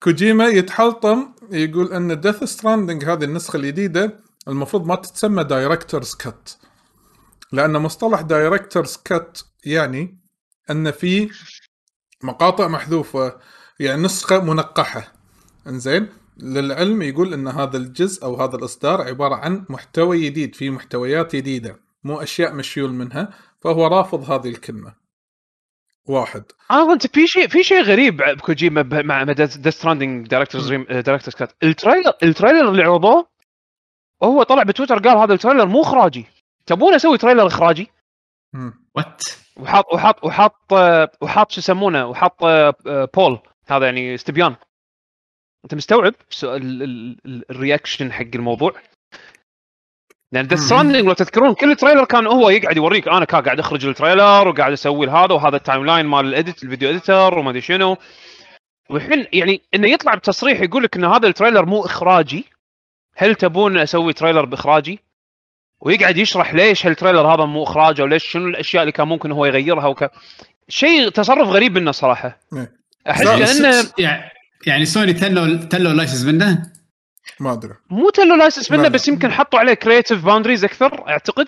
كوجيما يتحلطم يقول أن ديث ستراندنج هذه النسخة الجديدة المفروض ما تتسمى director's cut لأن مصطلح director's cut يعني أن في مقاطع محذوفة يعني نسخة منقحة. إنزين؟ للعلم يقول أن هذا الجزء أو هذا الإصدار عبارة عن محتوى جديد في محتويات جديدة. مو أشياء مشيولة منها فهو رافض هذه الكلمة. واحد. أنا قلت في شيء في شيء غريب بكوجيما مع ديث ستراندنج director's director's cut ال trailer ال trailer اللي عرضوه هو طلع بتويتر قال هذا ال trailer مو إخراجي. تبون أسوي trailer إخراجي. what وحاط وحاط وحاط آه، وحاط شو يسمونه وحاط آه، آه، poll هذا يعني استبيان أنت مستوعب سؤال- ال- ال- ال- ال reaction حق الموضوع؟ لأن ديث ستراندنج لو تذكرون كل trailer كان هو يقعد يوريك أنا كان قاعد أخرج ال trailer وقاعد أسوي هذا وهذا ال timeline مال ال edit ال video editor وما أدري شنو. والحين يعني إنه يطلع بتصريح يقول لك إن هذا ال trailer مو إخراجي. هل تبون أسوي trailer بإخراجي؟ ويقعد يشرح ليش هال trailer هذا مو اخراجه وليش شنو الأشياء اللي كان ممكن هو يغيرها وك. شيء تصرف غريب منه صراحة. إيه. أحس كانه يعني يعني سوني تلوا تلوا license منه. ما أدري. مو تلو license منه. بس يمكن حطوا عليه creative boundaries أكثر أعتقد.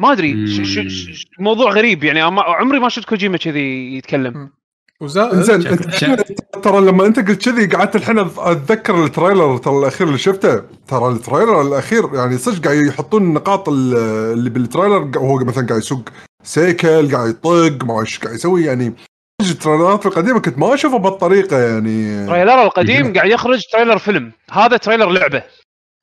ما أدري. ش- ش- مم. ش- موضوع غريب يعني. عمري ما شفت كوجيما كذي يتكلم. وزائد شاف- ترى لما أنت قلت كذي قعدت الحين أتذكر ال trailer ترى الأخير اللي شفته. ترى ال trailer الأخير يعني صدق قاعد يحطون النقاط ال- اللي بال trailer قا- هو مثلا قاعد يسوق cycle قاعد يطق ما إيش قاعد يسوي يعني. ال trailerات القديمه كنت ما اشوفها بهالطريقه يعني. trailer القديم قاعد يخرج trailer فيلم. هذا trailer لعبة.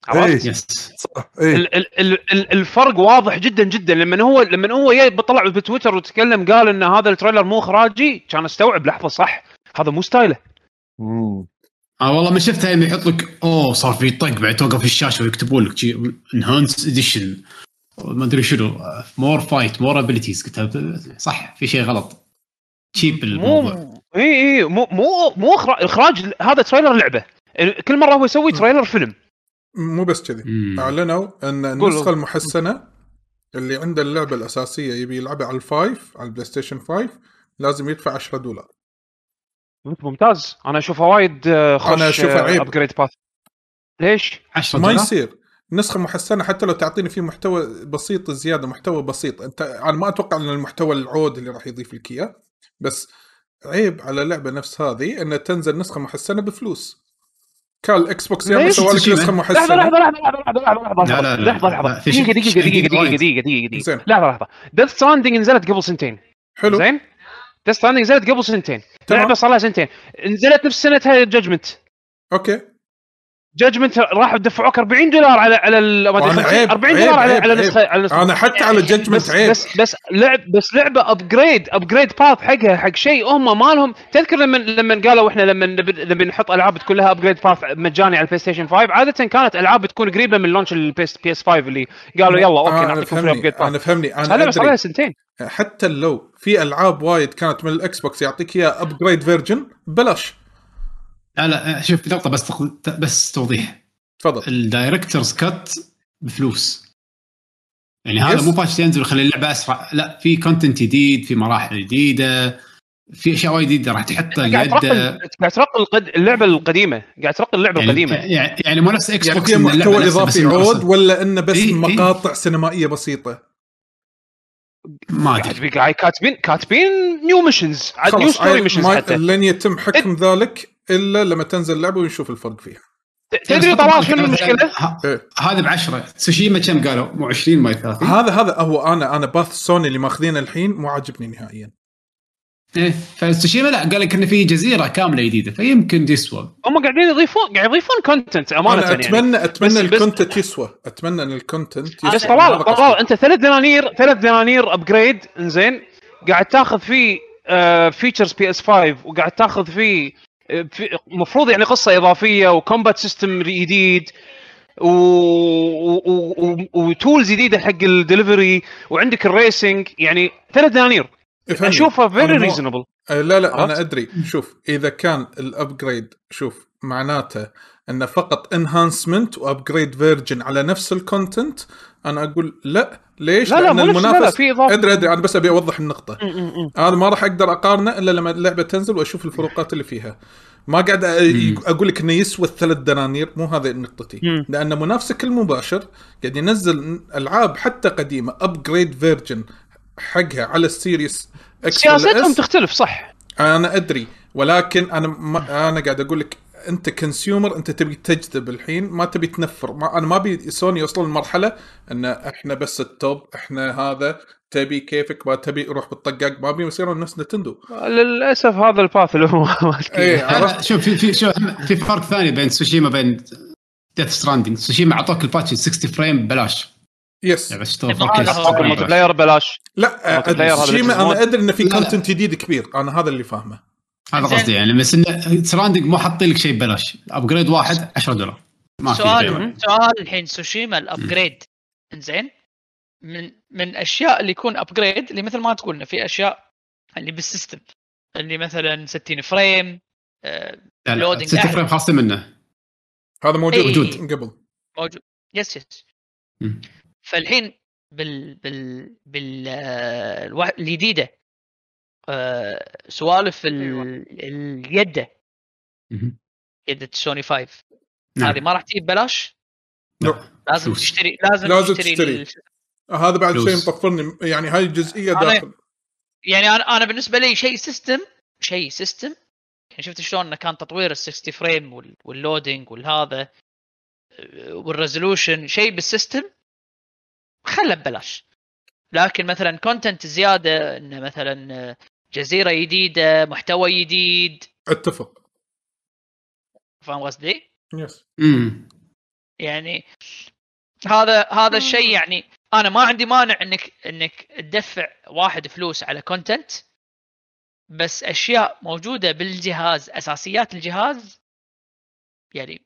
عرفت؟ yes صح إيه. ال- ال- ال- ال- الفرق واضح جدا جدا. لما هو لما هو جاي طلع بتويتر وتكلم قال إن هذا ال trailer مو إخراجي كان استوعب لحظة صح. هذا مو style ه. مم. آه والله ما شفتها يوم يحط لك أوه صار في طق بعد توقف الشاشة ويكتبون لك enhanced edition ما أدري شنو. more fight more abilities قلت صح في شيء غلط. cheap الموضوع. مو إي إي مو مو مو إخراج- إخراج هذا trailer لعبة. كل مرة هو يسوي trailer فيلم. مو بس كذي. أعلنوا أن. النسخة المحسنة اللي عنده اللعبة الأساسية يبي يلعبها على ال five على البلاي ستيشن 5 لازم يدفع 10 دولار. ممتاز. أنا اشوفه وايد آه، خوش أنا أشوفه عيب. upgrade path ليش؟ 10 ما دولار؟ يصير. نسخة محسنة حتى لو تعطيني فيه محتوى بسيط زيادة محتوى بسيط. انت أنا ما أتوقع إن المحتوى العود اللي راح يضيف لك اياه بس عيب على اللعبه نفس هذه إنها تنزل نسخة محسنة بفلوس. كان الاكس بوكس ليش؟ سوى لك؟ نسخة لحظة محسنة. لحظة لحظة لحظة لحظة لا، لحظة لا، لا، لحظة لا، لحظه في دقيقة دقيقة دقيقة دقيقة. دقيقة دقيقة دقيقة. زين. لحظة لحظة. ديث ستراندنج نزلت قبل سنتين. حلو. زين؟ ديث ستراندنج نزلت قبل سنتين. لعبة صار لها سنتين. نزلت نفس سنتها جادجمنت أوكي. جادجمنت راحوا دفعوك 40 دولار على على ال- ما أدري وأنا 50 عيب- 40 عيب- دولار على على. نسخه على نسخه أنا حتى على جادجمنت عيب. بس بس لعب بس لعبة ابجريد ابجريد باث حقها حق شيء هم ما لهم تذكر لما لما قالوا إحنا لما نبي نحط ألعاب تكون لها upgrade path مجاني على البلاي ستيشن 5 عادة كانت ألعاب بتكون قريبة من launch البي اس 5 اللي قالوا يلا okay أنا نعطيكم free upgrade أنا path فهمني أنا هلا بس أدري. سنتين. حتى لو في ألعاب وايد كانت من الاكس بوكس يعطيك إياها upgrade version ببلاش لا لا شوف نقطه بس بس توضيح. تفضل. ال director's cut بفلوس. يعني هذا. مو patch ينزل ويخلي اللعبة أسرع لا في content جديد في مراحل جديدة في أشياء وايد جديدة راح تحطها قاعد ترقل اليد قاعد ترقل القد... اللعبة القديمة. قاعد ترقل اللعبة يعني, القديمة. يعني يعني مو نفس إكس يعني بوكس اللعبة محتوى إضافي عود ولا إنه بس إيه، إيه. مقاطع سينمائية بسيطة؟ ما أدري. كاتبين كاتبين نيو ميشنز عاد نيو ستوري ميشنز حتى. لن يتم حكم ذلك. إلا لما تنزل اللعبه ونشوف الفرق فيها. تدري طلال شنو المشكلة؟ هذا ب 10 تسوشيما كم قالوا؟ مو 20 ما 30 هذا هذا هو أنا أنا باث سوني اللي ماخذينه الحين مو عاجبني نهائيا. إيه. فتسوشيما لا قال لك إنه في جزيرة كاملة جديدة فيمكن يسوى هم قاعدين يضيفون قاعد يضيفون content أمانة أنا يعني. أتمنى بس- ال content يسوى. أتمنى إن ال content يسوى. بس طلال. طلال أنت ثلاث دنانير ثلاث دنانير upgrade إنزين. قاعد تاخذ فيه features بي اس 5 وقاعد تاخذ فيه آه، في- مفروض يعني قصة إضافية و combat system جديد و... و... و... و tools جديدة حق الدليفري وعندك ال racing يعني ثلاث دنانير. أشوفها very reasonable آه، لا لا؟ أنا أدري شوف إذا كان ال upgrade شوف معناته إنه فقط enhancement و upgrade version على نفس ال content أنا أقول لا ليش؟ لا لا لأن مو نفس- لا لا المنافس في إضافة. أدري أدري أنا بس أبي أوضح النقطة. أنا ما راح أقدر أقارنه إلا لما اللعبة تنزل وأشوف الفروقات اللي فيها. ما قاعد أقول لك إنه يسوى الثلاث دنانير مو هذه نقطتي. لأن منافسك المباشر قاعد ينزل ألعاب حتى قديمة upgrade version حقها على ال Series X سياستهم يس تختلف صح. أنا أدري ولكن أنا ما أنا قاعد أقول لك انت consumer انت تبي تجذب الحين ما تبي تنفر. ما أنا ما أبي سوني يوصلون لمرحلة إن إحنا بس ال top إحنا هذا تبي كيفك ما تبي روح بالطقاق. ما أبي يصيرون نفس نتندو. للأسف هذا ال path اللي هو. إيه عرفت؟ شوف في في شوف في فرق ثاني بين سوشيما بين ديث ستراندنج سوشيما اعطوك ال patch 60 frame ببلاش yes يعني بس تشتغل هذا 4K هو- حق الملتي بلاير ببلاش لا multiplayer هذا سوشيما اللي أنا أدري انه في. content جديد كبير. أنا هذا اللي فاهمه. هذا. قصدي يعني بس إنه ستراندنج مو حاطين لك شيء ببلاش. upgrade واحد 10 دولار. ما في سؤال. سؤال الحين سوشيما ال upgrade إنزين. من من أشياء اللي يكون upgrade اللي مثل ما تقولنا في أشياء اللي بال system اللي مثلا 60 frame آه، لا لا loading 6 أعلى. frame خاصة منه. هذا موجود إيه. موجود من قبل. موجود. yes yes مم. فالحين بال بال بال آه، الجديدة. آه، سوالف ال- اليده. يده سوني 5 نعم. هذه ما راح تجيب ببلاش لا. لازم فلوس. تشتري لازم, لازم تشتري, تشتري. هذا بعد. شيء مطفرني يعني هاي الجزئيه أنا- داخل يعني أنا أنا بالنسبة لي شيء system شيء system يعني شفت شلون إنه كان تطوير ال 60 frame وال- وال loading والهذا آه، وال resolution شيء بال system خله ببلاش لكن مثلا content زيادة إنه مثلا آه، جزيرة جديده محتوى جديد أتفق. فاهم قصدي؟ yes امم يعني هذا هذا الشيء يعني أنا ما عندي مانع إنك إنك تدفع واحد فلوس على content بس أشياء موجودة بالجهاز أساسيات الجهاز يعني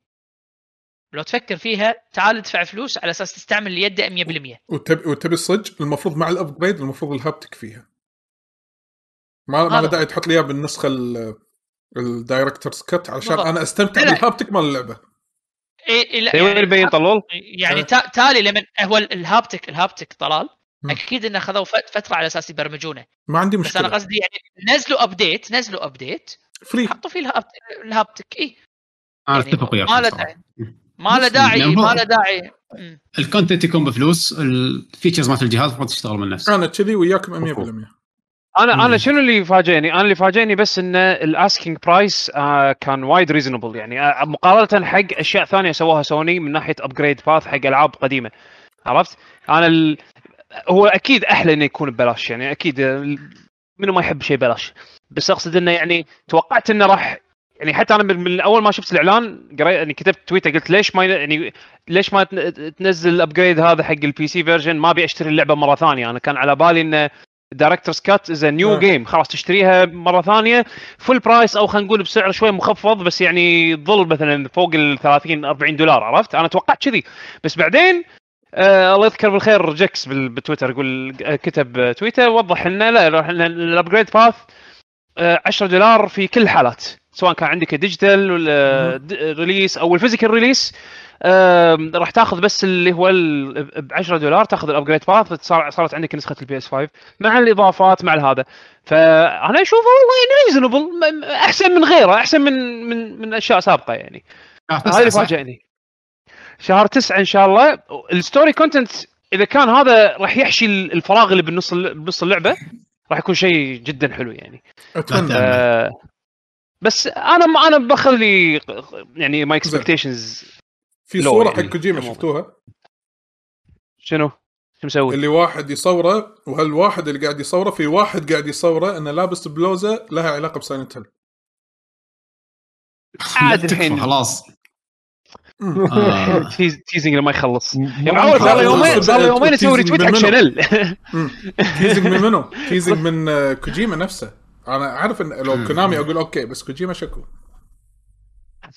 لو تفكر فيها تعال ادفع فلوس على أساس تستعمل اليد 100% وتبي وتبي الصج؟ المفروض مع ال upgrade المفروض ال haptic فيها. ما ما له. داعي تحط لي إياه بالنسخة ال- ال director's cut علشان بالضبط. أنا استمتع لا. بال haptic مال اللعبة إيه إيه لا يعني, يبين طلول يعني. تا- تالي لمن هو ال- ال haptic ال haptic طلال. أكيد إنه خذوا فت- فترة على أساس يبرمجونه ما عندي بس أنا مشكلة قصدي يعني نزلوا update نزلوا update free حطوا فيه ال hap- ال haptic اي أنا يعني أتفق وياك ما له. داعي ما له داعي يعني ما له داعي. ال content يكون بفلوس ال features مالت الجهاز المفروض تشتغل من نفسه أنا كذي وياكم 100% أنا أنا. شنو اللي فاجئني؟ أنا اللي فاجئني بس إن ال asking price كان وايد reasonable يعني آه، مقارنة حق أشياء ثانية سووها سوني من ناحية upgrade path حق ألعاب قديمة عرفت؟ أنا ال... هو أكيد أحلى إنه يكون ببلاش يعني أكيد آه، منو ما يحب شيء ببلاش بس أقصد إنه يعني توقعت إنه راح يعني حتى أنا من أول ما شفت الإعلان قريت يعني كتبت تويتر قلت ليش ما يعني ليش ما تن- تنزل ال upgrade هذا حق ال PC version ما أبي أشتري اللعبة مرة ثانية أنا كان على بالي إنه director's cut as new. game خلاص تشتريها مرة ثانية. full price أو خلينا نقول بسعر شوي مخفض بس يعني تظل مثلا فوق ال 30 40 دولار عرفت؟ أنا توقعت كذي. بس بعدين آه الله يذكر بالخير جكس بال- بتويتر يقول آه، كتب تويتر وضح انه لا إن ال upgrade path 10 دولار في كل الحالات. سواء كان عندك digital ولا release أو ال physical release راح تاخذ بس اللي هو ب 10 دولار تاخذ ال upgrade path صار صارت عندك نسخة ال PS 5 مع الإضافات مع هذا. فأنا اشوفه والله reasonable أحسن من غيره أحسن من من من أشياء سابقة يعني. هذا اللي فاجئني شهر تسعة إن شاء الله. ال story content إذا كان هذا راح يحشي الفراغ اللي بالنص بنص اللعبة راح يكون شيء جدا حلو يعني. أتمنى. آه بس أنا ما أنا بخلي يعني my expectations في صورة يعني. حق كوجيما. شفتوها شنو؟ شو مسوي؟ اللي واحد يصوره وهالواحد اللي قاعد يصوره في واحد قاعد يصوره إنه لابس بلوزة لها علاقة بسايلنت هيل عاد الحين. خلاص آه. teas- teasing لما يخلص يا ما معود صار يومين صار له يومين يسوي retweet حق. شانيل teasing من منو؟ teasing من آه، كوجيما نفسه أنا أعرف إن لو كونامي أقول okay بس كوجيما شكو.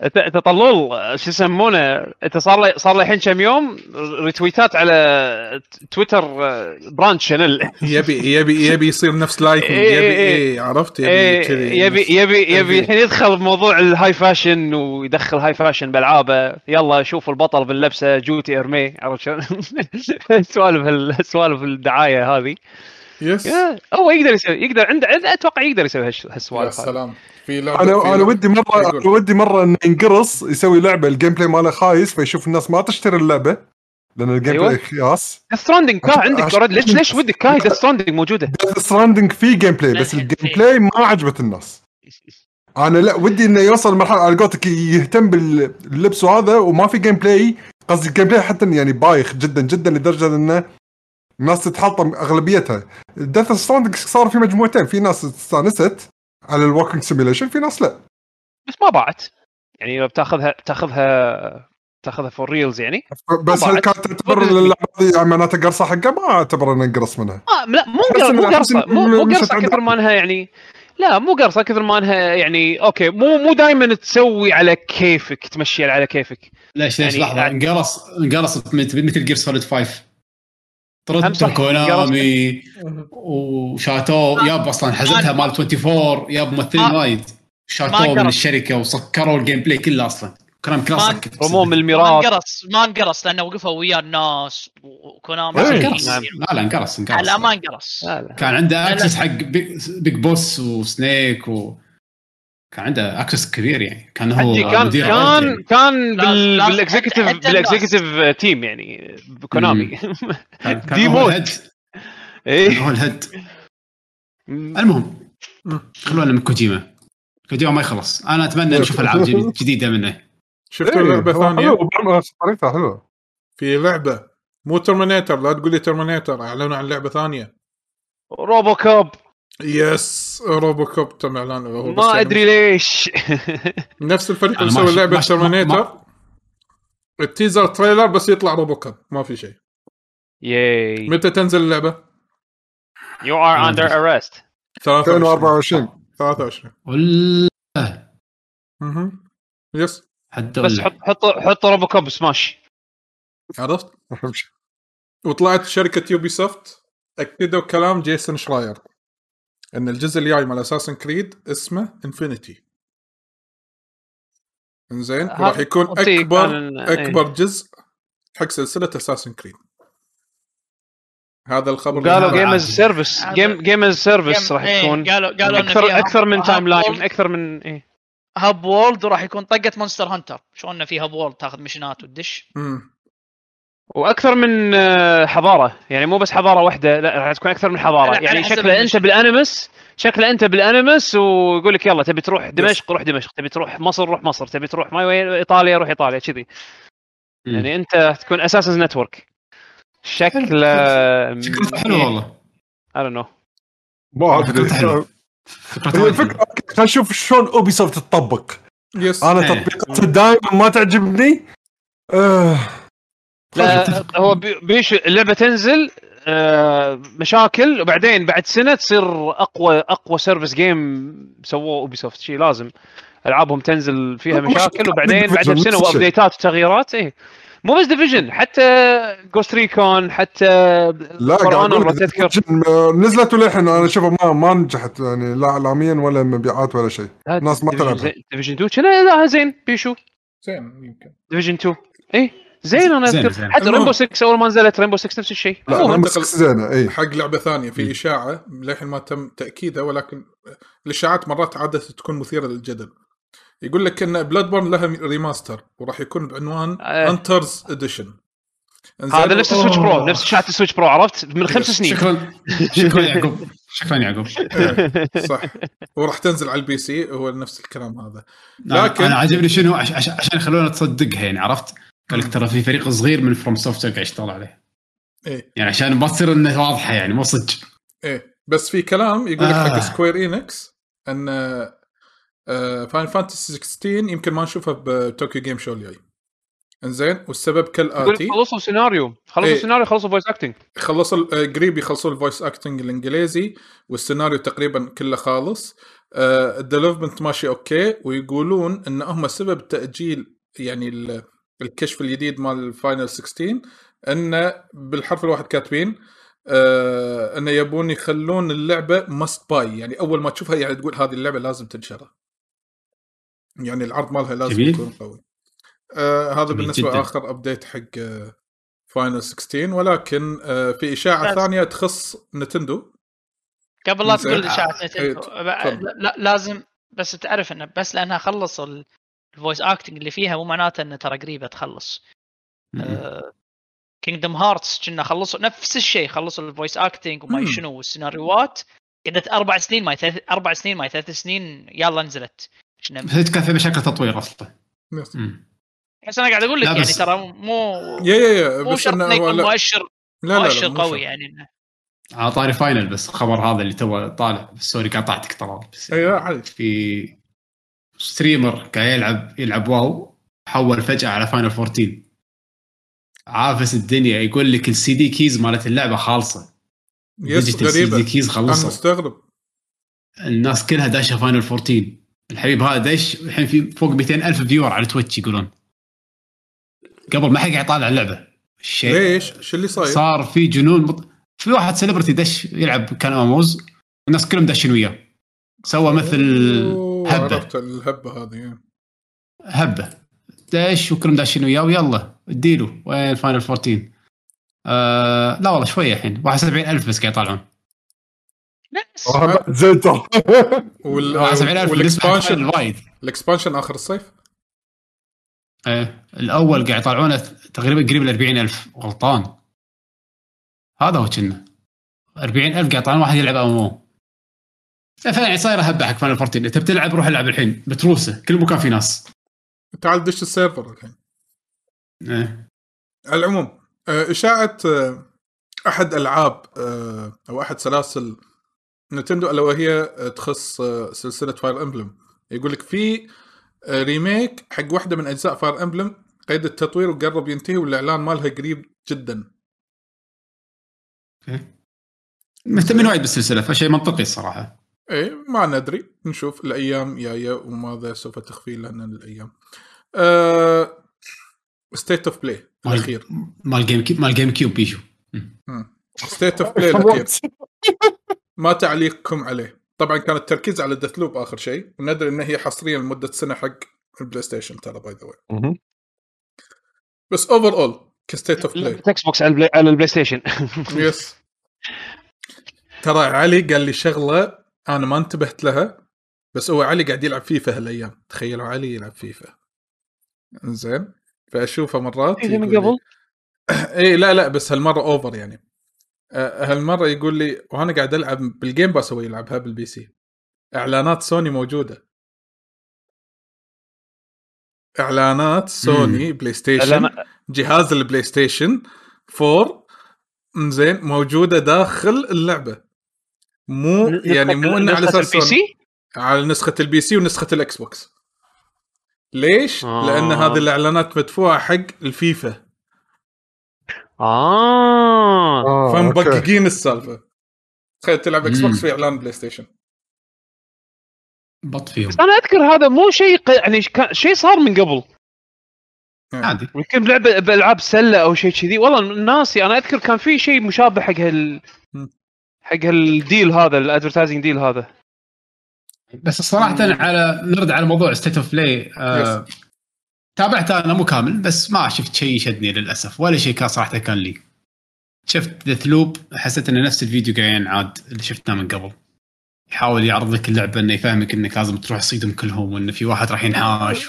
انت أنت طلول شو يسمونه؟ إنت صار له صار له الحين كم يوم ريتويتات على تويتر آه، brand شانيل يبي يبي يبي يصير نفس like إيه، يبي إيه، عرفت؟ يبي إيه، كذي يبي يبي يبي يبي. الحين يدخل بموضوع ال high fashion ويدخل high fashion بألعابه. يلا شوفوا البطل باللبسة جوتي إرمي عرفت شلون؟ سوالف ال- سوالف الدعاية هذه. يس يا، هو يقدر يسوي يقدر عنده أتوقع يقدر يسوي هالش- يا هالسوالف هذه سلام في لعبة أنا في أنا ودي مرة يقول. ودي مرة إنه ينقرص يسوي لعبة الجيم بلاي ماله خايس فيشوف الناس ما تشتري اللعبة لأن الجيم أيوة. بلاي خياس ديث ستراندنج كا عشان- عندك. ليش ليش ودك كاي ديث ستراندنج موجودة ديث ستراندنج في جيم بلاي بس الجيم. بلاي ما عجبت الناس أنا لا ودي إنه يوصل مرحله على قولتك يهتم باللبس وهذا وما في جيم بلاي قصدي الجيم بلاي حتى يعني بايخ جدا جدا لدرجة إنه الناس تتحطم أغلبيتها. Death Stranding صار في مجموعتين. في ناس استانست على ال walking simulation في ناس لا. بس ما باعت. يعني بتاخذها بتاخذها تاخذها for reals يعني. بس هل. كانت تعتبر اللعبه هذه يعني معناتها قرصة حقه ما أعتبر انه انقرص منها. آه لا مو بس قر- مو قرصة. مو قرصة كثر ما انها يعني. لا مو قرصة كثر ما انها يعني. okay مو مو دائما تسوي على كيفك تمشي على كيفك. ليش ليش يعني لحظة انقرص انقرص مثل جير سوليد 5 هم طرد كونامي وشاتو ياب أصلا حزتها مال 24 ياب ممثلين وايد. شاتو من. الشركة وسكروا الجيم بلاي كله أصلا. كلام كلاس سكت رموه من ما الميراث انقرص ما انقرص لأنه وقفوا وياه الناس وكونامي. لا إيه. انقرص. نعم. لا لا انقرص انقرص. لا ما انقرص. كان عنده. اكسس حق بيج بوس وسنيك و كان عنده access كبير يعني. كان هو كان مدير كان يعني. كان لا- بال لا- بال executive حتى- حتى بال executive team يعني ب Konami دي هو موت. إيه. هو ال head المهم خلونا من كوجيما. كوجيما ما يخلص. أنا أتمنى نشوف ألعاب جديد- جديدة منه. شفتوا لعبة هو ثانية؟ حلو، برضه طريقتها حلوة. في لعبة مو Terminator لا تقول لي Terminator أعلنوا عن لعبة ثانية. RoboCop yes RoboCop تم اعلان هو بس ما أدري ليش. نفس الفريق اللي ش- لعبة Terminator ال teaser trailer بس يطلع RoboCop ما في شيء. ياي متى تنزل اللعبة؟ you are under arrest 23 2024 23 ولا أها yes حد بس ولا حط حط حط روبو كوب سماش عرفت؟ وطلعت شركة Ubisoft اكدوا كلام Jason Schreier. إن الجزء الجاي مال Assassin's Creed اسمه Infinity إنزين وراح يكون أكبر إيه. أكبر جزء حق سلسلة Assassin's Creed. هذا الخبر قالوا game as service game game as service راح إيه، تكون قالوا قالوا أكثر أكثر من timeline أكثر من إيه. hub world وراح يكون طقة Monster Hunter شلون في hub world تاخذ مشنات وتدش؟ مم. وأكثر من آه، حضارة. يعني مو بس حضارة واحدة لا راح تكون أكثر من حضارة. يعني شكله أنت. بال Animus شكله أنت بال Animus ويقول لك يلا تبي تروح دمشق روح دمشق. تبي تروح مصر روح مصر. تبي تروح ما وين إيطاليا روح إيطاليا كذي. يعني أنت تكون أساسا network شكله فكرته حلوة والله. I don't know okay، خلينا نشوف شلون Ubisoft تطبق. yes. أنا إيه. تطبيقاتها دائما ما تعجبني. آه. لا هو بي- بيش اللعبة تنزل آه، مشاكل وبعدين بعد سنة تصير أقوى أقوى service game سووه Ubisoft شيء لازم ألعابهم تنزل فيها مش مشاكل وبعدين بعد سنة. وأبديتات وتغييرات إيه. مو بس Division حتى Ghost Recon حتى لا قاعد تذكر آه، نزلت وللحين أنا اشوفها ما ما نجحت يعني لا اعلاميا ولا مبيعات ولا شيء. الناس ما تلعبها Division 2 كنا لا زين بيشو. زين يمكن. Division 2 إيه. زين أنا زين، أذكر. زين. حتى. Rainbow 6 أول ما نزلت Rainbow 6 نفس الشيء. لا عموماً Rainbow دخل- 6 زينه اي حق لعبة ثانية في إشاعة للحين ما تم تأكيدها ولكن الإشاعات مرات عادة تكون مثيرة للجدل. يقول لك إن Bloodborne لها remaster وراح يكون بعنوان آه. Hunters Edition هذا نفس السويتش برو نفس شات ال Switch Pro عرفت؟ من خمس سنين. شكرا شكرا يعقوب شكرا يعقوب. صح. وراح تنزل على ال PC هو نفس الكلام هذا. لكن أنا عاجبني شنو عش- عش- عشان يخلونا تصدقها يعني عرفت؟ قال لك ترى في فريق صغير من FromSoft قاعد يشتغل عليه. إيه. يعني عشان ما تصير إنه واضحة يعني مو صدق. إيه. بس في كلام يقول لك حق آه. Square Enix إن Final Fantasy 16 يمكن ما نشوفها ب Tokyo Game Show الجاي. إنزين والسبب كالآتي. خلصوا سيناريو خلصوا إيه. سيناريو خلصوا voice acting خلصوا آه، قريب يخلصون ال voice acting الإنجليزي والسيناريو تقريبا كله خالص. ال development ماشي okay ويقولون إن هم سبب تأجيل يعني ال- الكشف الجديد مال ال Final 16 انه بالحرف الواحد كاتبين آه انه يبون يخلون اللعبة must buy يعني أول ما تشوفها يعني تقول هذه اللعبة لازم تنشرى يعني العرض مالها لازم جميل. يكون قوي آه هذا بالنسبة جداً. آخر update حق آه Final 16 ولكن آه في إشاعة بس. ثانية تخص Nintendo قبل لا. تقول إشاعة Nintendo لا- لازم بس تعرف إنه بس لأنها خلص ال voice acting اللي فيها مو معناته إنه ترى قريبة تخلص. Kingdom Hearts كنا خلصوا نفس الشيء خلصوا ال voice acting وما. شنو والسيناريوهات. قعدت أربع سنين ما ثلاث أربع سنين ما ثلاث سنين يلا نزلت. كنا بس كان في مشاكل تطوير أصلا. بس أنا قاعد أقول لك يعني ترى مو يا يا يا مو شرط إنه يكون مؤشر لا لا, مؤشر قوي. يعني. إنه على طاري Final بس الخبر هذا اللي تو طالع. sorry قاطعتك طلال بس اي لا عادي. في streamer قاعد يلعب يلعب WoW حول فجأة على Final 14 عافس الدنيا يقول لك ال CD keys مالت اللعبة خالصة. yes digital CD keys أنا خلصوا مستغرب الناس كلها داشه Final 14 الحبيب هذا دش الحين في فوق 200 ألف viewer على Twitch يقولون. قبل ما حد قاعد يطالع اللعبة. الشيء ليش؟ شو اللي صاير؟ صار في جنون مط... في واحد celebrity دش يلعب كان أموز. الناس كلهم داشين وياه. سوى مثل هبة. عرفت الهبة هذه هبة. دش وكلهم داشين وياه. ويلا اديله. وين Final 14 آه لا والله شوية الحين. 71000 بس قاعد يطالعون. بس آه، زين. ترى وال 71000 بالنسبة حق وال expansion وايد. ال expansion آخر الصيف؟ إيه الأول قاعد يطالعونه تقريبا قريب ل 40000 غلطان. هذا هو كنا. 40000 قاعد يطالعون واحد يلعب ام فعلا صايره هبه حق Final 14 انت بتلعب روح العب الحين بتروسه. كل مكان في ناس. تعال دش ال server الحين. إيه. على العموم آه، إشاعة آه، أحد ألعاب آه، أو أحد سلاسل Nintendo ألا وهي تخص سلسلة Fire Emblem يقول لك في remake حق واحدة من أجزاء Fire Emblem قيد التطوير وقرب ينتهي والإعلان مالها قريب جدا. مهتمين وايد بالسلسلة فشيء منطقي الصراحة. إيه ما ندري. نشوف الأيام جاية وماذا سوف تخفي لنا الأيام. State of Play الأخير. مال GameCube مال GameCube بيشو State of Play الأخير. ما تعليقكم عليه. طبعا كان التركيز على ال Deathloop آخر شيء. وندري ان هي حصريا لمدة سنة حق ال PlayStation ترى by the way بس overall ك State of Play Xbox على ال Play, على ال PlayStation yes ترى علي قال لي شغلة أنا ما انتبهت لها بس هو علي قاعد يلعب فيفا هالأيام. تخيلوا علي يلعب فيفا. زين فأشوفه مرات من قبل؟ اي لا لا بس هالمرة over يعني. آه، هالمرة يقول لي وأنا قاعد ألعب بال Game Pass هو يلعبها بال PC إعلانات سوني موجودة. إعلانات Sony PlayStation إعلان- جهاز ال PlayStation 4 زين موجودة داخل اللعبة. مو يعني مو إنه على نسخة أساس ال P Sony C على نسخة ال PC ونسخة ال Xbox ليش؟ آه. لأن هذه الإعلانات مدفوعة حق الفيفا. آه. okay. فمبققين السالفة. تخيل تلعب X. box في إعلان PlayStation بط فيهم. بس أنا أذكر هذا مو شيء ق- يعني كان شيء صار من قبل. عادي. يمكن بلعبه بالعاب سلة أو شيء كذي. والله ناسي أنا أذكر كان في شيء مشابه حق هال. حق هال deal هذا ال advertising deal هذا. بس صراحة على نرد على موضوع State of Play آه تابعته أنا مو كامل بس ما شفت شيء شدني للأسف ولا شيء كان صراحة كان لي. شفت Deathloop حسيت إنه نفس الفيديو قاعد ينعاد اللي شفناه من قبل. يحاول يعرض لك اللعبة إنه يفهمك إنك لازم تروح تصيدهم كلهم وانه في واحد راح ينحاش.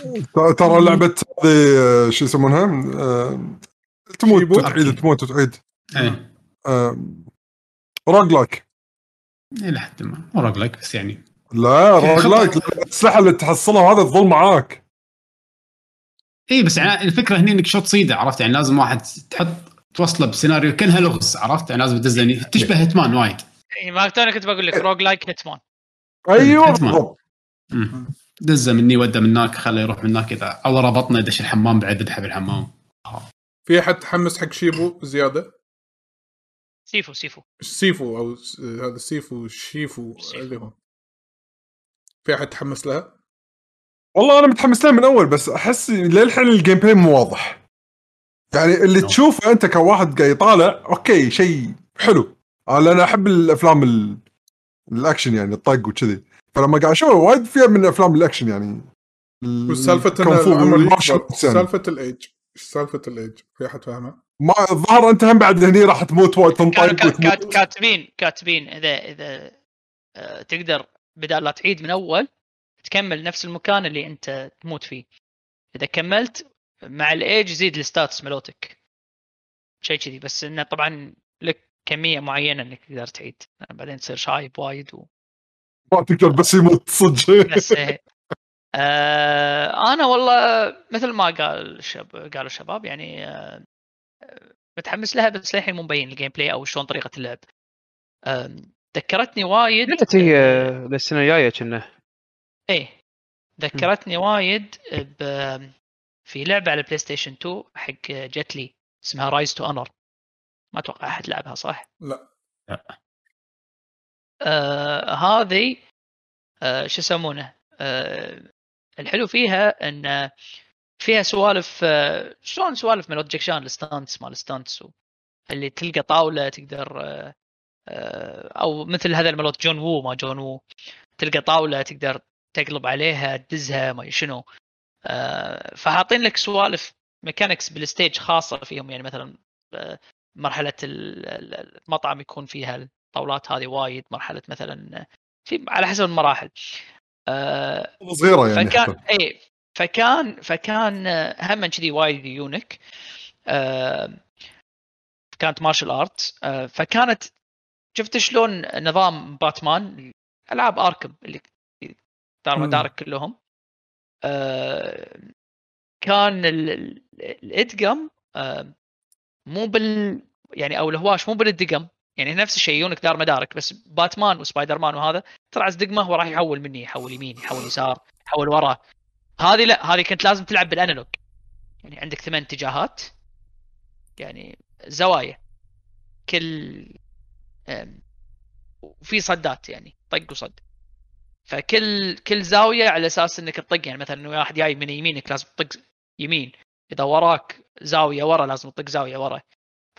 ترى لعبه هذه آه، شو يسمونها؟ آه، تموت؟ وتعيد تموت وتعيد إيه. roguelike إلى حد ما. مو roguelike بس يعني. لا rogue. like الأسلحة اللي تحصلها هذا تظل معاك. اي إيه، بس يعني الفكرة هنا إنك شو تصيده عرفت؟ يعني لازم واحد تحط توصله بسيناريو كأنها لغز عرفت؟ يعني لازم تدز يعني تشبه Hitman وايد. يعني ما توني كنت بقول لك roguelike Hitman. أيوه. بالضبط. دزه مني وده من هناك خله يروح من هناك إذا أو ربطنا دش الحمام بعد ذبحه بالحمام في أحد تحمس حق شيبو زيادة؟ Sifu Sifu Sifu أو هذا Sifu شيفو. اللي هو في أحد تحمس لها؟ والله أنا متحمس لها من أول بس أحس للحين ال gameplay مو واضح يعني اللي. تشوفه أنت كواحد قاعد يطالع okay شيء حلو آه، لأن أحب الأفلام ال- الأكشن يعني الطق وكذي فلما قاعد أشوفه وايد فيها من أفلام الأكشن يعني ال- وسالفة يعني. سالفة الإيج سالفة الإيج؟ في أحد فاهمه؟ ما الظاهر انت هم بعد هني راح تموت وايد تنطق كاتبين كاتبين اذا إذا آه، تقدر بدال لا تعيد من أول تكمل نفس المكان اللي أنت تموت فيه. إذا كملت مع الإيج يزيد ال stats مالوتك. شيء كذي. بس إنه طبعا لك كمية معينة إنك تقدر تعيد. بعدين تصير شايب وايد و... ما تقدر بس يموت صدق. بس إيه. آه أنا والله مثل ما قال الشب قالوا الشباب يعني آه، متحمس لها بس للحين مو مبين ال gameplay أو شلون طريقة اللعب. ذكرتني وايد قلت هي للسنه الجاية كنا؟ إيه ذكرتني وايد ب في لعبة على PlayStation 2 حق Jet Li اسمها Rise to Honor ما أتوقع أحد لعبها صح؟ لا. آه هذه آه شو يسمونه؟ آه الحلو فيها إن فيها سوالف آه شلون سوالف مال Jackie Chan ال stunts مال ال stunts اللي تلقى طاولة تقدر آه آه أو مثل هذا المالوت John Woo ما John Woo. تلقى طاولة تقدر تقلب عليها تدزها ما شنو. فحاطين لك سوالف mechanics بال stage خاصة فيهم. يعني مثلا مرحلة ال- ال- المطعم يكون فيها الطاولات هذه وايد. مرحلة مثلا في على حسب المراحل. صغيرة يعني فكان. اي فكان فكان آه، هم كذي وايد unique. آه كانت martial art. آه فكانت شفت شلون نظام باتمان ألعاب آركم اللي دار. مدارك كلهم. كان ال- ال- الادقم مو بال يعني أو الهواش مو بالدقم يعني نفس الشيء يونك دار مدارك بس باتمان وسبايدر مان وهذا ترعس دقمه وراح يحول مني يحول يمين يحول يسار يحول ورا. هذه لا هذه كنت لازم تلعب بالانالوج. يعني عندك ثمان اتجاهات. يعني زوايا. كل وفي صدات يعني طق وصد. فكل كل زاوية على أساس إنك تطق. يعني مثلا واحد جاي من يمينك لازم تطق يمين. إذا وراك زاوية ورا لازم تطق زاوية ورا.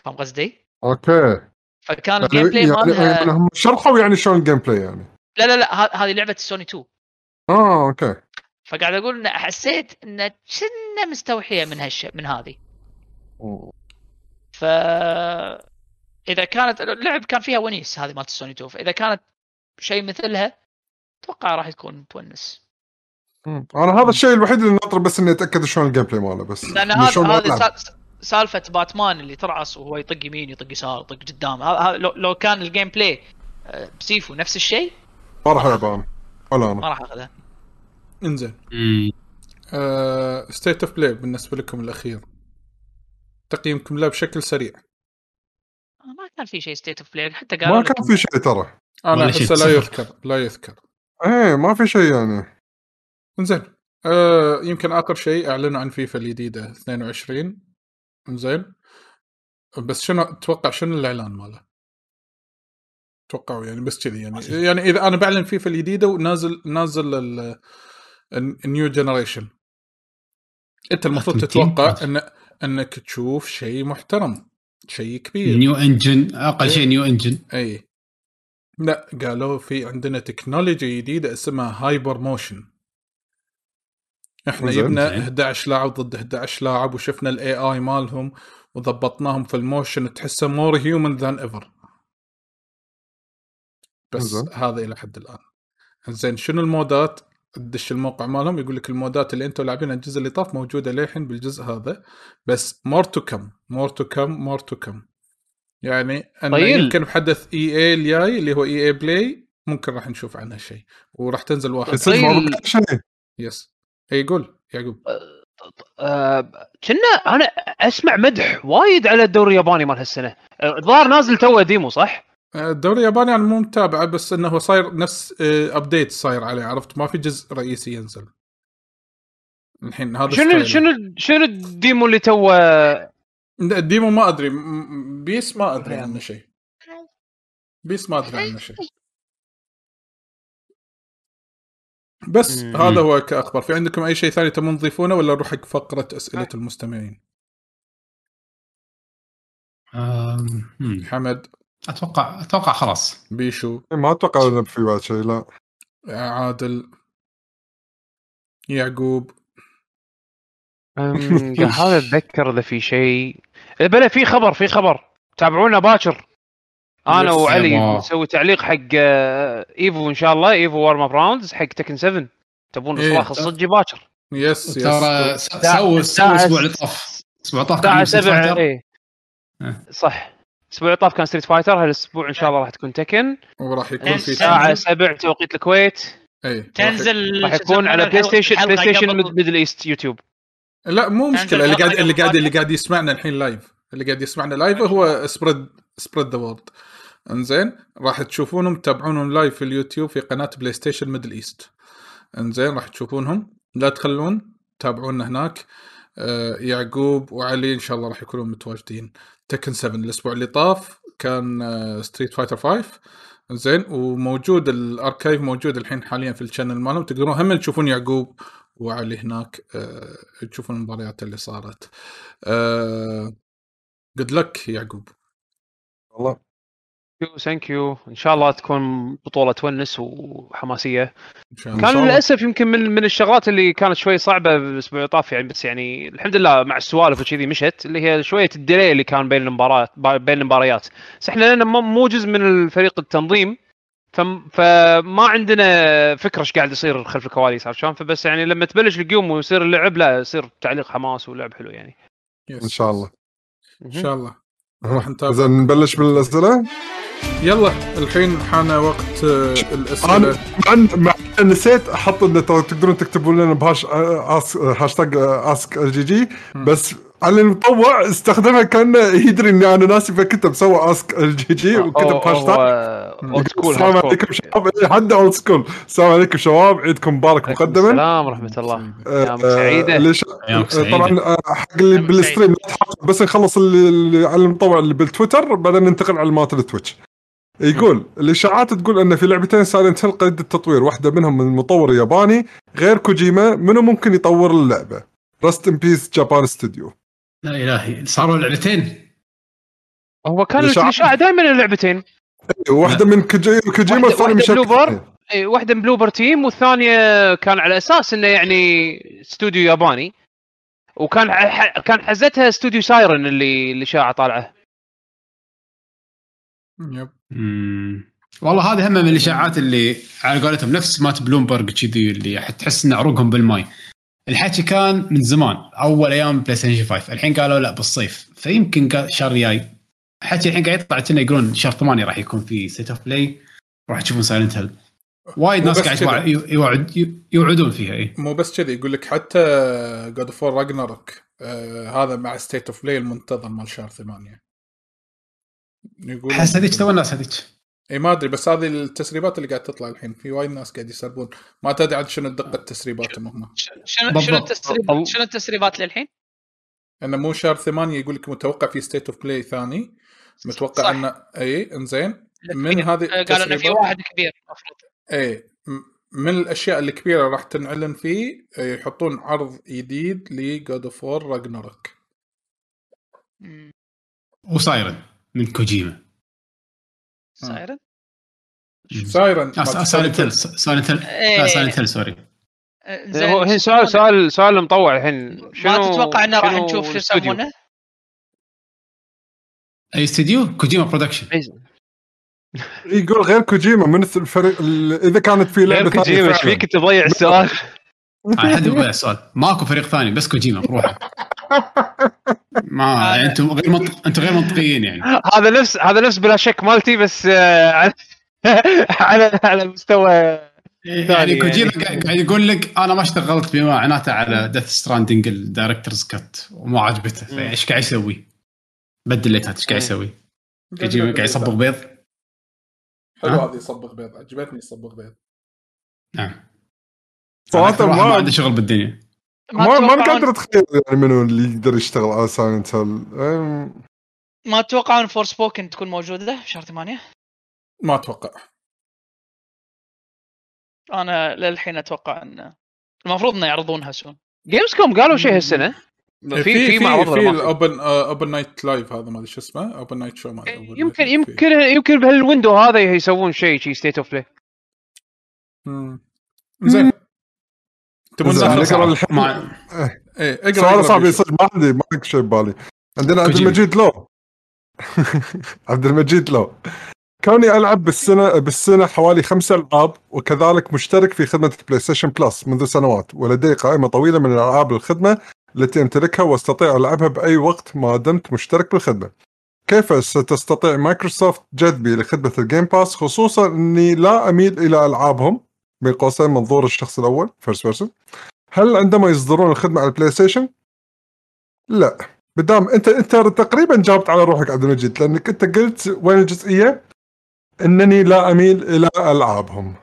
فاهم قصدي؟ okay. فكان ال gameplay يعني, مالها يعني هم شرحوا يعني شلون ال gameplay يعني. لا لا لا هذه لعبة سوني 2 آه okay. فقاعد أقول إن حسيت إن كنا مستوحية من هالش من هذه. ف إذا كانت اللعب كان فيها ونيس هذه مالت سوني 2 فإذا كانت شيء مثلها أتوقع راح تكون تونس مم. أنا هذا الشيء الوحيد اللي ناطر بس إني أتأكد شلون ال gameplay ماله بس لأن هذا سالفة باتمان اللي ترعص وهو يطق يمين يطق يسار يطق قدام. لو, كان ال gameplay آه، ب Sifu نفس الشيء ما راح ألعب أنا. ولا أنا. ما راح اخذها انزين. State of Play بالنسبة لكم الأخير. تقييمكم له بشكل سريع. آه، ما كان في شيء State of Play حتى قالوا ما كان في شيء ترى. أنا احسه لا. يذكر لا يذكر. إيه ما في شيء يعني. انزين. آه يمكن آخر شيء أعلنوا عن فيفا الجديدة 22 انزين. بس شنو تتوقع شنو الإعلان ماله؟ توقعوا يعني بس كذي يعني. يعني إذا أنا بعلن فيفا الجديدة ونازل نازل ال- ال new generation أنت المفروض؟ تتوقع ان أنك تشوف شيء محترم شيء كبير new engine أقل شيء new engine اي لا قالوا في عندنا تكنولوجيا جديدة اسمها HyperMotion إحنا زين. جبنا زين. 11 لاعب ضد 11 لاعب وشفنا ال AI مالهم وضبطناهم في ال motion تحسه more human than ever بس. هذا إلى حد الآن زين شنو المودات تدش الموقع مالهم يقول لك المودات اللي أنتم لاعبينها الجزء اللي طاف موجودة للحين بالجزء هذا. بس more to come more to come more to come يعني انه طيب. يمكن بحدث EA الجاي اللي هو EA Play ممكن راح نشوف عنها شيء. وراح تنزل واحد. طيب. yes اي قول يعقوب. آه، كنا أنا أسمع مدح وايد على الدوري الياباني مال هالسنة. آه، الظاهر نازل توه demo صح؟ الدوري الياباني أنا مو متابعه بس إنه هو صاير نفس update صاير عليه عرفت؟ ما في جزء رئيسي ينزل. الحين هذا شنو. شنو شنو ال demo اللي توه؟ ال demo ما أدري PES ما أدري عنه شيء. PES ما أدري عنه شيء. بس مم. هذا هو كأخبار. في عندكم أي شيء ثاني تبون تضيفونه ولا نروح حق فقرة أسئلة المستمعين؟ آم، مم. حمد. أتوقع أتوقع خلاص. بيشو. ما أتوقع إنه في بعد شيء لا. عادل. يعقوب. هذا أتذكر إذا في شيء. إيه، بلا في خبر في خبر. تابعونا باكر أنا وعلي. نسوي تعليق حق آه، Evo إن شاء الله. إيفو warm up rounds حق Tekken 7 تبون إيه. صراخ الصجي باكر yes yes. ترى سووا سووا الأسبوع اللي طاف. اللي طاف كان الساعة يوم Street 7 Fighter. إيه. إيه. صح. الأسبوع اللي طاف كان Street Fighter هالأسبوع إن شاء الله راح تكون Tekken وراح يكون في الساعة 7 توقيت الكويت. أي تنزل راح يكون على PlayStation PlayStation Middle East يوتيوب. لا مو مشكلة. اللي قاعد اللي قاعد اللي قاعد يسمعنا الحين live اللي قاعد يسمعنا live هو spread spread the word إنزين راح تشوفونهم تتابعونهم live في اليوتيوب في قناة PlayStation Middle East. إنزين راح تشوفونهم. لا تخلون تابعونا هناك. آه يعقوب وعلي إن شاء الله راح يكونوا متواجدين. Tekken 7 الأسبوع اللي طاف كان آه Street Fighter 5 زين وموجود ال archive موجود الحين حاليا في ال channel مالهم. تقدرون هم تشوفون يعقوب وعلي هناك آه تشوفون المباريات اللي صارت. good luck يعقوب. والله. thank you إن شاء الله تكون بطولة تونس وحماسية. كان. للأسف يمكن من من الشغلات اللي كانت شوي صعبة بالاسبوع اللي طاف يعني بس يعني الحمد لله مع السوالف وكذي مشت اللي هي شوية الديلي اللي كان بين المباريات بين المباريات. بس إحنا لأن مو- مو جزء من الفريق التنظيم فم- فما عندنا فكرة إيش قاعد يصير خلف الكواليس عرفت شلون؟ فبس يعني لما تبلش القيوم ويصير اللعب لا يصير تعليق حماس ولعب حلو يعني. يس. إن شاء الله. إن شاء الله. راح نتابع. زين نبلش بالأسئلة؟ يلا الحين حان وقت آه، الأسئلة. أنا نسيت أحط تقدرون تكتبون لنا بهاش آس هاشتاج آسك ال جي جي بس على المطوع استخدمها كانه يدري إني أنا ناسي فكتب سوى أسك ال جي جي وكتب هاشتاج اولد سكول السلام عليكم شباب. إيه، حد اولد سكول السلام عليكم شباب. عيدكم مبارك مقدما. السلام ورحمة الله. آه، ايامك سعيده ليش. طبعا آه، حق اللي بالستريم بس نخلص اللي اللي على المطوع اللي بالتويتر بعدين ننتقل على مالت ال Twitch. يقول الإشاعات تقول إن في لعبتين Silent Hill قيد التطوير واحدة منهم من مطور ياباني غير كوجيما منو ممكن يطور اللعبة؟ rest in peace Japan Studio لا الهي صاروا لعبتين. هو كان الاشاعه دائما اللعبتين واحدة من كوجي- كوجيما واحدة- والثانية من Bloober. اي واحدة من Bloober Team والثانية كان على أساس إنه يعني استوديو ياباني. وكان ح- كان حزتها استوديو Siren اللي اللي شاعه طالعه. yep. والله هذه هم من الاشاعات اللي على قولتهم نفس مات بلومبرج كذي اللي تحس إن عروقهم بالماي. الحكي كان من زمان أول أيام PlayStation 5 الحين قالوا لا بالصيف. فيمكن قال شهر جاي حكي الحين قاعد يطلع كنا يقولون شهر 8 راح يكون في State of Play راح تشوفون Silent Hill وايد ناس قاعد. يوعد- يوعد يوعدون فيها اي مو بس كذي يقول لك حتى God of Ragnarok آه هذا مع State of Play المنتظر مال شهر ثمانية. يقول أحس هذيك تو الناس هذيك. إي ما أدري بس هذه التسريبات اللي قاعد تطلع الحين في وايد ناس قاعد يسربون ما تدري عاد شنو دقة تسريباتهم هم شنو شنو. التسريبات شنو التسريبات للحين؟ إنه مو شهر ثمانية يقول لك متوقع في State of Play ثاني متوقع صح. انه إي إنزين من هذه آه، قالوا إنه في واحد كبير المفروض إي من الأشياء الكبيره راح تنعلن فيه آه، يحطون عرض جديد ل God of War Ragnarok مم. و Siren من كوجيما Siren؟ Siren Silent Hill Silent Hill لا إيه. Silent Hill sorry. آه، زين. هو الحين سؤال. سؤال سؤال مطوع الحين. شنو ما تتوقع إنه راح نشوف شو؟ يسمونه؟ أي استديو Kojima Production. يقول غير كوجيما من الفريق ال- إذا كانت في لعبة غير كوجيما إيش. فيك تضيع السؤال؟ حد يبغى السؤال. ماكو فريق ثاني بس كوجيما بروحه. ما يعني أنتم غير منطق أنتم غير منطقيين يعني. هذا نفس هذا نفس بلا شك مالتي بس آه، على على على مستوى يعني ثاني كوجيما يعني. قاعد يقول لك أنا ما اشتغلت بما معناته على Death Stranding ال Director's Cut وما عجبته. فايش قاعد يسوي؟ بدل ليتات إيش قاعد يسوي؟ كوجيما قاعد يصبغ بيض؟ حلو؟ هذه يصبغ بيض. عجبتني يصبغ بيض. نعم. واحد ما عنده شغل بالدنيا. ما ما قادر اتخيل يعني منو اللي يقدر يشتغل على Silent Hill ما تتوقعون Forspoken تكون موجودة في شهر 8 ما أتوقع. أنا للحين أتوقع إن المفروض إنه يعرضونها soon Gamescom قالوا شيء هالسنة. في في معرض في في؟ ال open Opening Night Live هذا ما أدري شو اسمه. Open Night شو ما يمكن يمكن يمكن بهال window هذا يسوون شيء شيء State of Play. زين. تبون نقرا. الحين مع إيه إقرأ سؤال صعب. صدق ما عندي ما عندي شيء ببالي عندنا عبد. المجيد لو عبد المجيد لو كوني ألعب بالسنة بالسنة حوالي خمس ألعاب وكذلك مشترك في خدمة PlayStation Plus منذ سنوات ولدي قائمة طويلة من الالعاب الخدمة التي أمتلكها وأستطيع ألعبها بأي وقت ما دمت مشترك بالخدمة. كيف ستستطيع مايكروسوفت جذبي لخدمة ال Game Pass خصوصا إني لا أميل إلى ألعابهم بين قوسين منظور الشخص الأول first person هل عندما يصدرون الخدمة على ال PlayStation؟ لا بدام أنت أنت تقريبا جاوبت على روحك عبد المجيد لأنك أنت قلت وين الجزئية؟ إنني لا أميل إلى ألعابهم.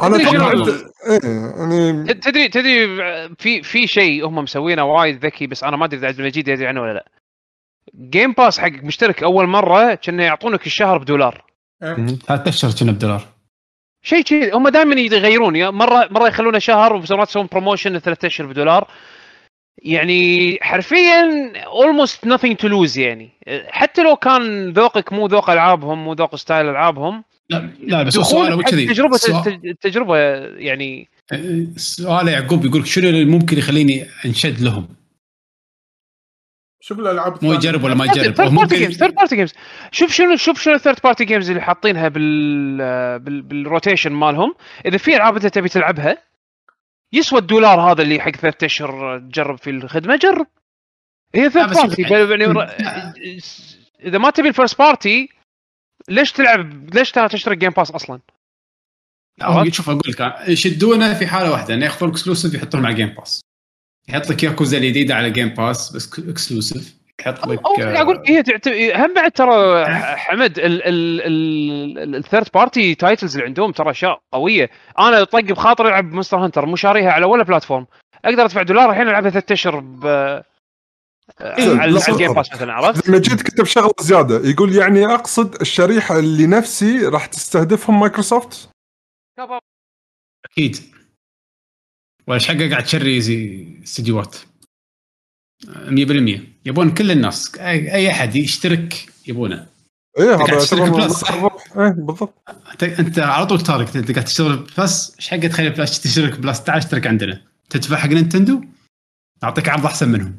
أنا تدري إيه يعني تدري تدري في في شيء هم مسوينه وايد ذكي بس أنا ما أدري إذا عبد المجيد يدري عنه ولا لا Game Pass حق مشترك أول مرة كانه يعطونك الشهر بدولار ثلاث اشهر كنا بدولار شيء كذي هم دائما يغيرون يا مره مرة يخلونه شهر ومرات يسوون promotion ثلاث اشهر بدولار. يعني حرفيا almost nothing to lose يعني. حتى لو كان ذوقك مو ذوق ألعابهم مو ذوق style ألعابهم. لا لا بس هو سؤاله مو كذي. تجربه سؤال- التجربه يعني. سؤال يعقوب يقول شنو اللي ممكن يخليني أنشد لهم؟ شوف الألعاب مو. يجرب ولا ما يجرب third party games third party games شوف شنو شوف شنو ال third party games اللي حاطينها بال بال بال rotation مالهم. إذا في ألعاب أنت تبي تلعبها يسوى الدولار هذا اللي حق ثلاث اشهر تجرب في الخدمة جرب. هي third party يعني إذا ما تبي ال first party ليش تلعب ليش تشترك Game Pass أصلا؟ لا، هو شوف أقول لك يشدونه في حالة واحدة إنه ياخذون exclusive يحطون على Game Pass يحط لك ياكوزا الجديدة على Game Pass بس exclusive يحط لك قاعد أقول هي تعتبر هم بعد ترى حمد ال third party titles اللي عندهم ترى أشياء قوية. أنا طق بخاطري ألعب Monster Hunter مو شاريها على ولا platform أقدر أدفع دولار الحين ألعبها ثلاث أشهر ب على لا، على. ال Game Pass مثلا عرفت؟ المجيد كتب شغلة زيادة يقول يعني أقصد الشريحة اللي نفسي راح تستهدفهم مايكروسوفت أكيد. ولا حقه قاعد تشري زي استديوهات؟ 100% يبون كل الناس اي أحد يشترك يبونه. إيه هذا تشترك Plus،. إيه بالضبط. انت على طول target أنت قاعد تشتغل Plus إيش حقه تخلي Plus تشترك Plus تعال اشترك عندنا. تدفع حق نينتندو نعطيك عرض أحسن منهم.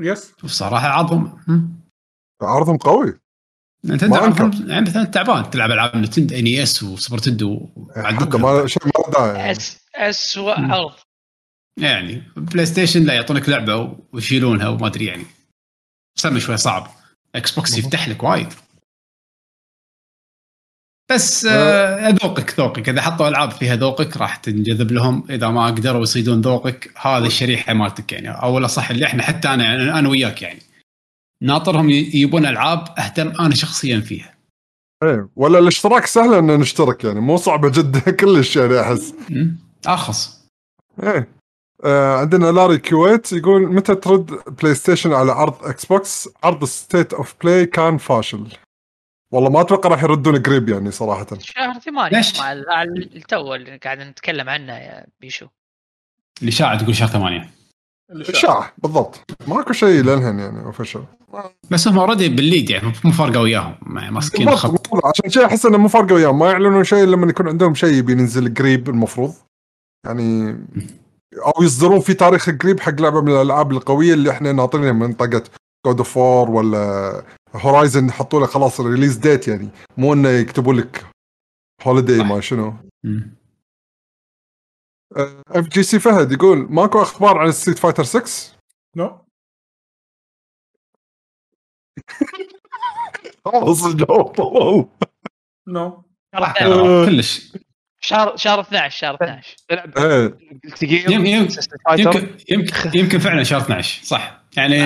بس شوف صراحة عرضهم هم؟ عرضهم قوي. أنكر. يعني مثلا تعبان. تلعب ألعاب نينتندو NES وسوبر نينتندو حتى ما شيء ما يعني. أس اسوء عرض يعني بلاي ستيشن لا يعطونك لعبة ويشيلونها وما أدري يعني. سمي شوي صعب. إكس بوكس يفتح لك وايد. بس آه، ذوقك ذوقك. إذا حطوا ألعاب فيها ذوقك راح تنجذب لهم. إذا ما قدروا يصيدون ذوقك هذه الشريحة مالتك يعني. أو لا صح اللي إحنا حتى أنا أنا وياك يعني. ناطرهم يبون ألعاب اهتم أنا شخصيا فيها. إيه ولا الاشتراك سهل إن نشترك يعني مو صعبة جدا كلش يعني أحس? أرخص. إيه. آه عندنا لاري كويت يقول متى ترد بلاي ستيشن على عرض إكس بوكس عرض State of Play كان فاشل. والله ما أتوقع راح يردون قريب يعني صراحة. شهر ثمانية ليش؟ التو اللي قاعد نتكلم عنه يا بيشو. الاشاعه تقول شهر ثمانية. اشاعه بالضبط. ماكو شيء للحين يعني official بس هم already بال lead يعني مو فارقة وياهم ما- ماسكين الخط عشان شيء أحس إنه مو فارقة وياهم ما يعلنون شيء لما يكون عندهم شيء يبي ينزل قريب المفروض. يعني أو يصدرون في تاريخ قريب حق لعبة من الألعاب القوية اللي إحنا ناطرينها من منطقه God of War ولا Horizon يحطوا له خلاص release date يعني. مو إنه يكتبوا لك holiday. ما شنو. FGC فهد يقول ماكو أخبار عن Street Fighter 6 no الجواب no. راح تلعب كلش. شهر شهر 12 شهر 12 تلعب إيه تقيل يمكن- يمكن-. يمكن فعلا شهر 12 صح. يعني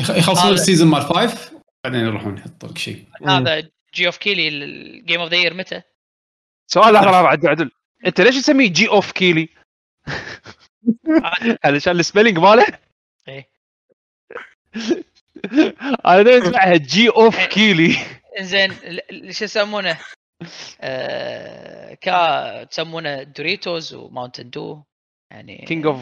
يخ- يخلصون ال season مال five بعدين يروحون يحطوا لك شيء. هذا Geoff Keighley ال Game of the Year متى؟ سؤال لحظه لحظه عدل عدل. أنت ليش تسميه Geoff Keighley؟ علشان ال spelling ماله؟ إيه. أنا دائما أسمعها Geoff Keighley ال- شو يسمونه؟ آه كا تسمونه Doritos و Mountain Dew يعني كينج اوف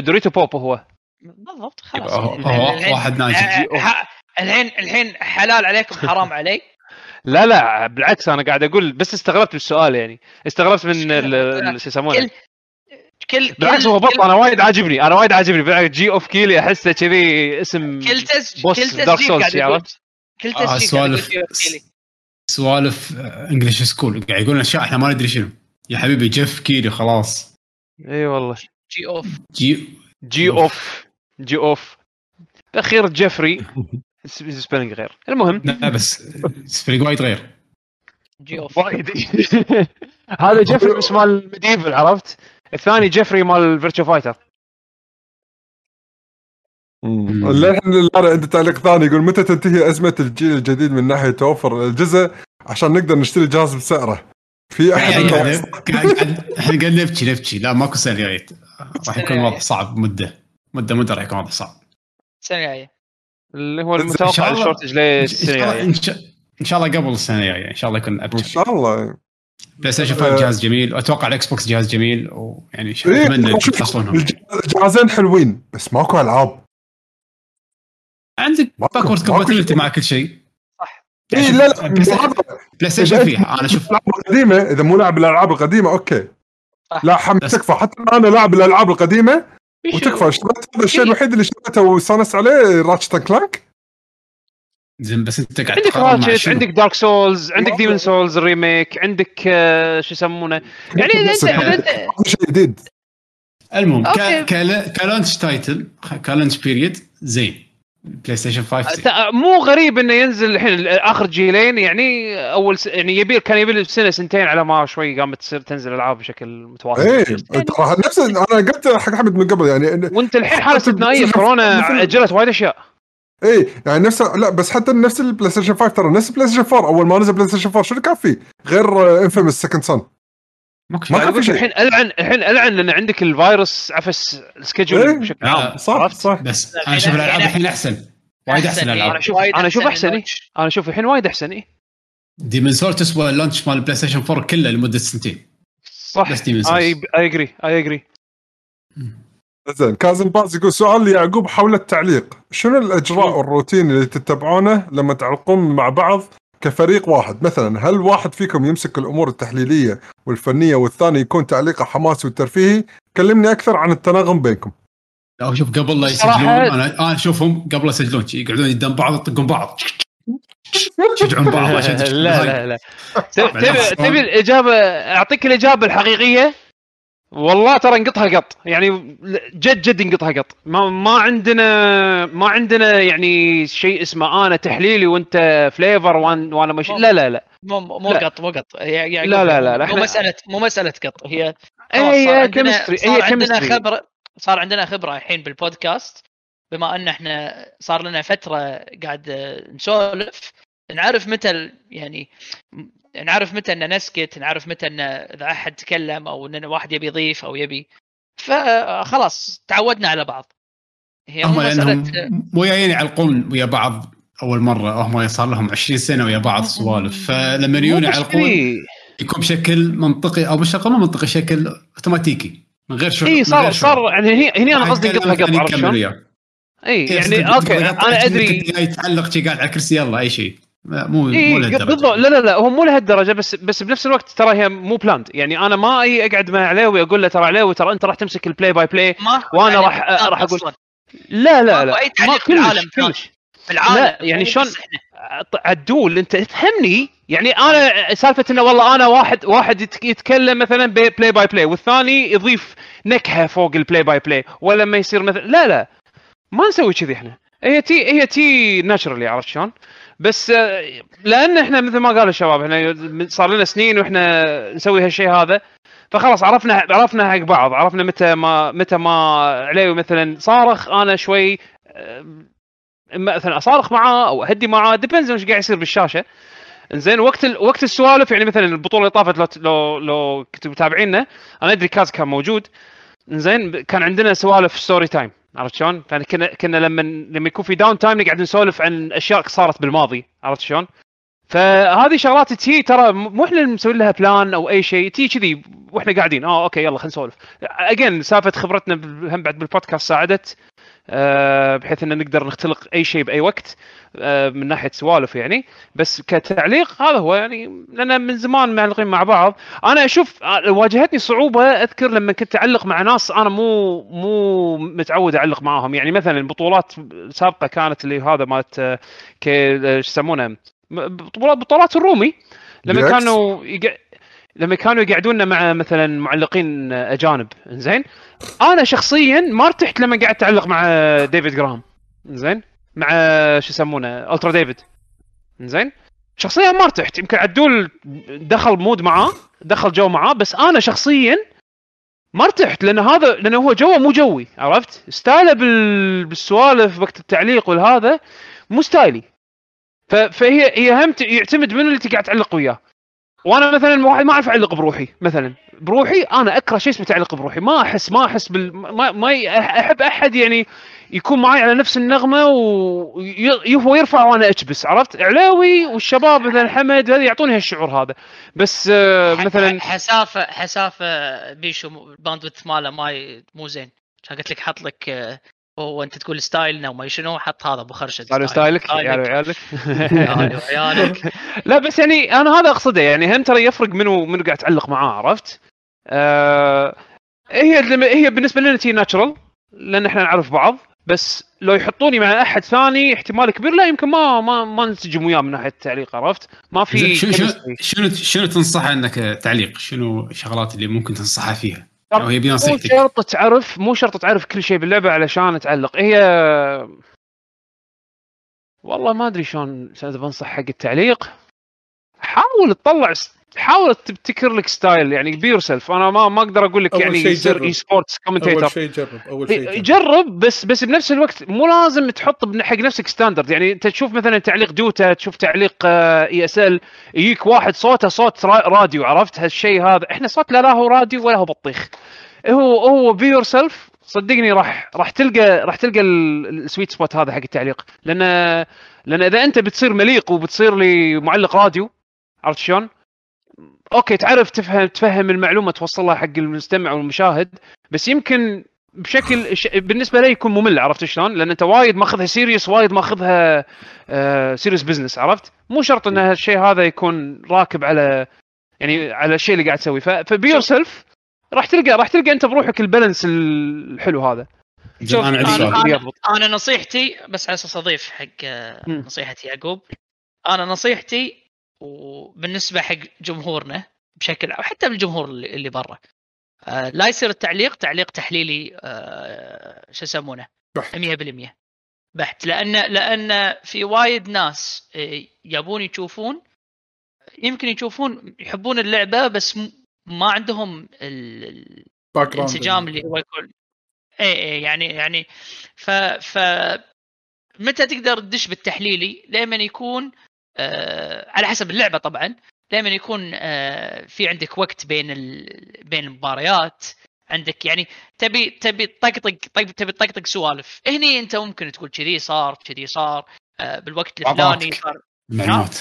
دوريتو بوب هو. بالضبط خلاص. هو- واحد ناجح. آه، الحين الحين حلال عليكم حرام علي لا لا بالعكس أنا قاعد أقول بس استغربت بالسؤال يعني. استغربت من شو يسمونه؟ كل بالعكس هو بط كل- أنا وايد عاجبني أنا وايد عاجبني. بالعكس جي اوف كيلي أحسه كذي اسم كل تسجيل بوس كل دارك تسجيل سولز قاعد شي يقول. عرفت؟ كل آه، تسجيل قاعد يقول سوالف جي اوف كيلي سوالف انجلش سكول قاعد يقولون أشياء إحنا ما ندري شنو. يا حبيبي جيف كيلي خلاص. إي والله. جي اوف جي جي اوف جي اوف الاخير جيفري سبيلنج غير. المهم. لا بس فريق وايد غير. جي اوف وايد. هذا جيفري بس مال ميديفل عرفت؟ الثاني جيفري مال فيرتشو فايتر. للحين عنده تعليق ثاني يقول متى تنتهي أزمة الجيل الجديد من ناحية توفر الجزء عشان نقدر نشتري جهاز بسعره؟ في أحد يعني إحنا قاعد نبكي نبكي. لا ماكو سنه جاية راح يكون وضع صعب مدة. مده مدة راح يكون وضع صعب. السنة الجاية. اللي هو إن المتوقع شاء الله- ال shortage إن شاء للسنه الله الجاية؟ إن شاء- إن شاء الله قبل السنة الجاية إن شاء الله يكون إن ابشر شاء الله. بلاي ستيشن 5 جهاز جميل واتوقع الإكس بوكس جهاز جميل ويعني إيه، أتمنى الج- الجهازين حلوين بس ماكو ألعاب عندك ماكو- backward compatibility. مع كل شيء صح. اي يعني لا لا بلاي ستيشن- بالضبط. بلاي ستيشن فيها أنا أشوف الالعاب القديمة إذا مو لاعب الألعاب القديمة okay صح. لا حمد تكفى حتى أنا لاعب الألعاب القديمة. وتكفى اشتريت هذا الشيء الوحيد اللي اشتريته واستانست عليه Ratchet Clank زين بس انت قاعد عندك Ratchet؟ عندك Dark Souls عندك Demon's Souls ال remake عندك آه، شو يسمونه؟ يعني أنت شيء جديد. المهم ك launch title ك launch period زين. بلاي ستيشن 5 زين. تا- مو غريب إنه ينزل الحين آخر جيلين يعني أول س... يعني يبي كان يبي له سنه سنتين على ما شوي قامت تصير تنزل ألعاب بشكل متواصل إيه ترى نفس أنا قلت حق حمد من قبل يعني وأنت الحين حالة استثنائيه كورونا أجلت وايد أشياء. إيه يعني نفس لا بس حتى نفس البلاي ستيشن 5 ترى نفس البلاي ستيشن 4 أول ما نزل بلاي ستيشن 4 شنو كان فيه؟ غير Infamous Second Son ما كان في شيء. الحين العن الحين ألعن لأن عندك الفيروس عفس ال schedule إيه. بشكل آه، عام. صح عرفت؟ صح. بس أنا أشوف الألعاب الحين أحسن. وايد أحسن. الألعاب. أنا أشوف وايد أنا أشوف أحسن إيه. أنا أشوف الحين وايد أحسن إيه. Demon's Souls تسوى ال launch مال البلاي ستيشن 4 كله لمدة سنتين. صح. اي اي اجري اي اجري زين كازم باز يقول سؤال ليعقوب حول التعليق. شنو الأجراء والروتين اللي تتبعونه لما تعلقون مع بعض كفريق واحد؟ مثلا هل واحد فيكم يمسك الأمور التحليلية والفنية والثاني يكون تعليقه حماسي وترفيهي؟ كلمني أكثر عن التناغم بينكم. لا شوف قبل لا يسجلون أنا اشوفهم قبل لا يسجلون يقعدون قدام بعض يطقون بعض. يشجعون بعض عشان لا لا لا. تبي تبي الإجابة أعطيك الإجابة الحقيقية؟ والله ترى نقطها قط يعني جد جد نقطها قط ما ما عندنا ما عندنا يعني شيء اسمه أنا تحليلي وانت فليفر وأن- وأنا مش لا لا لا. مو مو. قط مو قط. يعني لا، لا، لا، لا، مو مساله مو مسألة قط. هي إيه، صار هي عندنا chemistry، صار عندنا. خبره صار عندنا خبرة الحين بالبودكاست. بما أن إحنا صار لنا فترة قاعد نسولف نعرف متى يعني نعرف متى ان نسكت نعرف متى ان إذا أحد تكلم أو إن واحد يبي يضيف أو يبي فخلاص تعودنا على بعض هي مو هم مسألة لانهم مو جايين يعلقون ويا بعض أول مرة هم صار لهم 20 سنة ويا بعض سوالف فلما يجون يعلقون. يكون بشكل منطقي أو بشكل مو منطقي شكل أوتوماتيكي من غير شغل اي صار غير صار. يعني هني هني أنا قصدي عرفت شلون؟ وياه. اي كيف يعني okay أنا أدري إنك جاي تعلق شي قاعد على الكرسي يلا أي شيء مو مو اي لهالدرجة. بالضبط لا لا لا هو مو لهالدرجة بس بس بنفس الوقت ترى هي مو planned يعني أنا ما أي أقعد مع علاوي أقول له ترى علاوي ترى أنت راح تمسك ال play by play ما وأنا راح- راح أقول- أصلاً. لا لا لا أي تعليق ما في العالم كلش في العالم لا، يعني مو شلون-. عدول أنت تفهمني يعني أنا سالفة إنه والله أنا واحد واحد يتك- يتكلم مثلا play by play والثاني يضيف نكهة فوق ال play by play ولا ما يصير مثلا لا لا ما نسوي كذي إحنا هي تي هي تي naturally عرفت شلون؟ بس آه، لأن إحنا مثل ما قال الشباب إحنا صار لنا سنين وإحنا نسوي هالشيء هذا فخلاص عرفنا عرفنا حق بعض عرفنا متى ما متى ما عليوي مثلا صارخ أنا شوي آه، مثلا أصارخ معاه أو أهدي معاه depends إيش قاعد يصير بالشاشة. إنزين وقت ال... وقت السوالف يعني مثلا البطولة اللي طافت لو لو, لو كنتوا متابعينا أنا أدري كاز كان موجود. إنزين ب- كان عندنا سوالف story time عرفت شلون؟ فكنا كنا لما لما يكون في down time نقعد نسولف عن أشياء صارت بالماضي عرفت شلون؟ فهذه شغلات تي ترى مو إحنا اللي مسوي لها plan أو أي شيء تي كذي وإحنا قاعدين آه okay يلا خلينا نسولف again سالفه خبرتنا هم بعد بالبودكاست ساعدت بحيث إن نقدر نختلق أي شيء بأي وقت آه، من ناحية سوالف يعني. بس كتعليق هذا هو يعني لأن من زمان معلقين مع بعض. أنا أشوف آه، واجهتني صعوبة أذكر لما كنت أعلق مع ناس أنا مو مو متعود أعلق معاهم. يعني مثلا البطولات السابقه كانت اللي هذا مالت آه، آه، شو يسمونه؟ بطولات بطولات الرومي. لما. كانوا يق... لما كانوا يقعدوننا مع مثلا معلقين أجانب زين أنا شخصيا ما ارتحت لما قعدت اعلق مع ديفيد جرام زين مع شو يسمونه؟ ألترا ديفيد زين شخصيا ما ارتحت. يمكن عدول دخل mood معاه دخل جو معاه بس أنا شخصيا ما ارتحت لأن هذا لأن هو جوه مو جوي عرفت؟ style ه بال... بالسوالف وقت التعليق والهذا مو style ي. ف... فهي هي هم يعتمد من اللي تقعد تعلق وياه. وأنا مثلا واحد ما اعرف اعلق بروحي مثلا. بروحي أنا أكره شيء اسمه تعليق بروحي. ما احس ما أحس بال ما, ما أحب أحد يعني يكون معي على نفس النغمة وهو يرفع وأنا اكبس عرفت؟ علاوي والشباب مثلا حمد هذا يعطوني هالشعور هذا. بس آه، مثلا حسافه حسافة بيشو ال bandwidth ماله ما مو زين. قلت لك حط لك آه، هو انت تقول style نا وما شنو حط هذا أبو خرشد قالوا style ك عيال وعيالك وعيالك لا بس يعني أنا هذا أقصده يعني هم ترى يفرق منو منو قاعد تعلق معاه عرفت؟ آه هي هي بالنسبة لنا تي natural لأن إحنا نعرف بعض بس لو يحطوني مع أحد ثاني احتمال كبير لا يمكن ما ما ما ننسجم وياه من ناحية التعليق عرفت؟ ما في شنو شنو. شنو شنو تنصح إنك تعليق؟ شنو الشغلات اللي ممكن تنصحها فيها؟ أو هي مو بنصيحتك شرط تعرف مو شرط تعرف كل شيء باللعبة علشان تعلق. هي والله ما أدري شلون بنصح حق التعليق. حاول تطلع حاول تبتكر لك style يعني be yourself أنا ما ما أقدر أقول لك يعني يصير. esports أول commentator شيء جرب. أول شيء جرب. جرب بس بس بنفس الوقت مو لازم تحط حق نفسك standard يعني أنت تشوف مثلا تعليق دوتا تشوف تعليق ESL يجيك واحد صوته صوت را- راديو عرفت؟ هالشيء هذا. إحنا صوت لا هو راديو ولا هو بطيخ. هو هو be yourself صدقني راح راح تلقى راح تلقى ال- ال sweet spot هذا حق التعليق. لأن لأن إذا أنت بتصير مليق وبتصير لي معلق راديو عرفت شلون؟ okay تعرف تفهم تفهم المعلومة توصلها حق المستمع والمشاهد بس يمكن بشكل ش... بالنسبة لي يكون ممل عرفت شلون؟ لأن أنت وايد ماخذها serious وايد ماخذها آه serious business عرفت؟ مو شرط إن هالشيء هذا يكون راكب على يعني على الشيء اللي قاعد تسويه ف... ف be yourself راح تلقى راح تلقى أنت بروحك ال balance الحلو هذا شوف أنا عندي أنا- سؤال أنا-. أنا نصيحتي بس على أساس أضيف حق آه،. نصيحة يعقوب أنا نصيحتي وبالنسبة حق جمهورنا بشكل أو حتى بالجمهور اللي برا آه، لا يصير التعليق تعليق تحليلي آه، شو يسمونه بحت. 100% بحت لأن لأن في وايد ناس آه، يبون يشوفون يمكن يشوفون يحبون اللعبة بس ما عندهم. الانسجام اللي هو يكون اي اي يعني يعني ف ف متى تقدر تدش بالتحليلي؟ لما يكون على حسب اللعبة طبعا. لما يكون آه في عندك وقت بين ال... بين المباريات. عندك يعني تبي تبي تطقطق طيب تبي تطقطق سوالف. هني أنت ممكن تقول كذي صار كذي صار آه بالوقت الفلاني. صار. المعلومات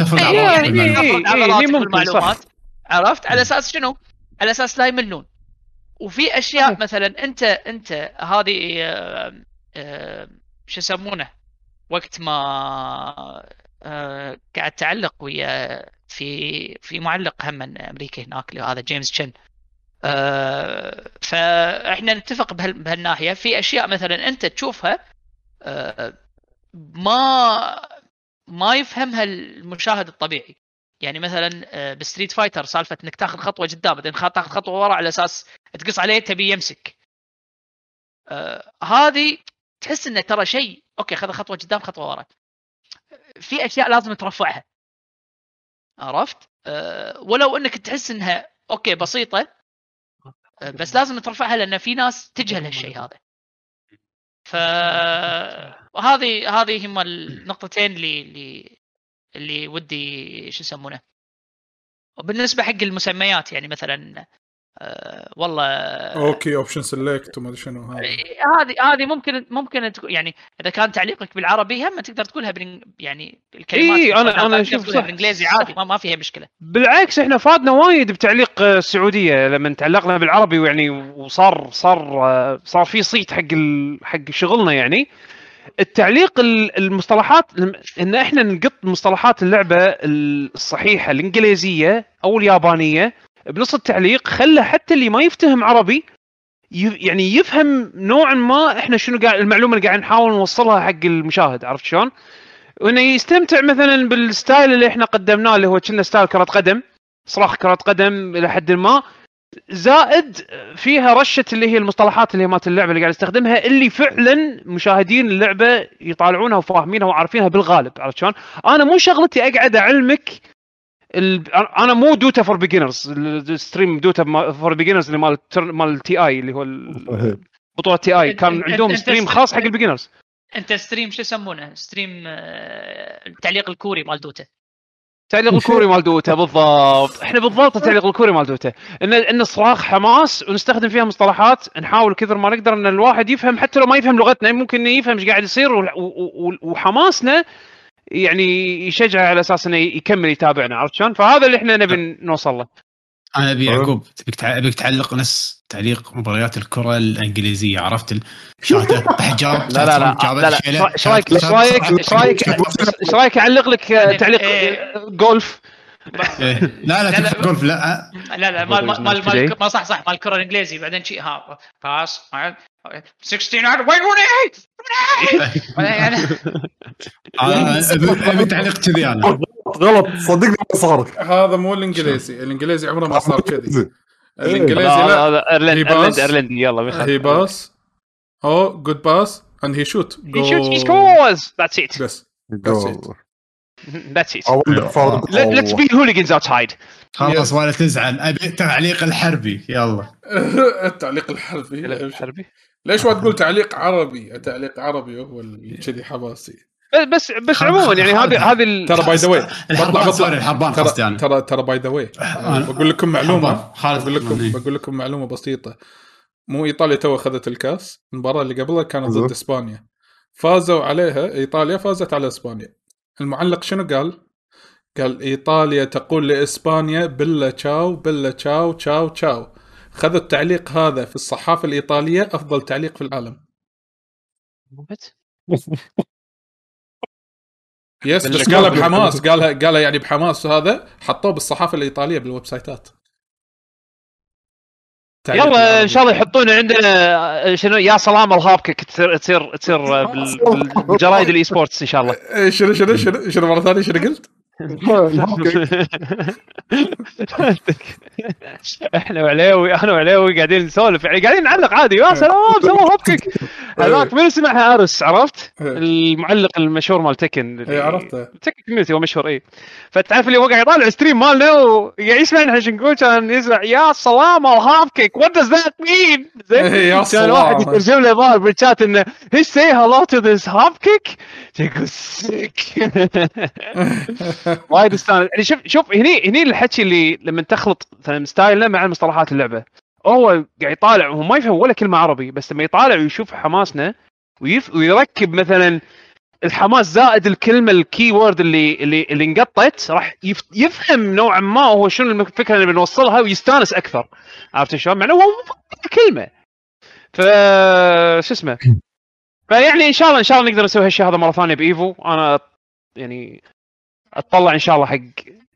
إيه، على يعني المعلومات. إيه، تفرض على إيه، المعلومات. عرفت؟ على أساس شنو؟ على أساس لا يملون. وفي أشياء مثلا أنت أنت هذه آه، آه، شو يسمونه؟ وقت ما آه، قاعد تعلق ويا في في معلق هم من أمريكا هناك اللي هذا جيمس تشن آه، فإحنا نتفق بهال- بهالناحية. في أشياء مثلا أنت تشوفها آه، ما ما يفهمها المشاهد الطبيعي. يعني مثلا آه، ب Street Fighter سالفة إنك تاخذ خطوة قدام بعدين تاخذ خطوة ورا على أساس تقص عليه تبي يمسك. آه، هذه تحس إنه ترى شيء. okay خذ خطوة قدام خطوة ورا. في أشياء لازم ترفعها. عرفت؟ أه ولو إنك تحس إنها okay بسيطة أه بس لازم ترفعها لأن في ناس تجهل هالشيء هذا. ف هذه هذه هم النقطتين اللي اللي اللي ودي شو يسمونه. وبالنسبة حق المسميات يعني مثلا أه والله okay option select وما أدري شنو هذا هذه هذه ممكن ممكن تكون يعني إذا كان تعليقك بالعربي هم تقدر تقولها بالإنج... يعني الكلمات إيه، أنا تقدر أشوف تقولها صح. بالانجليزي. عادي ما, ما فيها مشكلة بالعكس إحنا فادنا وايد بتعليق آه، السعودية لما تعلقنا بالعربي ويعني وصار صار آه، صار في صيت حق ال... حق شغلنا يعني التعليق ال- المصطلحات لم- إن إحنا نقط مصطلحات اللعبة الصحيحة الإنجليزية أو اليابانية بنص التعليق خلى حتى اللي ما يفتهم عربي يعني يفهم نوعا ما إحنا شنو قاعد المعلومة اللي قاعد نحاول نوصلها حق المشاهد عرفت شلون؟ وإنه يستمتع مثلا بال style اللي إحنا قدمناه اللي هو كنا style كرة قدم صراخ كرة قدم إلى حد ما زائد فيها رشة اللي هي المصطلحات اللي هي مالت اللعبة اللي قاعد نستخدمها اللي فعلا مشاهدين اللعبة يطالعونها وفاهمينها وعارفينها بالغالب عرفت شلون؟ أنا مو شغلتي أقعد أعلمك. أنا مو Dota for beginners ال stream Dota for beginners اللي مال تر- مال TI اللي هو ال- بطوله TI كان عندهم stream ست- خاص حق ال beginners أنت stream شو يسمونه؟ stream آه، التعليق الكوري مال دوتا. تعليق الكوري مال Dota بالضبط. إحنا بالضبط التعليق الكوري مال Dota. ان إن صراخ حماس ونستخدم فيها مصطلحات نحاول كثر ما نقدر إن الواحد يفهم حتى لو ما يفهم لغتنا ممكن إنه يفهم إيش قاعد يصير و- و- و- وحماسنا يعني يشجعه على أساس إنه يكمل يتابعنا عرفت شلون؟ فهذا اللي إحنا نبي نوصل له أنا أبي أه. يعقوب تبيك ابيك تعلق نفس تعليق مباريات الكرة الإنجليزية عرفت شاته حجاب لا لا لا لا لا إيش رايك إيش رايك إيش رايك إيش رأيك أعلق لك تعليق جولف. لا لا لا، لا. تكفى جولف لا لا لا. مال ما صح صح مال الكرة الانجليزي بعدين شيء ها باس 16 وين آه، ابي تعليق كذي أنا غلط صدقني ما صار هذا مو الإنجليزي الإنجليزي عمره ما صار كذي. الإنجليزي لا هذا إيرلند هي باص. إيرلند ايرلندي يلا هي باس أو جود باس اند هي شوت He shoots, he scores. That's it. بس جول. That's it. أول فرق. Let, let's be hooligans outside. خلاص ولا تزعل. أبي تعليق الحربي. يلا. التعليق الحرفي حربي. ليش ما تقول تعليق عربي؟ تعليق عربي هو اللي كذي حماسي. بس بس عموما يعني هذه هذه ترى by the way الحربان قصدي ترى ترى ترى by the way بقول لكم معلومة. بقول لكم إيه. بقول لكم معلومة بسيطة. مو إيطاليا تو أخذت الكاس المباراة اللي قبلها كانت ضد. إسبانيا. فازوا عليها إيطاليا فازت على إسبانيا. المعلق شنو قال؟ قال إيطاليا تقول لإسبانيا bella ciao bella ciao ciao ciao. خذوا التعليق هذا في الصحافة الإيطالية أفضل تعليق في العالم. yes بس قالها بحماس قالها قالها يعني بحماس. هذا حطوه بالصحافة الإيطالية بال website ات. يلا. إن شاء الله يحطون عندنا شنو يا سلام ال hopkick تصير تصير تصير بال- بال- بالجرايد ال esports إن شاء الله إيه، شنو شنو شنو شنو مرة ثانية شنو قلت؟ إحنا وعليوي أنا وعليوي قاعدين نسولف يعني قاعدين نعلق عادي يا سلام سووا hopkick هذاك من اسمها Aris عرفت؟ المعلق المشهور مال Tekken. أي عرفته. Tekken community هو مشهور أي. فتعرف اللي هو قاعد يطالع stream مالنا وقاعد يسمع إحنا شو نقول كان يسمع يا سلام ال hopkick what does that mean زين. كان واحد. يترجم له بال بالشات إنه he say hello to this hopkick يقول sick وايد استانس يعني شوف شوف هني هني الحكي اللي لما تخلط مثلا style نا مع مصطلحات اللعبة. هو قاعد يطالع وهو ما يفهم ولا كلمة عربي بس لما يطالع ويشوف حماسنا ويف ويركب مثلا الحماس زائد الكلمة ال keyword اللي اللي اللي انقطت راح يف يفهم نوعا ما هو شنو الفكرة اللي بنوصلها ويستانس أكثر. عرفت شلون؟ مع إنه هو كلمة. ف شو اسمه؟ فيعني إن شاء الله إن شاء الله نقدر نسوي هالشيء هذا مرة ثانية ب EVO. أنا يعني أتطلع إن شاء الله حق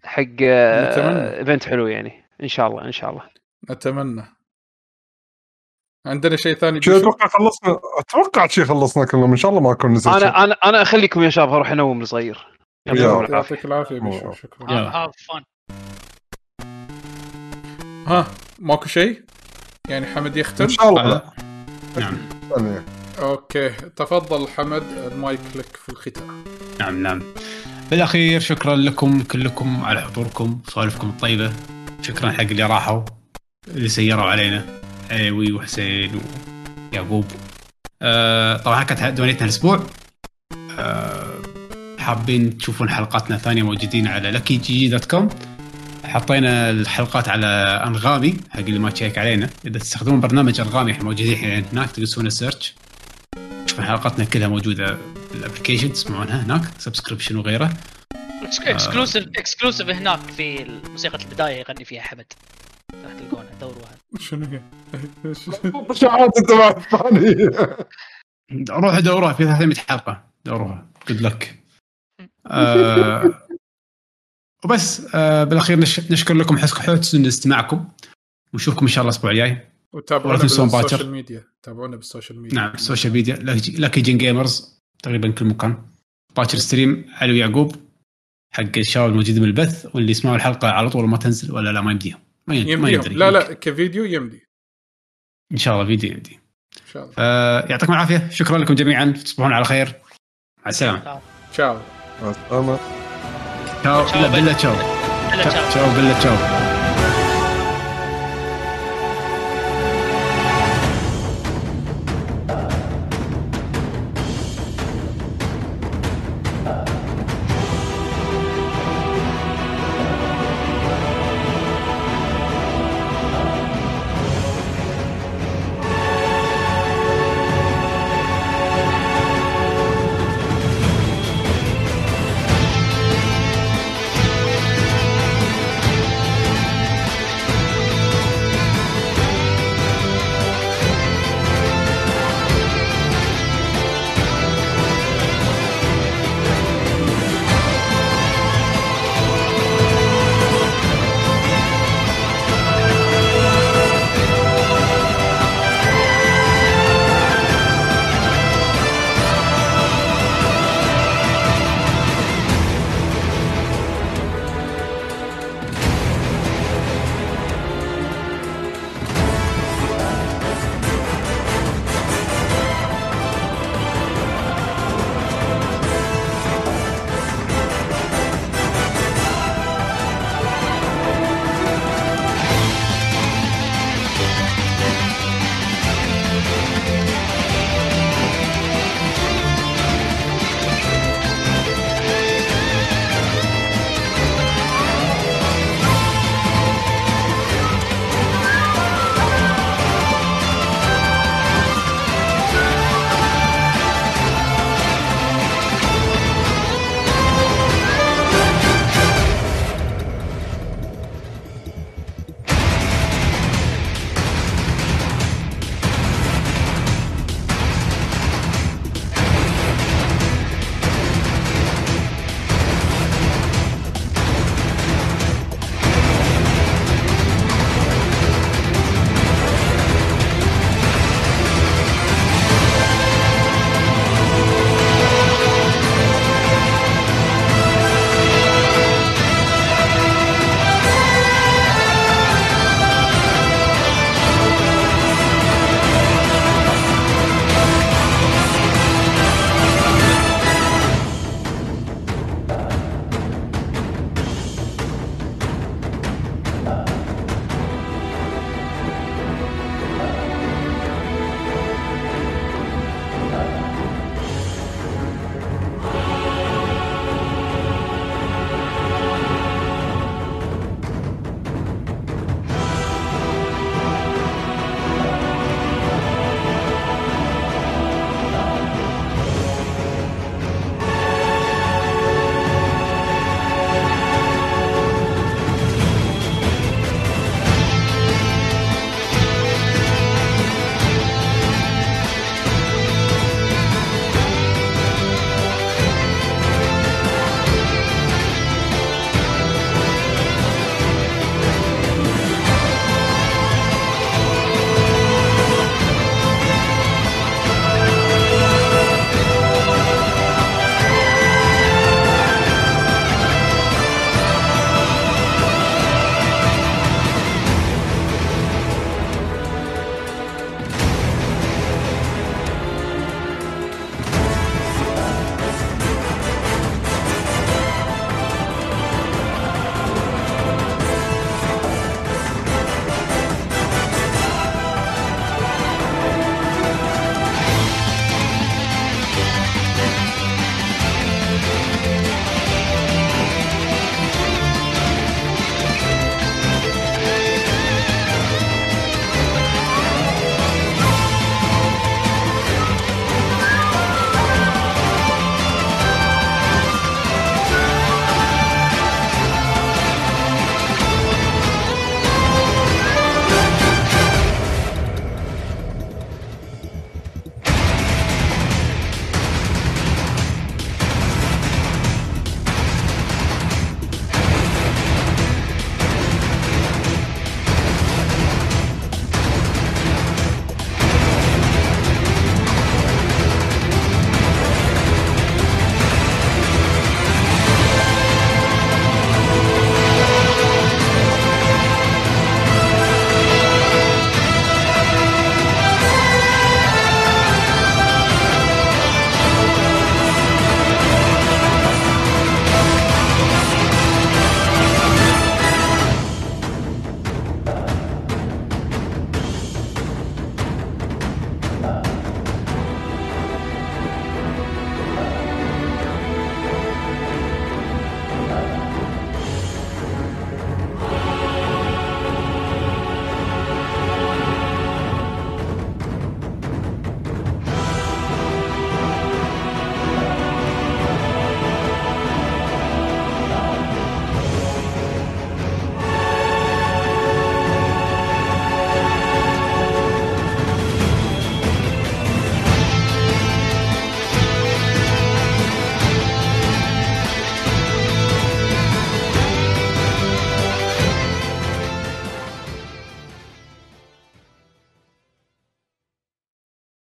حق نتمنى. إيفنت حلو يعني إن شاء الله إن شاء الله اتمنى عندنا شيء ثاني شو؟ أتوقع خلصنا أتوقع شي خلصنا كلهم إن شاء الله ما أكون شيء. أنا أنا أنا أخليكم يا شباب أروح أنوم الصغير يعطيك العافية شكرا ها ماكو شيء؟ يعني حمد يختم؟ إن شاء الله. نعم. okay تفضل حمد المايك لك في الختام نعم نعم بالاخير شكرا لكم كلكم على حضوركم سوالفكم الطيبة. شكرا حق اللي راحوا اللي سيروا علينا علوي وحسين ويعقوب. آه طبعا كانت دونيتنا الأسبوع. آه حابين تشوفون حلقاتنا الثانية موجودين على لكي جي dot com حطينا الحلقات على أنغامي حق اللي ما تشيك علينا. إذا تستخدمون برنامج أنغامي إحنا موجودين هناك تدوسون search تشوفون حلقاتنا كلها موجودة. بال application تسمعونها هناك subscription وغيره. اكسكلوسيف اكسكلوسيف هناك في موسيقى البداية يغني فيها حمد. راح تلقونها دوروها شنو هي؟ شعات انت مع الثاني روحوا دوروها في 300 حلقة. دوروها good luck آه وبس آه بالأخير نش... نشكر لكم حسن حسن استماعكم ونشوفكم إن شاء الله الأسبوع الجاي. وتابعونا. بال social ميديا. تابعونا بال social media. نعم ال social media. لكي جين Gamers تقريبا كل مكان. باكر stream علو يعقوب حق الشباب الموجودين بالبث واللي يسمعوا الحلقة على طول ما تنزل ولا لا ما يمديهم ما يمديهم. لا لا كفيديو يمدي. إن شاء الله فيديو يمدي. إن شاء الله. فيعطيكم العافية. شكرا لكم جميعا. تصبحون على خير. مع السلامة. تشاو مع. تشاو تشاو تشاو تشاو تشاو بالله تشاو